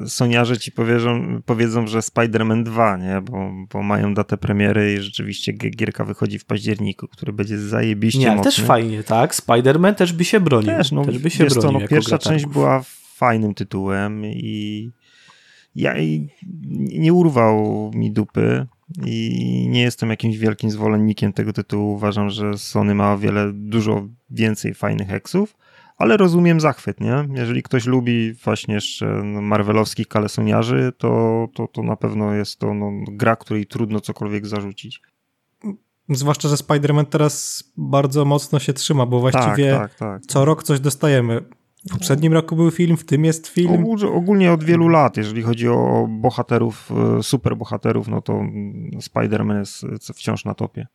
Soniarze ci powiedzą, powiedzą że Spider-Man 2, nie? Bo, bo mają datę premiery i rzeczywiście gi- gierka wychodzi w październiku, który będzie zajebiście Nie, ale mocny. też fajnie, tak? Spider-Man też by się bronił. Też, no, też by się wiesz co, bronił no, jako pierwsza część była fajnym tytułem i ja i nie urwał mi dupy i nie jestem jakimś wielkim zwolennikiem tego tytułu. Uważam, że Sony ma o wiele, dużo więcej fajnych eksów, ale rozumiem zachwyt, nie? Jeżeli ktoś lubi właśnie jeszcze marvelowskich kalesoniarzy, to, to, to na pewno jest to no, gra, której trudno cokolwiek zarzucić. Zwłaszcza, że Spider-Man teraz bardzo mocno się trzyma, bo właściwie tak, tak, tak. co rok coś dostajemy. W poprzednim roku był film, w tym jest film. Ogólnie, od wielu lat, jeżeli chodzi o bohaterów, e, superbohaterów, no to Spider-Man jest wciąż na topie.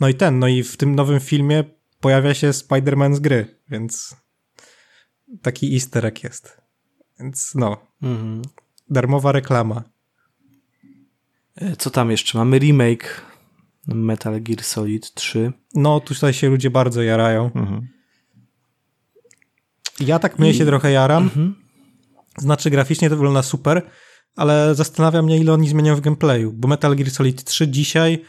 No i ten, no i w tym nowym filmie pojawia się Spider-Man z gry, więc taki easter egg jest. Więc no, Mhm. darmowa reklama. E, Co tam jeszcze? Mamy remake Metal Gear Solid 3. No, tutaj się ludzie bardzo jarają. Mhm. Ja tak mnie się trochę jaram. Mhm. Znaczy, graficznie to wygląda super, ale zastanawiam mnie, ile oni zmienią w gameplayu, bo Metal Gear Solid 3 dzisiaj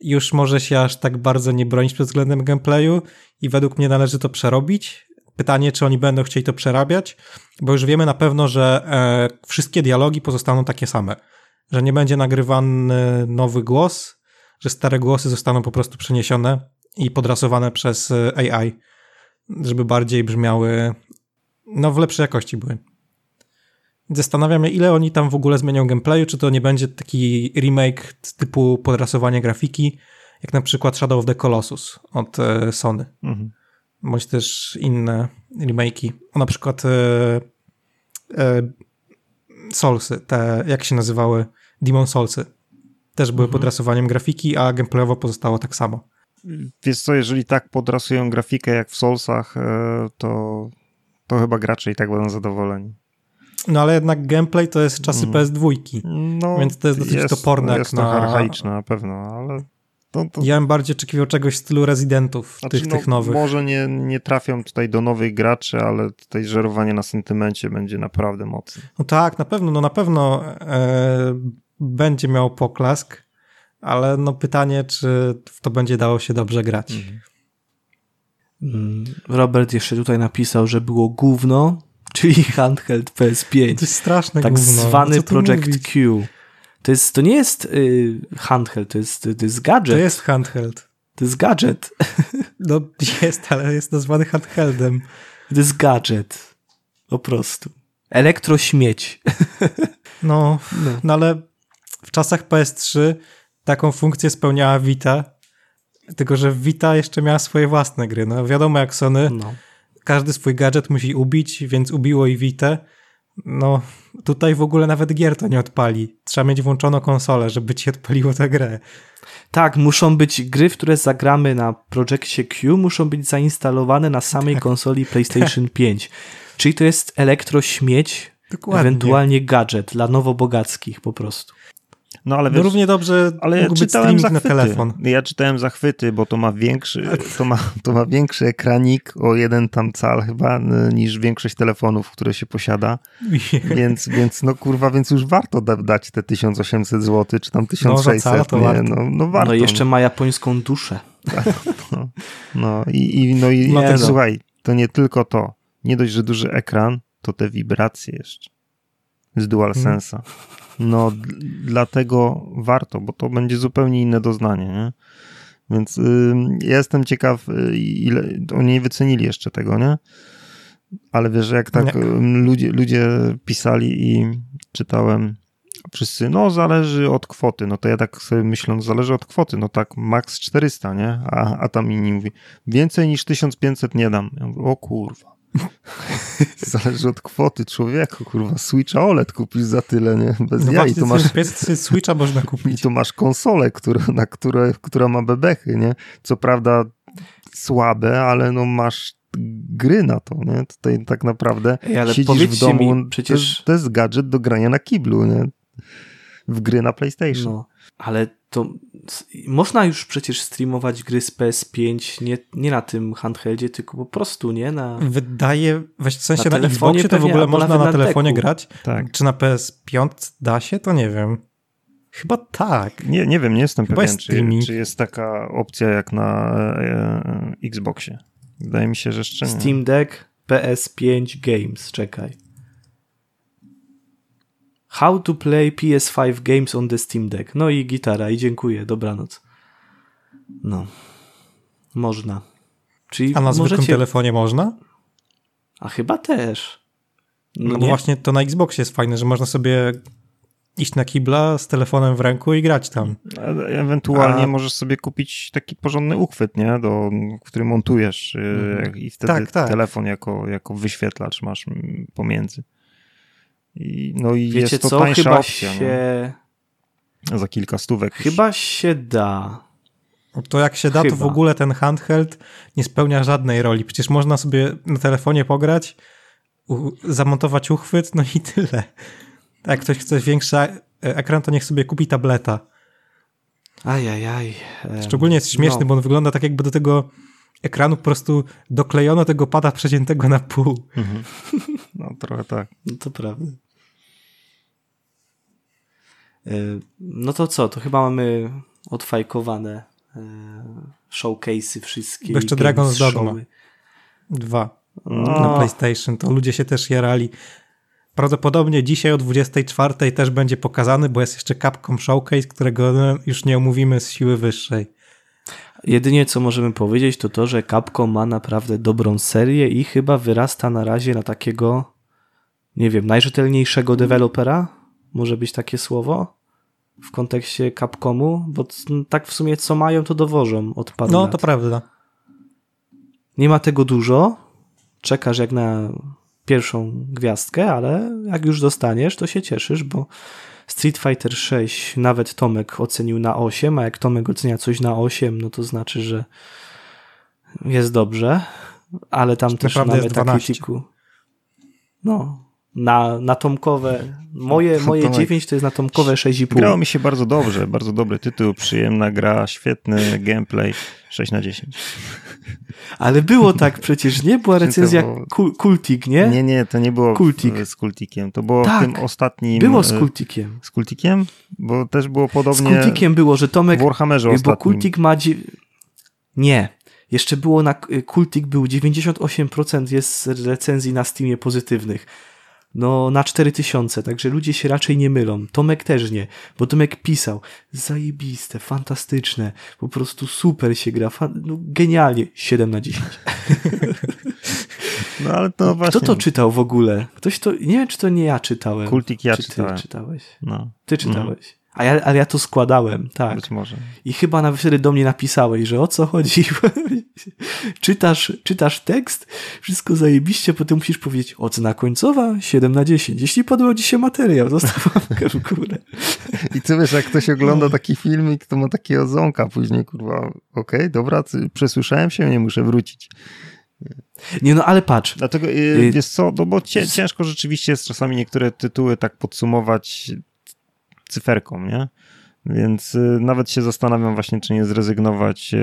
już może się aż tak bardzo nie bronić pod względem gameplayu i według mnie należy to przerobić. Pytanie, czy oni będą chcieli to przerabiać, bo już wiemy na pewno, że e, wszystkie dialogi pozostaną takie same, że nie będzie nagrywany nowy głos, że stare głosy zostaną po prostu przeniesione i podrasowane przez e, AI, żeby bardziej brzmiały, no w lepszej jakości były. Zastanawiam się, ile oni tam w ogóle zmienią gameplayu, czy to nie będzie taki remake typu podrasowanie grafiki, jak na przykład Shadow of the Colossus od e, Sony, Mhm. bądź też inne remake'i. O, na przykład e, e, Soulsy, te, jak się nazywały, Demon Soulsy, też były podrasowaniem grafiki, a gameplayowo pozostało tak samo. Wiesz co, jeżeli tak podrasują grafikę jak w Soulsach, e, to, to chyba gracze i tak będą zadowoleni. No ale jednak gameplay to jest czasy Mhm. PS2. No, Więc to jest dosyć toporne jak Jest to na- archaiczne na pewno, ale to, to Ja bym bardziej oczekiwał czegoś w stylu Residentów, znaczy, tych, no, tych nowych. Może nie, nie trafią tutaj do nowych graczy, ale tutaj żerowanie na sentymencie będzie naprawdę mocne. No tak, na pewno, no na pewno e, będzie miał poklask, ale no pytanie, czy w to będzie dało się dobrze grać. Mm, Robert jeszcze tutaj napisał, że było gówno, czyli handheld PS5. To jest straszne tak gówno. zwany Project mówić? Q. To, jest, to nie jest y, handheld, to jest, to jest gadżet. To jest handheld. To jest gadżet. No jest, ale jest nazwany handheldem. To jest gadżet. Po prostu. Elektrośmieć. No, no, no ale w czasach PS3 taką funkcję spełniała Vita, tylko że Vita jeszcze miała swoje własne gry. No wiadomo jak Sony, no. każdy swój gadżet musi ubić, więc ubiło i Vita. No tutaj w ogóle nawet gier to nie odpali. Trzeba mieć włączoną konsolę, żeby ci odpaliło tę grę. Tak, muszą być gry, w które zagramy na Projectie Q, muszą być zainstalowane na samej tak. konsoli PlayStation 5. Czyli to jest elektrośmieć, Dokładnie. ewentualnie gadżet dla nowobogackich po prostu. No ale no wiesz, no równie dobrze ale ja czytałem zachwyty. na telefon. Ja czytałem zachwyty, bo to ma większy, to ma, to ma większy ekranik o jeden tam cal chyba niż większość telefonów, które się posiada. więc, więc no kurwa, więc już warto da, dać te 1800 zł, czy tam 1600. No, to nie, warto. No, no warto. No jeszcze ma japońską duszę. no, no i, i, no i no, nie, słuchaj, to nie tylko to. Nie dość, że duży ekran, to te wibracje jeszcze z DualSense'a. Hmm. No, dlatego warto, bo to będzie zupełnie inne doznanie, nie? Więc y, ja jestem ciekaw, y, ile oni nie wycenili jeszcze tego, nie? Ale wiesz, jak tak ludzie, ludzie pisali i czytałem wszyscy, no zależy od kwoty, no to ja tak sobie myślę, no, zależy od kwoty, no tak max 400, nie? A, a tam inni mówi, więcej niż 1500 nie dam. Ja mówię, o kurwa. Zależy od kwoty człowieku, kurwa. Switcha OLED kupisz za tyle, nie? Bez no jaj. To masz... Switcha można kupić. I to masz konsolę, która, na które, która ma bebechy, nie? Co prawda słabe, ale no masz gry na to, nie? Tutaj tak naprawdę Ej, ale siedzisz w domu, mi, przecież... to, jest, to jest gadżet do grania na kiblu, nie? W gry na PlayStation. No, ale to można już przecież streamować gry z PS5 nie, nie na tym handheldzie, tylko po prostu, nie? Na, Wydaje, w sensie na, na Xboxie to w ogóle można na, telefonie grać? Tak. Czy na PS5 da się? To nie wiem. Chyba tak. Nie, nie wiem, nie jestem Chyba pewien, czy, czy, jest taka opcja jak na e, e, Xboxie. Wydaje mi się, że jeszcze nie. Steam Deck, PS5 Games, czekaj. How to play PS5 games on the Steam Deck. No i gitara, i dziękuję, dobranoc. No. Można. Czyli A na zwykłym możecie... telefonie można? A chyba też. No, no właśnie to na Xboxie jest fajne, że można sobie iść na kibla z telefonem w ręku i grać tam. Ewentualnie A... możesz sobie kupić taki porządny uchwyt, nie? Do, który montujesz mhm. i wtedy tak, tak. telefon jako, jako wyświetlacz masz pomiędzy. I, no i Wiecie jest to co? tańsza Chyba opcja. No. Się... No. Za kilka stówek. Chyba już. się da. To jak się da, Chyba. to w ogóle ten handheld nie spełnia żadnej roli. Przecież można sobie na telefonie pograć, zamontować uchwyt, no i tyle. Jak ktoś chce większy e, ekran, to niech sobie kupi tableta. Ajajaj. Szczególnie jest śmieszny, no. bo on wygląda tak jakby do tego ekranu po prostu doklejono tego pada przeciętego na pół. Mhm. No trochę tak. No to prawda. E, no to co, to chyba mamy odfajkowane e, showcase'y wszystkie. Bo jeszcze Dragon's Dogma. Dwa no. na PlayStation, to ludzie się też jarali. Prawdopodobnie dzisiaj o 24 też będzie pokazany, bo jest jeszcze Capcom Showcase, którego już nie omówimy z siły wyższej. Jedynie co możemy powiedzieć to to, że Capcom ma naprawdę dobrą serię i chyba wyrasta na razie na takiego, nie wiem, najrzetelniejszego dewelopera? Może być takie słowo? W kontekście Capcomu? Bo tak w sumie co mają to dowożą od paru No lat. to prawda. Nie ma tego dużo. Czekasz jak na pierwszą gwiazdkę, ale jak już dostaniesz, to się cieszysz, bo Street Fighter 6 nawet Tomek ocenił na 8, a jak Tomek ocenia coś na 8, no to znaczy, że jest dobrze, ale tam też na Metacriticu. No, na, na Tomkowe. Moje, moje 9 to jest na Tomkowe 6,5. Grało mi się bardzo dobrze, bardzo dobry tytuł, przyjemna gra, świetny gameplay, 6 na 10. Ale było tak przecież, nie? Była recenzja było... Kultik, nie? Nie, nie, to nie było Kultik. z Kultikiem. To było tak, w tym ostatnim... było z e, Kultikiem. Z Kultikiem? Bo też było podobnie... Z Kultikiem było, że Tomek... W Warhammerze ostatnim. Bo Kultik ma... Nie. Jeszcze było na... Kultik był 98% jest recenzji na Steamie pozytywnych. No na 4000, także ludzie się raczej nie mylą. Tomek też nie, bo Tomek pisał, zajebiste, fantastyczne, po prostu super się gra, no genialnie, 7 na 10. No ale to właśnie... Kto to czytał w ogóle? Ktoś to, nie wiem czy to nie ja czytałem. Kultik ja czy czytałem. ty czytałeś? No. Ty czytałeś. A ja, ale ja to składałem, tak. Być może. I chyba nawet wtedy do mnie napisałeś, że o co chodzi? czytasz, czytasz tekst, wszystko zajebiście, potem musisz powiedzieć ocena końcowa 7 na 10. Jeśli podobał Ci się materiał, zostaw łapkę w górę. I ty wiesz, jak ktoś ogląda taki filmik, to ma takiego ząka później, kurwa, okej, okay, dobra, przesłyszałem się, nie muszę wrócić. Nie no, ale patrz. Dlatego, yy, wiesz co, no bo ciężko rzeczywiście jest czasami niektóre tytuły tak podsumować cyferką, nie? Więc y, nawet się zastanawiam właśnie, czy nie zrezygnować y,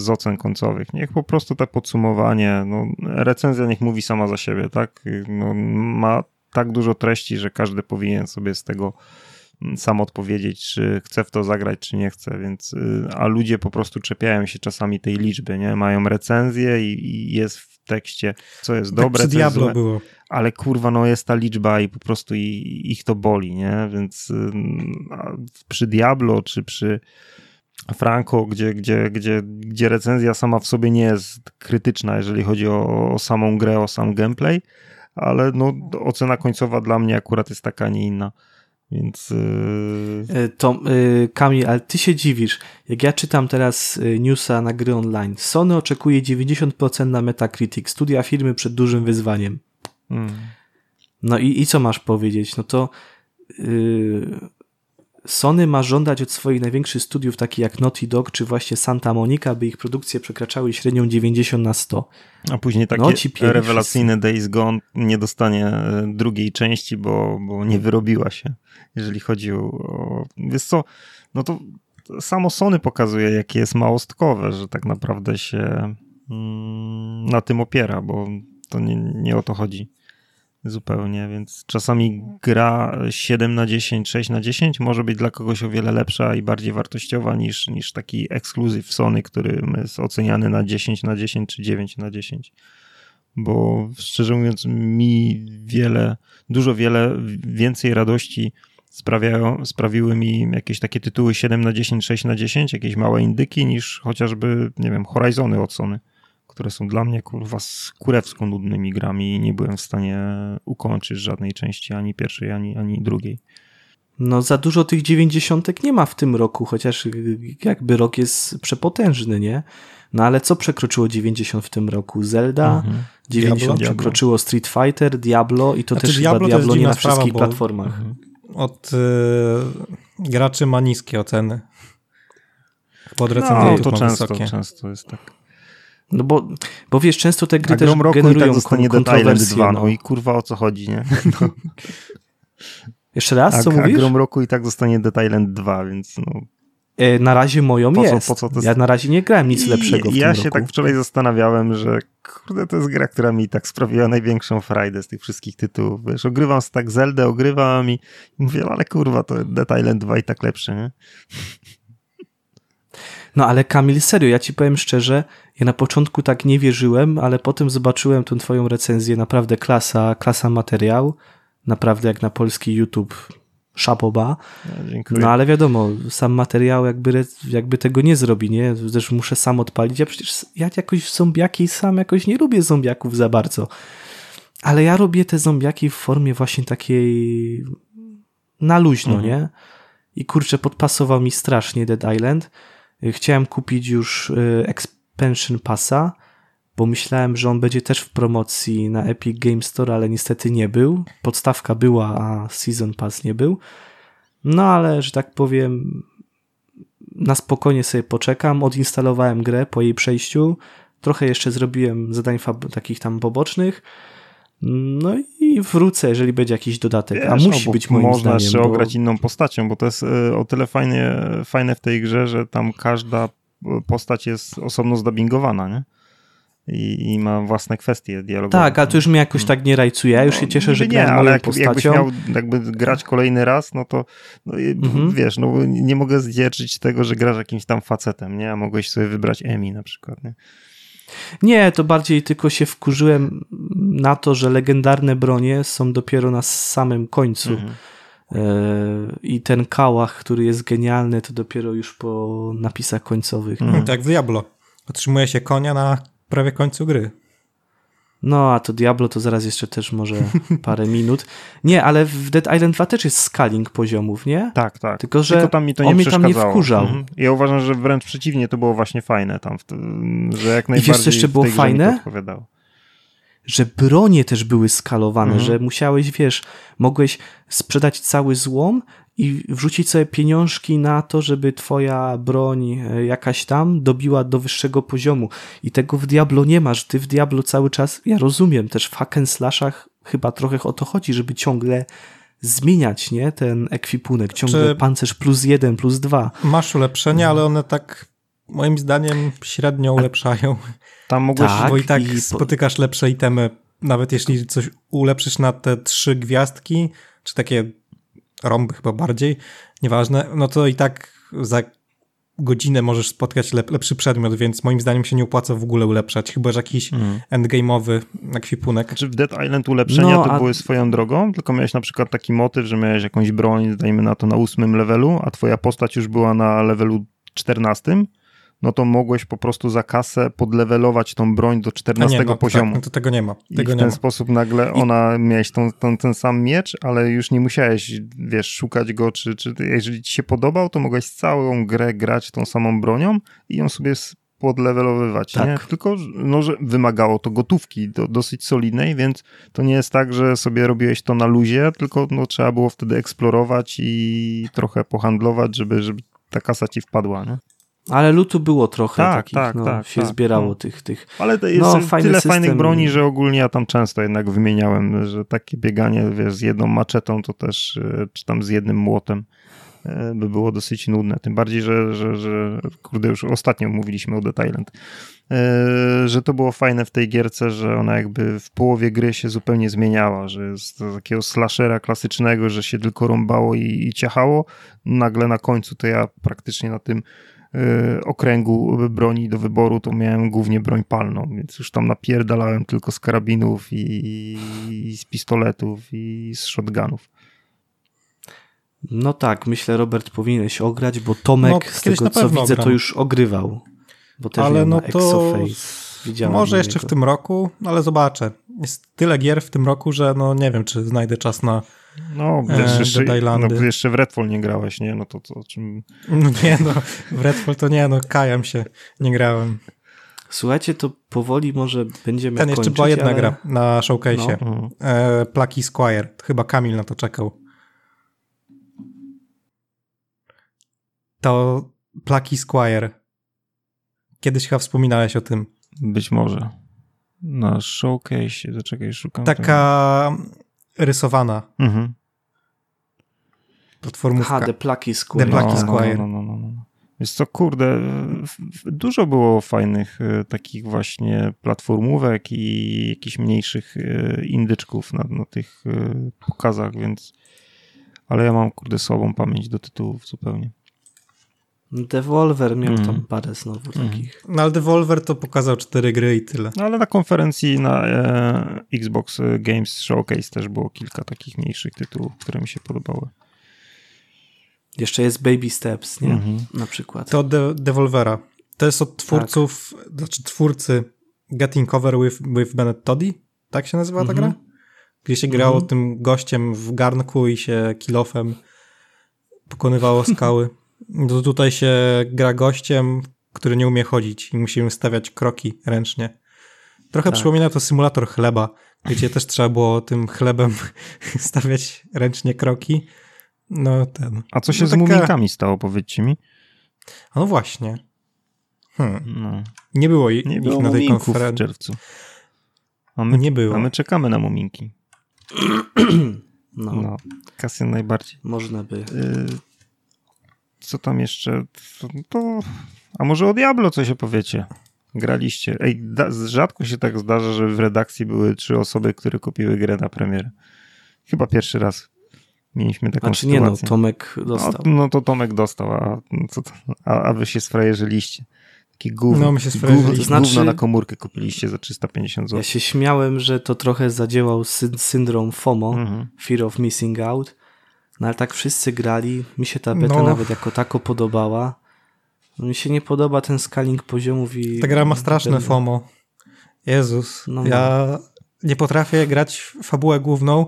z ocen końcowych. Niech po prostu tak podsumowanie, no, recenzja niech mówi sama za siebie, tak? No, ma tak dużo treści, że każdy powinien sobie z tego mm, sam odpowiedzieć, czy chce w to zagrać, czy nie chce, więc y, a ludzie po prostu czepiają się czasami tej liczby, nie? Mają recenzję i, i jest tekście, co jest tak dobre, co jest złe. było ale kurwa, no jest ta liczba i po prostu ich to boli, nie? Więc przy Diablo czy przy Franco, gdzie, gdzie, gdzie, gdzie recenzja sama w sobie nie jest krytyczna, jeżeli chodzi o, o samą grę, o sam gameplay, ale no, ocena końcowa dla mnie akurat jest taka, nie inna. Więc. Yy... To, yy, Kamil, ale ty się dziwisz. Jak ja czytam teraz newsa na gry online, Sony oczekuje 90% na Metacritic, studia firmy przed dużym wyzwaniem. Hmm. No i, i co masz powiedzieć? No to yy, Sony ma żądać od swoich największych studiów, takich jak Naughty Dog czy właśnie Santa Monica, by ich produkcje przekraczały średnią 90 na 100. A później takie no, rewelacyjne Days Gone nie dostanie e, drugiej części, bo, bo nie wyrobiła się, jeżeli chodzi o... Wiesz co, no to samo Sony pokazuje, jakie jest małostkowe, że tak naprawdę się mm, na tym opiera, bo to nie, nie o to chodzi zupełnie, więc czasami gra 7 na 10, 6 na 10 może być dla kogoś o wiele lepsza i bardziej wartościowa niż, niż taki ekskluzyw Sony, który jest oceniany na 10 na 10 czy 9 na 10. Bo szczerze mówiąc, mi wiele, dużo wiele więcej radości sprawiają, sprawiły mi jakieś takie tytuły 7 na 10, 6 na 10, jakieś małe indyki, niż chociażby, nie wiem, Horizony od Sony które są dla mnie kurwa kurewsko nudnymi grami i nie byłem w stanie ukończyć żadnej części, ani pierwszej, ani, ani drugiej. No za dużo tych dziewięćdziesiątek nie ma w tym roku, chociaż jakby rok jest przepotężny, nie? No ale co przekroczyło 90 w tym roku? Zelda, mhm. 90 Diablo. przekroczyło Street Fighter, Diablo i to znaczy, też Diablo chyba Diablo nie na wszystkich sprawa, platformach. Mhm. Od y, graczy ma niskie oceny. Pod recenzją no, to często, często jest tak. No bo, bo wiesz, często te gry A też roku generują i tak dostanie Island 2, no. no i kurwa o co chodzi, nie? No. Jeszcze raz, co a mówisz? A Grom roku i tak dostanie Dead Island 2, więc no... E, na razie moją po jest. Co, po co to Ja na razie nie grałem nic I, lepszego w Ja się roku. tak wczoraj zastanawiałem, że kurde, to jest gra, która mi tak sprawiła największą frajdę z tych wszystkich tytułów. Wiesz, ogrywam z tak Zeldę, ogrywam i, i mówię, ale kurwa, to Dead Island 2 i tak lepszy, nie? No ale Kamil, serio, ja ci powiem szczerze, ja na początku tak nie wierzyłem, ale potem zobaczyłem tą twoją recenzję, naprawdę klasa, klasa materiał, naprawdę jak na polski YouTube szapoba. No, no ale wiadomo, sam materiał jakby, jakby tego nie zrobi, nie? Też muszę sam odpalić. Ja przecież ja jakoś zombiaki sam jakoś nie lubię zombiaków za bardzo. Ale ja robię te zombiaki w formie właśnie takiej na luźno, mhm. nie? I kurczę, podpasował mi strasznie Dead Island. Chciałem kupić już y, Expansion Passa, bo myślałem, że on będzie też w promocji na Epic Game Store, ale niestety nie był. Podstawka była, a Season Pass nie był. No ale, że tak powiem, na spokojnie sobie poczekam. Odinstalowałem grę po jej przejściu. Trochę jeszcze zrobiłem zadań takich tam pobocznych. No i wrócę, jeżeli będzie jakiś dodatek. Wiesz, a musi być moim można zdaniem. Można jeszcze bo... ograć inną postacią, bo to jest e, o tyle fajnie, fajne w tej grze, że tam każda postać jest osobno zdabingowana, nie? I, i, ma własne kwestie dialogowe. Tak, ale to już mnie jakoś tak nie rajcuje. Ja już się cieszę, że nie, ale jak, postacią. jakbyś miał jakby grać kolejny raz, no to no, mhm. wiesz, no nie mogę zdzierżyć tego, że grasz jakimś tam facetem, nie? A mogłeś sobie wybrać Emi na przykład, nie? Nie, to bardziej tylko się wkurzyłem na to, że legendarne bronie są dopiero na samym końcu. Mhm. E, I ten kałach, który jest genialny, to dopiero już po napisach końcowych. Mhm. Tak w Diablo. Otrzymuje się konia na prawie końcu gry. No, a to Diablo to zaraz jeszcze też może parę minut. Nie, ale w Dead Island 2 też jest scaling poziomów, nie? Tak, tak. Tylko, że Tylko tam mi to nie on mnie tam nie wkurzał. Mhm. Ja uważam, że wręcz przeciwnie, to było właśnie fajne tam, że jak najbardziej I wiesz, co jeszcze było fajne? że bronie też były skalowane, mhm. że musiałeś, wiesz, mogłeś sprzedać cały złom i wrzucić sobie pieniążki na to, żeby twoja broń e, jakaś tam dobiła do wyższego poziomu. I tego w Diablo nie masz. Ty w Diablo cały czas, ja rozumiem, też w hack and slashach chyba trochę o to chodzi, żeby ciągle zmieniać, nie? Ten ekwipunek, ciągle Czy pancerz plus jeden, plus dwa. Masz ulepszenia, ale one tak moim zdaniem średnio ulepszają. Tam mogłeś, tak, bo i tak i spotykasz lepsze itemy, nawet jeśli coś ulepszysz na te trzy gwiazdki, czy takie rąby chyba bardziej, nieważne, no to i tak za godzinę możesz spotkać lep lepszy przedmiot, więc moim zdaniem się nie opłaca w ogóle ulepszać, chyba że jakiś mm. endgame'owy ekwipunek. Czy w Dead Island ulepszenia no, to a... były swoją drogą, tylko miałeś na przykład taki motyw, że miałeś jakąś broń, dajmy na to na ósmym levelu, a twoja postać już była na levelu czternastym, no to mogłeś po prostu za kasę podlewelować tą broń do 14 nie, no, poziomu. Tak, no to tego nie ma. Tego I w ten sposób nagle ona, I... miałeś tą, tą, ten sam miecz, ale już nie musiałeś, wiesz, szukać go, czy, czy jeżeli ci się podobał, to mogłeś całą grę grać tą samą bronią i ją sobie podlewelowywać, tak. nie? Tylko, no, że wymagało to gotówki do, dosyć solidnej, więc to nie jest tak, że sobie robiłeś to na luzie, tylko no, trzeba było wtedy eksplorować i trochę pohandlować, żeby, żeby ta kasa ci wpadła, nie? Ale lutu było trochę tak, takich, tak, no, tak, się tak, zbierało no. tych, tych. Ale to jest no, tyle system. fajnych broni, że ogólnie ja tam często jednak wymieniałem, że takie bieganie wiesz, z jedną maczetą to też, e, czy tam z jednym młotem e, by było dosyć nudne. Tym bardziej, że, że, że kurde, już ostatnio mówiliśmy o The Island, e, że to było fajne w tej gierce, że ona jakby w połowie gry się zupełnie zmieniała, że z takiego slashera klasycznego, że się tylko rąbało i, i ciachało, nagle na końcu to ja praktycznie na tym okręgu broni do wyboru, to miałem głównie broń palną, więc już tam napierdalałem tylko z karabinów i, i z pistoletów i z shotgunów. No tak, myślę, Robert, powinieneś ograć, bo Tomek, no, z tego co widzę, gram. to już ogrywał. Bo też ale no to. Może jeszcze w tym roku, ale zobaczę. Jest tyle gier w tym roku, że no nie wiem, czy znajdę czas na no, wiesz, e, jeszcze, no, jeszcze w Redfall nie grałeś, nie? No to, to o czym... No nie, no, w Redfall to nie, no, kajam się, nie grałem. Słuchajcie, to powoli może będziemy Ten jeszcze była jedna ale... gra na showcase'ie. No. E, Plucky Squire. Chyba Kamil na to czekał. To Plucky Squire. Kiedyś chyba wspominałeś o tym. Być może. Na showcase, zaczekaj, szukam. Taka rysowana. Mhm. Platformówka. Aha, The Plucky Squire. The Plucky Squire. No, no, no, no, no. Jest co, kurde, dużo było fajnych e, takich właśnie platformówek i jakichś mniejszych e, indyczków na, na tych e, pokazach, więc ale ja mam, kurde, słabą pamięć do tytułów zupełnie. Devolver miał mm. tam parę znowu mm. takich. No ale Devolver to pokazał cztery gry i tyle. No ale na konferencji na e, Xbox Games Showcase też było kilka takich mniejszych tytułów, które mi się podobały. Jeszcze jest Baby Steps, nie? Mm -hmm. Na przykład. To De Devolvera. To jest od twórców, tak. znaczy twórcy Getting Cover with, with Bennett Toddy, tak się nazywa ta mm -hmm. gra? Gdzie się grało mm -hmm. tym gościem w garnku i się kilofem pokonywało skały. To tutaj się gra gościem, który nie umie chodzić i musimy stawiać kroki ręcznie. Trochę tak. przypomina to symulator chleba, gdzie też trzeba było tym chlebem stawiać ręcznie kroki. No ten. A co się no z taka... muminkami stało, powiedzcie mi? No właśnie. Hmm. No. Nie było ich nie było na tej konferencji. w czerwcu. A my, nie było. A my czekamy na muminki. No. no. Kasjan najbardziej. Można by. Y co tam jeszcze? To, a może o Diablo coś opowiecie? Graliście. Ej, da, rzadko się tak zdarza, że w redakcji były trzy osoby, które kupiły grę na premierę. Chyba pierwszy raz mieliśmy taką znaczy, sytuację. nie no, Tomek dostał. No, no to Tomek dostał, a, co to, a, a wy się sfrajerzyliście. Taki gówno, No, my się gówno. To znaczy- gówno na komórkę kupiliście za 350 zł. Ja się śmiałem, że to trochę zadziałał sy syndrom FOMO, Mhm. Fear of Missing Out. No ale tak wszyscy grali, mi się ta beta No. nawet jako tako podobała. No, mi się nie podoba ten scaling poziomów i... Ta gra ma straszne FOMO. Jezus, No, ja nie potrafię grać w fabułę główną.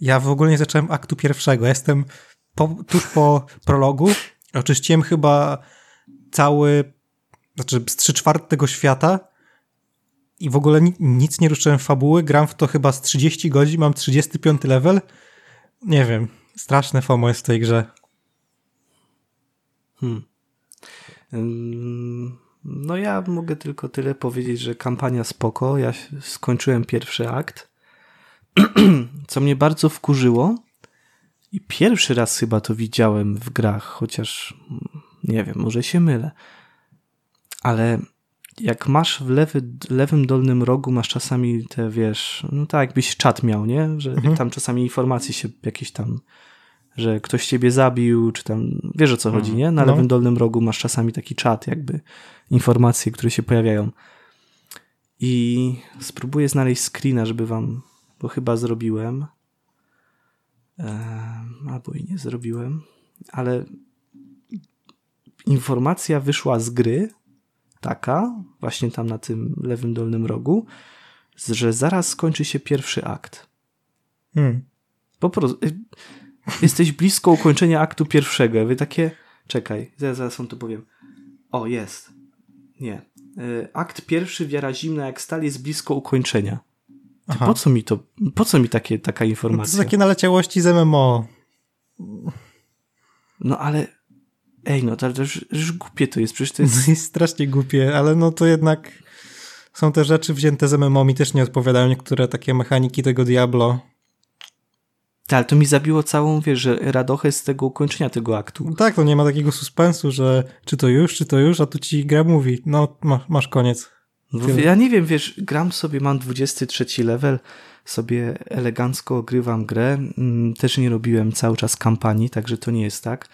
Ja w ogóle nie zacząłem aktu pierwszego. Jestem po, tuż po prologu. Oczyściłem chyba cały, znaczy z trzy czwarte tego świata i w ogóle ni nic nie ruszyłem fabuły. Gram w to chyba z 30 godzin, mam 35 level. Nie wiem, straszne FOMO jest w tej grze. Hmm. No ja mogę tylko tyle powiedzieć, że kampania spoko. Ja skończyłem pierwszy akt. Co mnie bardzo wkurzyło i pierwszy raz chyba to widziałem w grach, chociaż mm, nie wiem, może się mylę. Ale jak masz w lewy, lewym dolnym rogu, masz czasami te, wiesz, no tak jakbyś czat miał, nie? Że Mhm. tam czasami informacje się jakieś tam, że ktoś ciebie zabił, czy tam, wiesz o co chodzi, nie? Na No. lewym dolnym rogu masz czasami taki czat, jakby informacje, które się pojawiają. I spróbuję znaleźć screena, żeby wam, bo chyba zrobiłem. Albo i nie zrobiłem, ale informacja wyszła z gry, taka, właśnie tam na tym lewym dolnym rogu, że zaraz skończy się pierwszy akt. Hmm. Po prostu y, jesteś blisko ukończenia aktu pierwszego. Wy takie, czekaj, zaraz, zaraz wam to powiem. O, jest. Nie. Y, Akt pierwszy, wiara zimna jak stal jest blisko ukończenia. Ty, po co mi to, po co mi takie, taka No to informacja? są takie naleciałości z MMO. No ale, ej no, to, to już, już głupie to jest, przecież to jest... Jest strasznie głupie, ale no to jednak są te rzeczy wzięte z MMO, mi też nie odpowiadają niektóre takie mechaniki tego Diablo. Tak, ale to mi zabiło całą, wiesz, radochę z tego ukończenia tego aktu. No tak, to nie ma takiego suspensu, że czy to już, czy to już, a tu ci gra mówi, no ma, masz koniec. Bo Tyle. ja nie wiem, wiesz, gram sobie, mam 23 level, sobie elegancko grywam grę. Mm, Też nie robiłem cały czas kampanii, także to nie jest tak.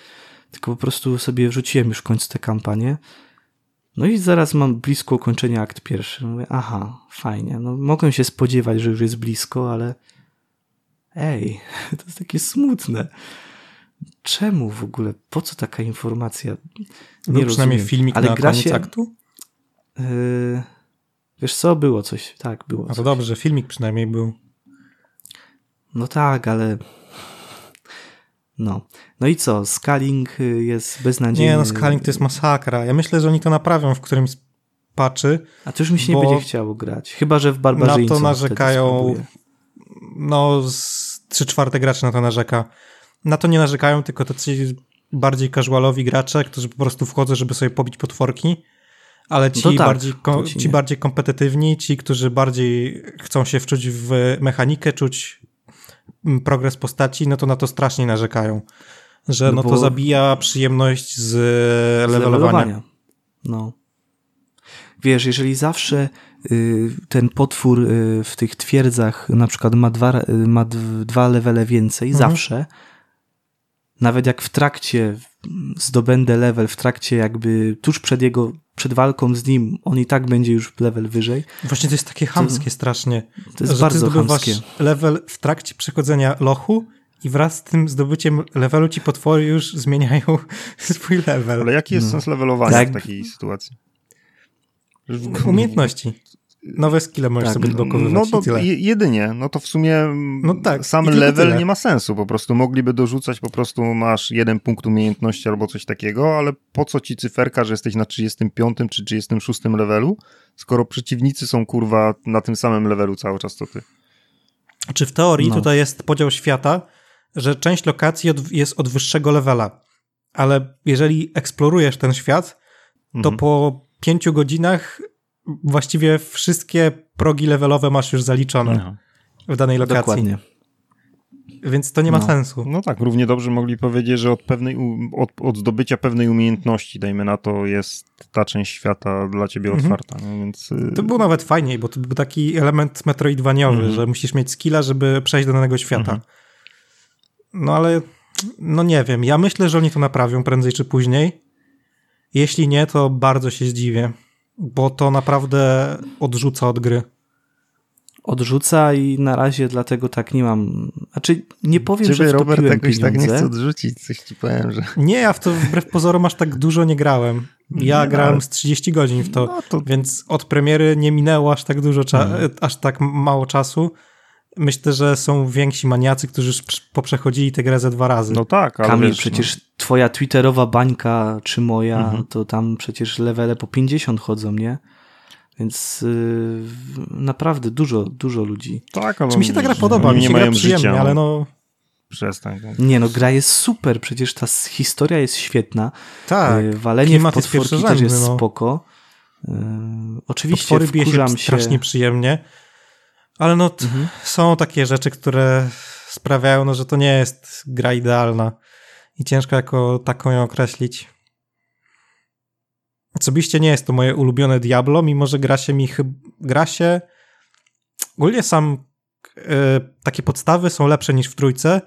Tylko po prostu sobie wrzuciłem już w końcu tę kampanię. No i zaraz mam blisko ukończenia akt pierwszy. Mówię, aha, fajnie. No mogłem się spodziewać, że już jest blisko, ale ej, to jest takie smutne. Czemu w ogóle? Po co taka informacja? Był przynajmniej rozumiem. filmik Ale na gra koniec się- aktu? Yy, wiesz co, było coś. Tak, było A to coś. dobrze, filmik przynajmniej był. No tak, ale. No. No i co? Scaling y, jest beznadziejny. Nie, no scaling to jest masakra. Ja myślę, że oni to naprawią w którymś patchy. A to już mi się nie będzie chciało grać. Chyba, że w barbarzyńcę. Na to narzekają-. No, z 3 czwarte graczy na to narzeka. Na to nie narzekają, tylko tacy bardziej casualowi gracze, którzy po prostu wchodzą, żeby sobie pobić potworki. Ale ci, to tak, bardziej, ci ci bardziej kompetytywni, ci, którzy bardziej chcą się wczuć w mechanikę, czuć progres postaci, no to na to strasznie narzekają. Że No no, to zabija przyjemność z Z levelowania. No. Wiesz, jeżeli zawsze y, ten potwór y, w tych twierdzach na przykład ma dwa, y, ma dwa levele więcej, Mhm. zawsze, nawet jak w trakcie zdobędę level, w trakcie jakby tuż przed jego, przed walką z nim, on i tak będzie już level wyżej, Właśnie to jest takie chamskie strasznie. to jest że bardzo chamskie. level w trakcie przechodzenia lochu i wraz z tym zdobyciem levelu ci potwory już zmieniają swój level. Ale jaki jest No. sens levelowania Tak. w takiej sytuacji? Umiejętności. Nowe skille możesz Tak, sobie odblokowywać No to je- jedynie, no to w sumie No tak, sam level tyle. nie ma sensu, po prostu mogliby dorzucać, po prostu masz jeden punkt umiejętności albo coś takiego, ale po co ci cyferka, że jesteś na 35 czy 36 levelu, skoro przeciwnicy są kurwa na tym samym levelu cały czas co ty. Czy w teorii No. tutaj jest podział świata, że część lokacji od, jest od wyższego levela, ale jeżeli eksplorujesz ten świat, to Mhm. po pięciu godzinach właściwie wszystkie progi levelowe masz już zaliczone Aha. w danej lokacji. Dokładnie. Więc to nie ma No. sensu. No tak, równie dobrze mogli powiedzieć, że od, pewnej, od, od zdobycia pewnej umiejętności, dajmy na to, jest ta część świata dla ciebie Mhm. otwarta. No więc, y, To był nawet fajniej, bo to był taki element metroidwaniowy, Mhm. że musisz mieć skilla, żeby przejść do danego świata. Mhm. No ale, no nie wiem, ja myślę, że oni to naprawią prędzej czy później. Jeśli nie, to bardzo się zdziwię. Bo to naprawdę odrzuca od gry. Odrzuca i na razie dlatego tak nie mam. Znaczy, nie powiem, Ciebie, że Robert jakoś tak nie pieniądze. chce odrzucić, coś ci powiem, że... Nie, ja w to wbrew pozorom aż tak dużo nie grałem. Ja No, grałem ale- z 30 godzin w to, No to więc od premiery nie minęło aż tak dużo, cza- Mhm. aż tak mało czasu. Myślę, że są więksi maniacy, którzy już prz- poprzechodzili tę grę ze dwa razy. No tak, ale Kamil, wiesz, przecież twoja twitterowa bańka, czy moja, Mhm. to tam przecież levele po 50 chodzą, nie? Więc yy, naprawdę dużo, dużo ludzi. Tak, ale Czy mi się ta gra podoba, mi nie się gra mają przyjemnie, życia, ale no Przestań. Nie no, gra jest super, przecież ta historia jest świetna. tak. Yy, Walenie w klimat jest potworki też pierwszorzędny, jest no. spoko. Yy, oczywiście Potwory bije się się... strasznie przyjemnie, ale no Mhm. są takie rzeczy, które sprawiają, no, że to nie jest gra idealna i ciężko jako taką ją określić. Osobiście nie jest to moje ulubione Diablo, mimo że gra się mi chyba... Gra się... Ogólnie sam e, takie podstawy są lepsze niż w trójce,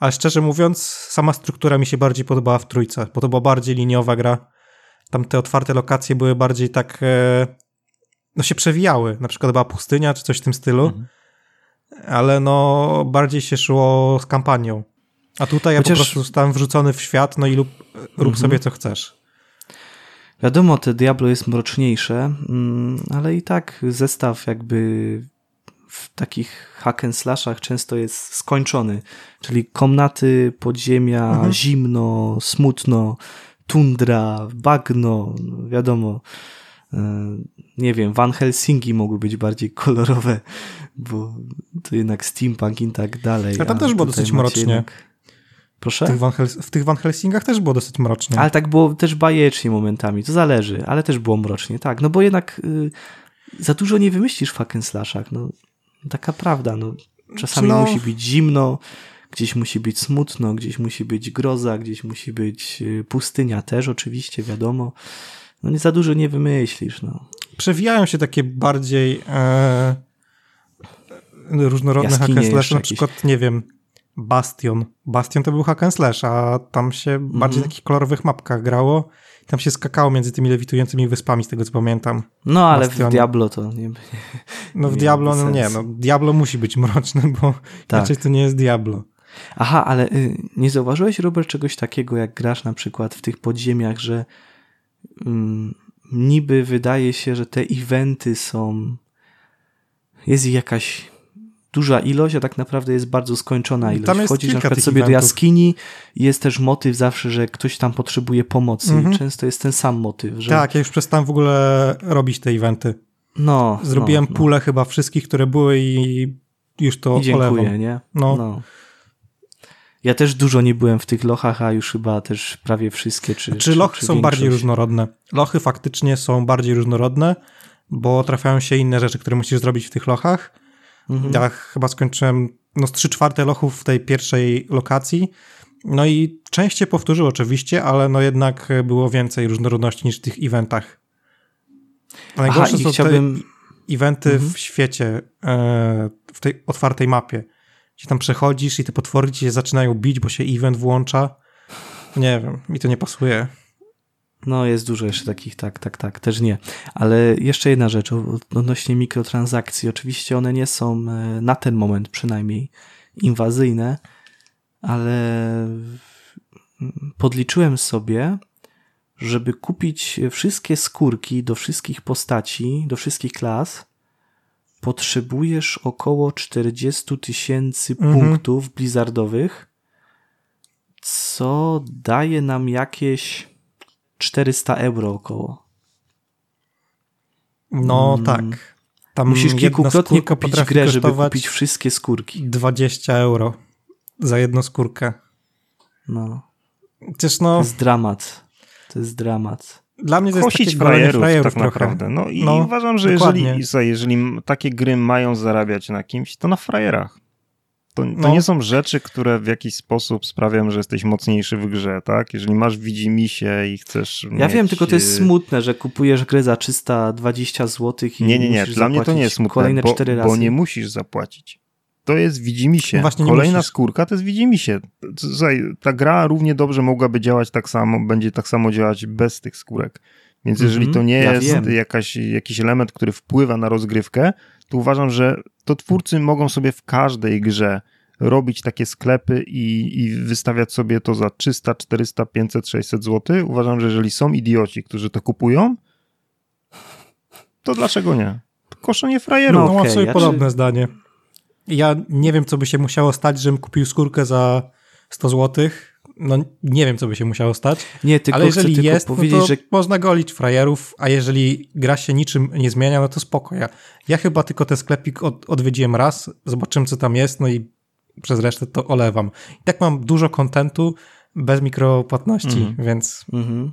ale szczerze mówiąc sama struktura mi się bardziej podobała w trójce, bo to była bardziej liniowa gra. Tam te otwarte lokacje były bardziej tak... E, no się przewijały. Na przykład była pustynia, czy coś w tym stylu. Mhm. Ale no, bardziej się szło z kampanią. A tutaj ja Chociaż- po prostu zostałem wrzucony w świat, no i lub, rób Mhm. sobie co chcesz. Wiadomo, te Diablo jest mroczniejsze, mm, ale i tak zestaw jakby w takich hack and slashach często jest skończony. Czyli komnaty, podziemia, Mhm. zimno, smutno, tundra, bagno, no wiadomo. e, Nie wiem, Van Helsinki mogły być bardziej kolorowe, bo to jednak steampunk i tak dalej. A tam też było dosyć mrocznie. Jednak... Proszę? W tych, Van Hels- w tych Van Helsingach też było dosyć mrocznie. Ale tak było też bajecznie momentami, to zależy, ale też było mrocznie, tak, no bo jednak y, za dużo nie wymyślisz w hack slashach, no taka prawda, no czasami No. musi być zimno, gdzieś musi być smutno, gdzieś musi być groza, gdzieś musi być y, pustynia też oczywiście, wiadomo, no nie za dużo nie wymyślisz, no. Przewijają się takie bardziej e, różnorodne hack na jakieś. przykład, nie wiem, Bastion. Bastion to był hack and slash, a tam się bardziej w takich kolorowych mapkach grało. Tam się skakało między tymi lewitującymi wyspami, z tego co pamiętam. No ale w. Diablo to nie, No w Nie Diablo, no nie, no Diablo musi być mroczne, bo Tak. inaczej to nie jest Diablo. Aha, ale y, nie zauważyłeś, Robert, czegoś takiego, jak grasz na przykład w tych podziemiach, że mm, niby wydaje się, że te eventy są. Jest jakaś duża ilość, a tak naprawdę jest bardzo skończona ilość. Tam jest Wchodzisz na przykład sobie do eventów. jaskini i jest też motyw zawsze, że ktoś tam potrzebuje pomocy. Mhm. Często jest ten sam motyw, że. Tak, ja już przestałem w ogóle robić te eventy. No. Zrobiłem no, no. pulę chyba wszystkich, które były i już to I dziękuję, olewam. nie? No. Ja też dużo nie byłem w tych lochach, a już chyba też prawie wszystkie. Czy, Czy lochy czy są bardziej różnorodne? Lochy faktycznie są bardziej różnorodne, bo trafiają się inne rzeczy, które musisz zrobić w tych lochach. Mhm. Ja chyba skończyłem no, z 3 czwarte lochów w tej pierwszej lokacji. No i część się powtórzyło oczywiście, ale no jednak było więcej różnorodności niż w tych eventach. A Najgorsze są chciałbym. te eventy Mhm. w świecie, e, w tej otwartej mapie. Gdzie tam przechodzisz i te potwory ci się zaczynają bić, bo się event włącza. Nie wiem, mi to nie pasuje. No, jest dużo jeszcze takich, tak, tak, tak, też nie. Ale jeszcze jedna rzecz odnośnie mikrotransakcji. Oczywiście one nie są e, na ten moment przynajmniej inwazyjne, ale podliczyłem sobie, żeby kupić wszystkie skórki do wszystkich postaci, do wszystkich klas, potrzebujesz około 40 tysięcy Mhm. punktów blizzardowych, co daje nam jakieś 400 euro około. No Mm. tak. Tam Musisz kilkukrotnie kupić grę, żeby kupić wszystkie skórki. 20 euro za jedną skórkę. No, Przecież to no, jest dramat. To jest dramat. dla mnie to jest Kosić takie frajerów, frajerów tak trochę. naprawdę. No i No, uważam, że dokładnie. jeżeli, jeżeli takie gry mają zarabiać na kimś, to na frajerach. To, to No. nie są rzeczy, które w jakiś sposób sprawiają, że jesteś mocniejszy w grze, tak? Jeżeli masz widzimisię i chcesz Ja mieć, wiem, tylko to jest y, smutne, że kupujesz grę za 320 zł i Nie, nie, nie. Dla mnie to nie jest smutne, kolejne bo, 4 razy. bo nie musisz zapłacić. To jest widzimisię. Właśnie nie Kolejna musisz. skórka to jest widzimisię. Ta gra równie dobrze mogłaby działać tak samo, będzie tak samo działać bez tych skórek. Więc jeżeli Mhm, to nie ja jest jakaś, jakiś element, który wpływa na rozgrywkę, to uważam, że to twórcy mogą sobie w każdej grze robić takie sklepy i, i wystawiać sobie to za 300, 400, 500, 600 zł. Uważam, że jeżeli są idioci, którzy to kupują, to dlaczego nie? Koszenie frajerów. No, No, mam okej, sobie ja podobne zdanie. Ja nie wiem, co by się musiało stać, żebym kupił skórkę za 100 zł. No nie wiem, co by się musiało stać. Nie, tylko ale jeżeli tylko jest, no powiedzieć, to że można golić frajerów, a jeżeli gra się niczym nie zmienia, no to spoko. Ja, ja chyba tylko ten sklepik od, odwiedziłem raz, zobaczyłem, co tam jest, no i przez resztę to olewam. I tak mam dużo kontentu bez mikropłatności, Mhm. więc Mhm.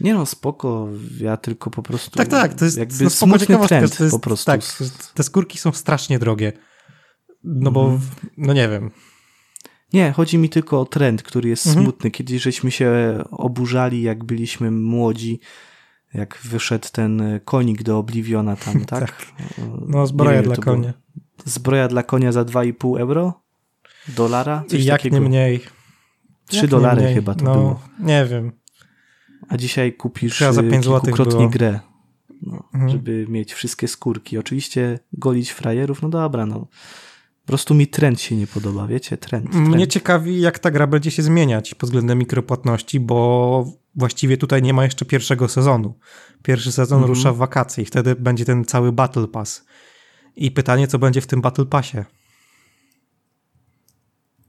Nie no, spoko, ja tylko po prostu... tak, tak, to jest jakby no, spoko ciekawostka, trend to jest, po prostu. Tak, te skórki są strasznie drogie. No bo, Mhm. no nie wiem. Nie, chodzi mi tylko o trend, który jest Mhm. smutny. Kiedyś żeśmy się oburzali, jak byliśmy młodzi, jak wyszedł ten konik do Obliviona tam, tak? No Nie zbroja wiem, dla konia. Zbroja dla konia za 2,5 euro? Dolara? Coś I jak takiego. nie mniej. 3 Jak dolary mniej. chyba to no, było. Nie wiem. A dzisiaj kupisz Chyba za y, pięć złotych kilkukrotnie było. grę, no, Mhm. żeby mieć wszystkie skórki. Oczywiście golić frajerów, no dobra, no. Po prostu mi trend się nie podoba, wiecie? Trend. trend. Mnie ciekawi, jak ta gra będzie się zmieniać pod względem mikropłatności, bo właściwie tutaj nie ma jeszcze pierwszego sezonu. Pierwszy sezon Mhm. rusza w wakacje i wtedy będzie ten cały Battle Pass. I pytanie, co będzie w tym Battle Passie.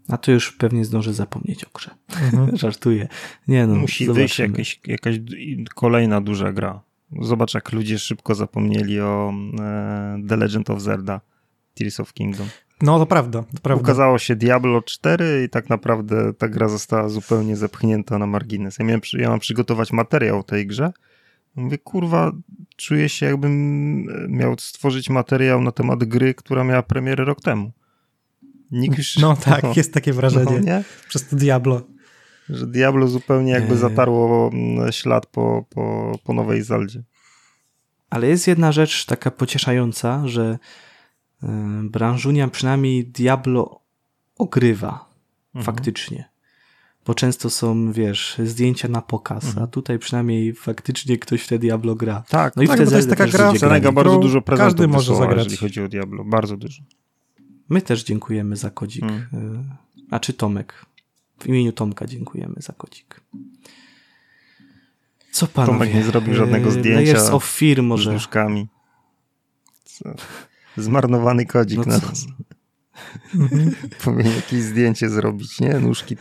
A to już pewnie zdążę zapomnieć o grze. Mhm. Żartuję. Nie no, Musi wyjść zobaczymy. jakaś, jakaś kolejna duża gra. Zobacz, jak ludzie szybko zapomnieli o e, The Legend of Zelda Tears of Kingdom. No to prawda, to prawda. Ukazało się Diablo 4 i tak naprawdę ta gra została zupełnie zepchnięta na margines. Ja, miałem, ja mam przygotować materiał o tej grze. Mówię, kurwa, czuję się jakbym e, miał stworzyć materiał na temat gry, która miała premierę rok temu. Nikt już... No tak, jest takie wrażenie No, nie? przez to Diablo. Że Diablo zupełnie jakby Nie. zatarło mm, ślad po, po, po nowej Zeldzie. Ale jest jedna rzecz taka pocieszająca, że branżunia przynajmniej Diablo ogrywa Mhm. faktycznie. Bo często są, wiesz, zdjęcia na pokaz, Mhm. a tutaj przynajmniej faktycznie ktoś w te Diablo gra. Tak, No i w tak, te bo to jest taka gra, Senega bardzo dużo prezentów każdy może wysłała, zagrać. jeżeli chodzi o Diablo. Bardzo dużo. My też dziękujemy za kodzik. Mm. Y, A czy Tomek? W imieniu Tomka dziękujemy za kodzik. Co panowie? Tomek nie zrobił żadnego Y, zdjęcia Layers of Fear Z może. nóżkami. Co? Zmarnowany kodzik No na. Powinien jakieś zdjęcie zrobić, nie? Nóżki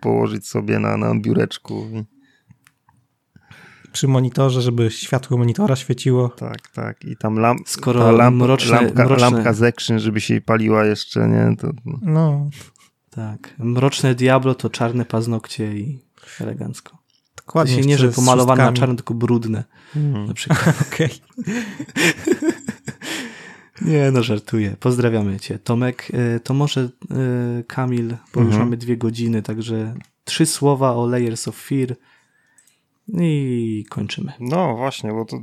położyć sobie na, na biureczku. I, Przy monitorze, żeby światło monitora świeciło. tak, tak. I tam lamp, Skoro ta lamp, mroczne- lampka, mroczne- lampka z action, żeby się jej paliła jeszcze, nie? To, No, Tak. Mroczne Diablo to czarne paznokcie i elegancko. Dokładnie. sensie nie, że pomalowane na czarno, tylko brudne mm. na przykład. Okej. Nie, no żartuję. Pozdrawiamy cię. Tomek, y, to może y, Kamil, bo już Mhm. mamy dwie godziny, także trzy słowa o Layers of Fear i kończymy. No właśnie, bo to y,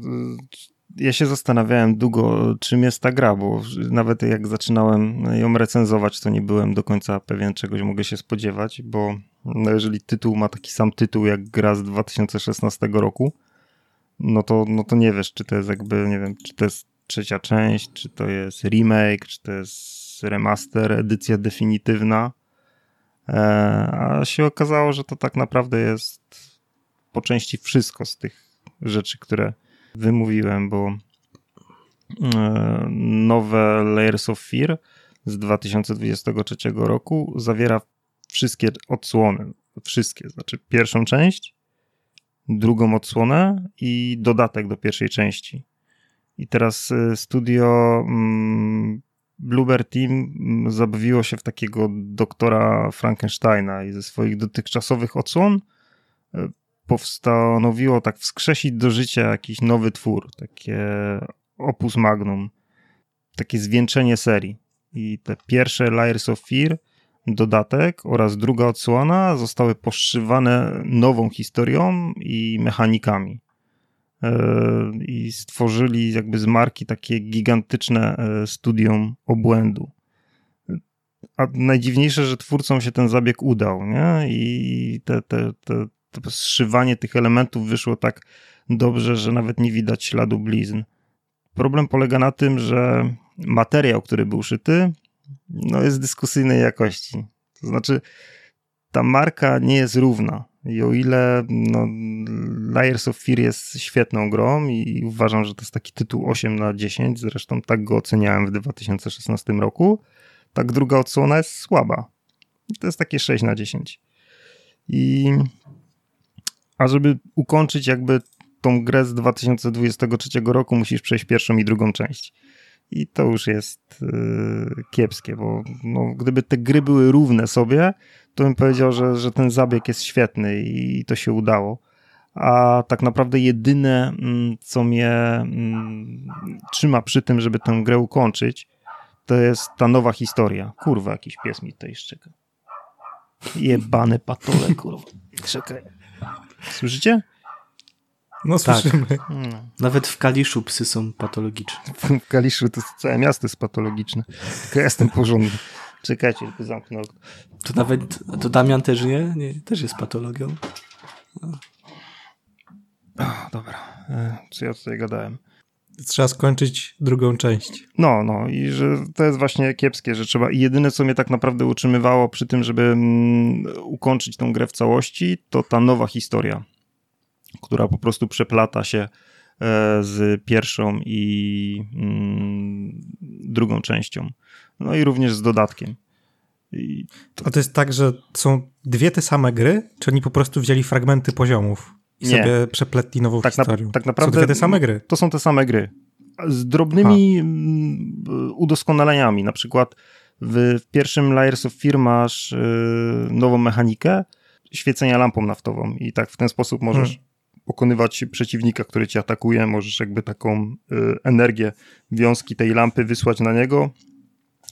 ja się zastanawiałem długo, czym jest ta gra, bo nawet jak zaczynałem ją recenzować, to nie byłem do końca pewien, czegoś mogę się spodziewać, bo no jeżeli tytuł ma taki sam tytuł jak gra z 2016 roku, no to, no to nie wiesz, czy to jest jakby, nie wiem, czy to jest trzecia część, czy to jest remake, czy to jest remaster, edycja definitywna. E, a się okazało, że to tak naprawdę jest po części wszystko z tych rzeczy, które wymówiłem, bo e, nowe Layers of Fear z 2023 roku zawiera wszystkie odsłony. Wszystkie, znaczy pierwszą część, drugą odsłonę i dodatek do pierwszej części. I teraz e, studio mm, Bluebird Team mm, zabawiło się w takiego doktora Frankensteina i ze swoich dotychczasowych odsłon e, postanowiło tak wskrzesić do życia jakiś nowy twór, takie opus magnum, takie zwieńczenie serii. I te pierwsze Layers of Fear, dodatek oraz druga odsłona zostały poszywane nową historią i mechanikami. E, I stworzyli jakby z marki takie gigantyczne e, studium obłędu. A najdziwniejsze, że twórcom się ten zabieg udał, nie? I te, te, te, to zszywanie tych elementów wyszło tak dobrze, że nawet nie widać śladu blizn. Problem polega na tym, że materiał, który był szyty, no jest dyskusyjnej jakości. To znaczy, ta marka nie jest równa. I o ile no, Layers of Fear jest świetną grą i uważam, że to jest taki tytuł 8 na 10, zresztą tak go oceniałem w 2016 roku, tak druga odsłona jest słaba. To jest takie 6 na 10. I a żeby ukończyć jakby tą grę z 2023 roku, musisz przejść pierwszą i drugą część. I to już jest yy, kiepskie, bo no, gdyby te gry były równe sobie, to bym powiedział, że, że ten zabieg jest świetny i to się udało. A tak naprawdę jedyne, mm, co mnie mm, trzyma przy tym, żeby tę grę ukończyć, to jest ta nowa historia. Kurwa, jakiś pies mi tutaj szczeka. Jebane patole, kurwa. Czekaj. Słyszycie? No Tak. słyszymy. No. Nawet w Kaliszu psy są patologiczne. W Kaliszu to całe miasto jest patologiczne. Tylko ja jestem porządny. Czekajcie, tylko zamknę okno. To nawet, to Damian też nie? nie też jest patologią. O, dobra. E, Co ja tutaj gadałem? Trzeba skończyć drugą część. No, no i że to jest właśnie kiepskie, że trzeba. I jedyne, co mnie tak naprawdę utrzymywało przy tym, żeby mm, ukończyć tą grę w całości, to ta nowa historia, która po prostu przeplata się e, z pierwszą i mm, drugą częścią. No i również z dodatkiem. I A to jest tak, że są dwie te same gry, czy oni po prostu wzięli fragmenty poziomów i Nie. sobie przepletli nową Tak na- historią? tak naprawdę- Są dwie te same gry. to są te same gry. Z drobnymi mm, udoskonaleniami. Na przykład w, w pierwszym Layers of Fear masz y, nową mechanikę świecenia lampą naftową i tak w ten sposób możesz Hmm. pokonywać przeciwnika, który cię atakuje. Możesz jakby taką y, energię wiązki tej lampy wysłać na niego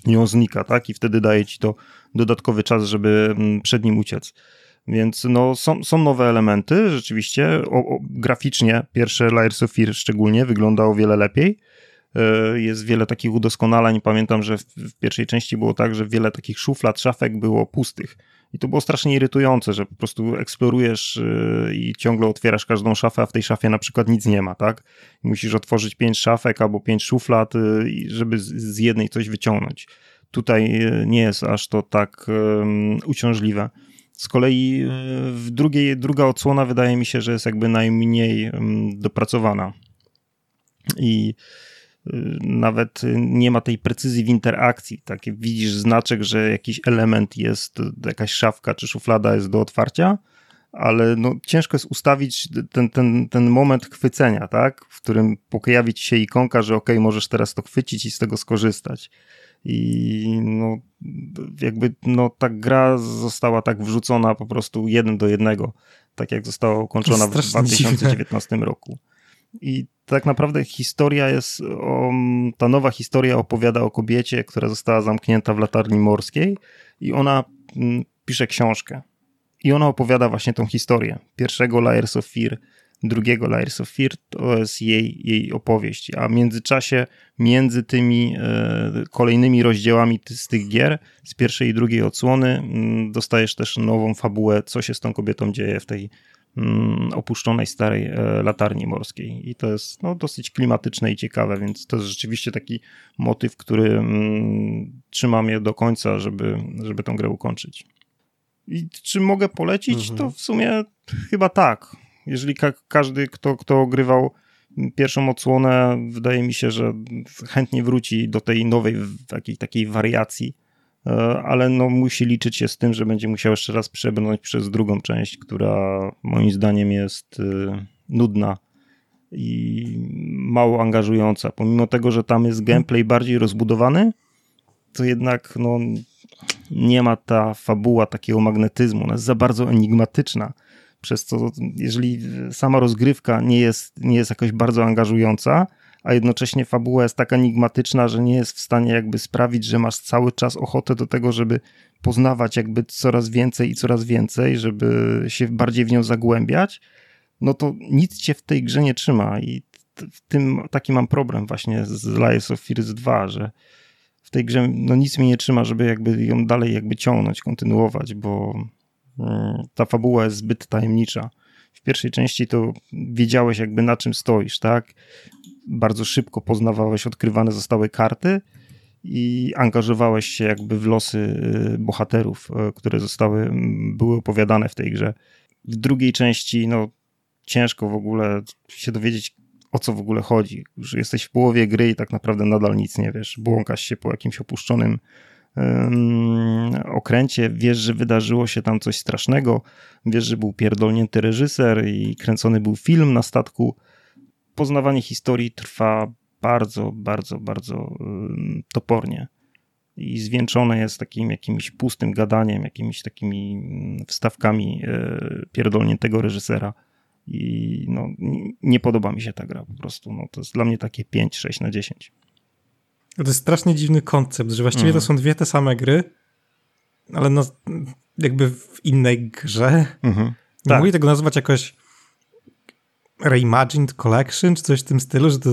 i on znika, tak? I wtedy daje ci to dodatkowy czas, żeby mm, przed nim uciec. Więc no, są, są nowe elementy, rzeczywiście. O, o, graficznie pierwsze Layers of Fear szczególnie wygląda o wiele lepiej. E, Jest wiele takich udoskonaleń. Pamiętam, że w, pierwszej części było tak, że wiele takich szuflad, szafek było pustych. I to było strasznie irytujące, że po prostu eksplorujesz e, i ciągle otwierasz każdą szafę, a w tej szafie na przykład nic nie ma, tak? I musisz otworzyć pięć szafek albo pięć szuflad, e, żeby z, jednej coś wyciągnąć. Tutaj nie jest aż to tak uciążliwe. Z kolei w drugiej, druga odsłona wydaje mi się, że jest jakby najmniej dopracowana. I nawet nie ma tej precyzji w interakcji. Tak, widzisz znaczek, że jakiś element jest, jakaś szafka czy szuflada jest do otwarcia, ale no, ciężko jest ustawić ten, ten, ten moment chwycenia, tak? w którym pojawi ci się ikonka, że ok, możesz teraz to chwycić i z tego skorzystać. I no, jakby no, ta gra została tak wrzucona po prostu jeden do jednego, tak jak została ukończona w Strasznie dziwne. 2019 roku. I tak naprawdę historia jest, o, ta nowa historia opowiada o kobiecie, która została zamknięta w latarni morskiej i ona mm, pisze książkę. I ona opowiada właśnie tą historię. Pierwszego Layers of Fear, drugiego Layers of Fear to jest jej, jej opowieść. A w międzyczasie, między tymi e, kolejnymi rozdziałami z tych gier, z pierwszej i drugiej odsłony, mm, dostajesz też nową fabułę, co się z tą kobietą dzieje w tej opuszczonej starej e, latarni morskiej. I to jest no, dosyć klimatyczne i ciekawe, więc to jest rzeczywiście taki motyw, który mm, trzyma mnie do końca, żeby, żeby tę grę ukończyć. I czy mogę polecić? Mhm. To w sumie chyba tak. Jeżeli ka- każdy, kto, kto ogrywał pierwszą odsłonę, wydaje mi się, że chętnie wróci do tej nowej takiej, takiej wariacji, ale no musi liczyć się z tym, że będzie musiał jeszcze raz przebrnąć przez drugą część, która moim zdaniem jest y, nudna i mało angażująca. Pomimo tego, że tam jest gameplay bardziej rozbudowany, to jednak no, nie ma ta fabuła takiego magnetyzmu. Ona jest za bardzo enigmatyczna. Przez co, jeżeli sama rozgrywka nie jest, nie jest jakoś bardzo angażująca, a jednocześnie fabuła jest tak enigmatyczna, że nie jest w stanie jakby sprawić, że masz cały czas ochotę do tego, żeby poznawać jakby coraz więcej i coraz więcej, żeby się bardziej w nią zagłębiać, no to nic cię w tej grze nie trzyma i w tym taki mam problem właśnie z Lies of Fears 2, że w tej grze no nic mnie nie trzyma, żeby jakby ją dalej jakby ciągnąć, kontynuować, bo mm, ta fabuła jest zbyt tajemnicza. w pierwszej części to wiedziałeś jakby na czym stoisz, tak? Bardzo szybko poznawałeś, odkrywane zostały karty i angażowałeś się jakby w losy y, bohaterów, y, które zostały, były opowiadane w tej grze. W drugiej części, no, ciężko w ogóle się dowiedzieć, o co w ogóle chodzi. Już jesteś w połowie gry i tak naprawdę nadal nic nie wiesz. Błąkasz się po jakimś opuszczonym okręcie, wiesz, że wydarzyło się tam coś strasznego, wiesz, że był pierdolnięty reżyser i kręcony był film na statku. Poznawanie historii trwa bardzo, bardzo, bardzo topornie i zwieńczone jest takim jakimś pustym gadaniem, jakimiś takimi wstawkami e, pierdolniętego reżysera i no, nie podoba mi się ta gra po prostu. No, to jest dla mnie takie 5, 6 na 10. To jest strasznie dziwny koncept, że właściwie to są dwie te same gry, ale no, jakby w innej grze. Mhm. Nie tak. mogli tego nazwać jakoś Reimagined Collection, czy coś w tym stylu, że to,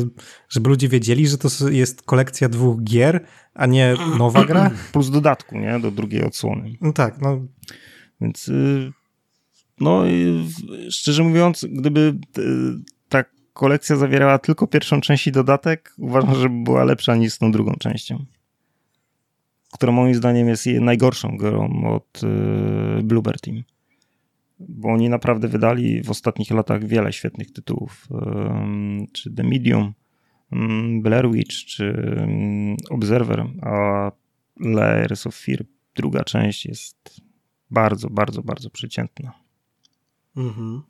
żeby ludzie wiedzieli, że to jest kolekcja dwóch gier, a nie nowa gra. Plus dodatku, nie? Do drugiej odsłony. No tak, no. Więc y, no szczerze mówiąc, gdyby y, ta kolekcja zawierała tylko pierwszą część i dodatek, uważam, że była lepsza niż z tą drugą częścią. Która moim zdaniem jest najgorszą grą od y, Bluebird Team bo oni naprawdę wydali w ostatnich latach wiele świetnych tytułów, czy The Medium, Blair Witch, czy Observer, a Layers of Fear, druga część jest bardzo, bardzo, bardzo przeciętna. Mhm.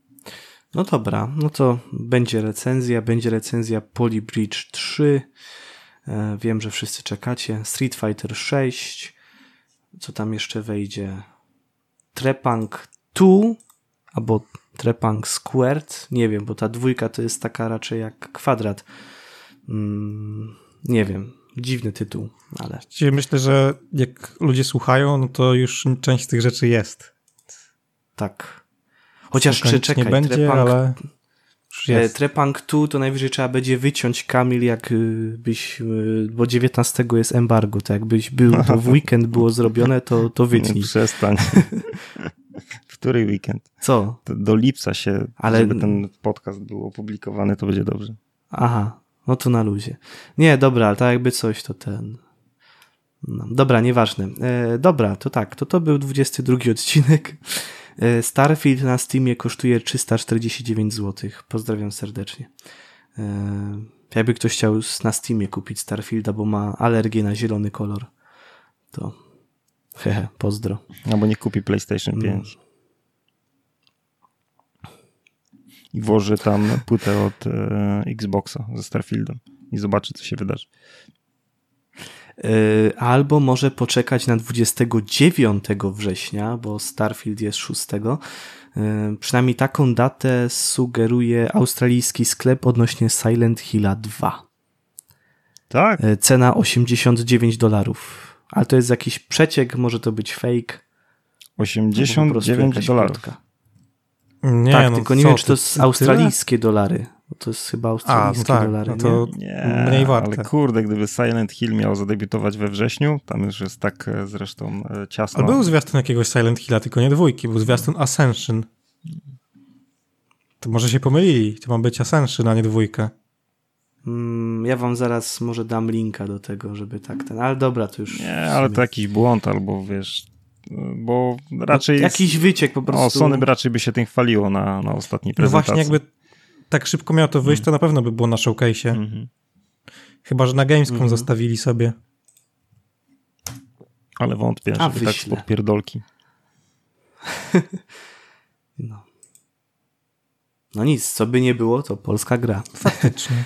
No dobra, no to będzie recenzja, będzie recenzja Polybridge 3. E, wiem, że wszyscy czekacie. Street Fighter 6. Co tam jeszcze wejdzie? Trepang 2 albo Trepang Squared. Nie wiem, bo ta dwójka to jest taka raczej jak kwadrat. Mm, nie wiem, dziwny tytuł, ale. Myślę, że jak ludzie słuchają, no to już część z tych rzeczy jest. Tak. Chociaż czy czekaj, nie będzie, Trepang, ale e, Trepang 2 to najwyżej trzeba będzie wyciąć Kamil, jak y, y, bo 19 jest embargo, to jakbyś był, to w weekend było zrobione, to, to wytnij. Przestań. Który weekend? Co? Do lipca się, Ale... żeby ten podcast był opublikowany, to będzie dobrze. Aha, no to na luzie. Nie, dobra, ale tak jakby coś, to ten... No, dobra, nieważne. E, dobra, to tak, to to był 22 odcinek. E, Starfield na Steamie kosztuje 349 zł. Pozdrawiam serdecznie. E, jakby ktoś chciał na Steamie kupić Starfielda, bo ma alergię na zielony kolor, to hehe, pozdro. Albo nie kupi PlayStation 5. Mm. I włoży tam płytę od e, Xboxa ze Starfieldem i zobaczy, co się wydarzy. E, albo może poczekać na 29 września, bo Starfield jest 6. E, przynajmniej taką datę sugeruje australijski sklep odnośnie Silent Hilla 2. Tak. E, cena 89 dolarów. Ale to jest jakiś przeciek, może to być fake. 89 dolarów. Nie, tak, no tylko nie wiem, czy to jest australijskie dolary. To jest chyba australijskie A, no tak, dolary. No to nie? mniej warte. Ale kurde, gdyby Silent Hill miał zadebiutować we wrześniu, tam już jest tak e, zresztą e, ciasno. Ale był zwiastun jakiegoś Silent Hilla, tylko nie dwójki, był zwiastun Ascension. To może się pomylili, to ma być Ascension, a nie dwójka. Mm, ja wam zaraz może dam linka do tego, żeby tak ten, ale dobra, to już... Nie, ale to jakiś błąd albo wiesz, bo raczej... No, jakiś wyciek po prostu. O, Sony by raczej by się tym chwaliło na, na ostatniej prezentacji. No właśnie, jakby tak szybko miało to wyjść, to na pewno by było na showcase'ie. Mhm. Chyba, że na Gamescom mhm. zostawili sobie. Ale wątpię, A, żeby tak spod pierdolki. no. No nic, co by nie było, to polska gra. Faktycznie.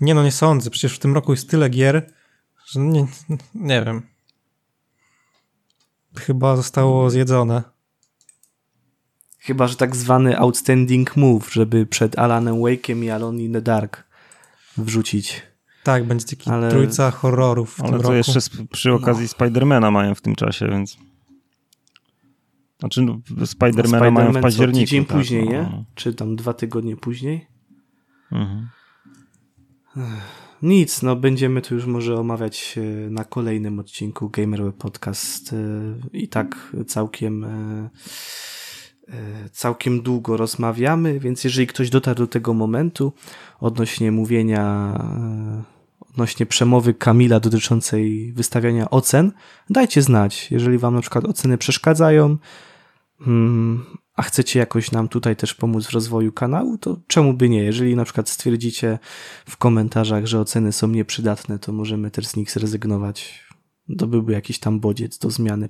Nie no, nie sądzę. Przecież w tym roku jest tyle gier, że nie, nie wiem. Chyba zostało zjedzone. Chyba, że tak zwany outstanding move, żeby przed Alanem Wake'iem i Alone in the Dark wrzucić. Tak, będzie taki ale... trójca horrorów w ale tym to roku. jeszcze przy okazji no. Spidermana mają w tym czasie, więc... Znaczy no, Spidermana no, mają w październiku. tydzień tak, później, no. nie? Czy tam dwa tygodnie później? Mhm. Nic, no będziemy tu już może omawiać e, na kolejnym odcinku Gamerweb Podcast e, i tak całkiem e, całkiem długo rozmawiamy, więc jeżeli ktoś dotarł do tego momentu odnośnie mówienia, odnośnie przemowy Kamila dotyczącej wystawiania ocen, dajcie znać. Jeżeli wam na przykład oceny przeszkadzają, mm, a chcecie jakoś nam tutaj też pomóc w rozwoju kanału, to czemu by nie? Jeżeli na przykład stwierdzicie w komentarzach, że oceny są nieprzydatne, to możemy też z nich zrezygnować. To byłby jakiś tam bodziec do zmiany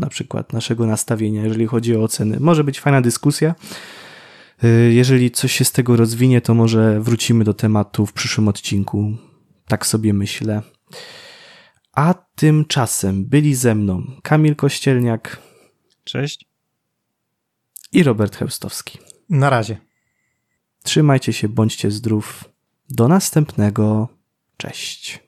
na przykład naszego nastawienia, jeżeli chodzi o oceny. Może być fajna dyskusja. Y, jeżeli coś się z tego rozwinie, to może wrócimy do tematu w przyszłym odcinku. Tak sobie myślę. A tymczasem byli ze mną Kamil Kościelniak. Cześć. I Robert Heustowski. Na razie. Trzymajcie się, bądźcie zdrów. Do następnego. Cześć.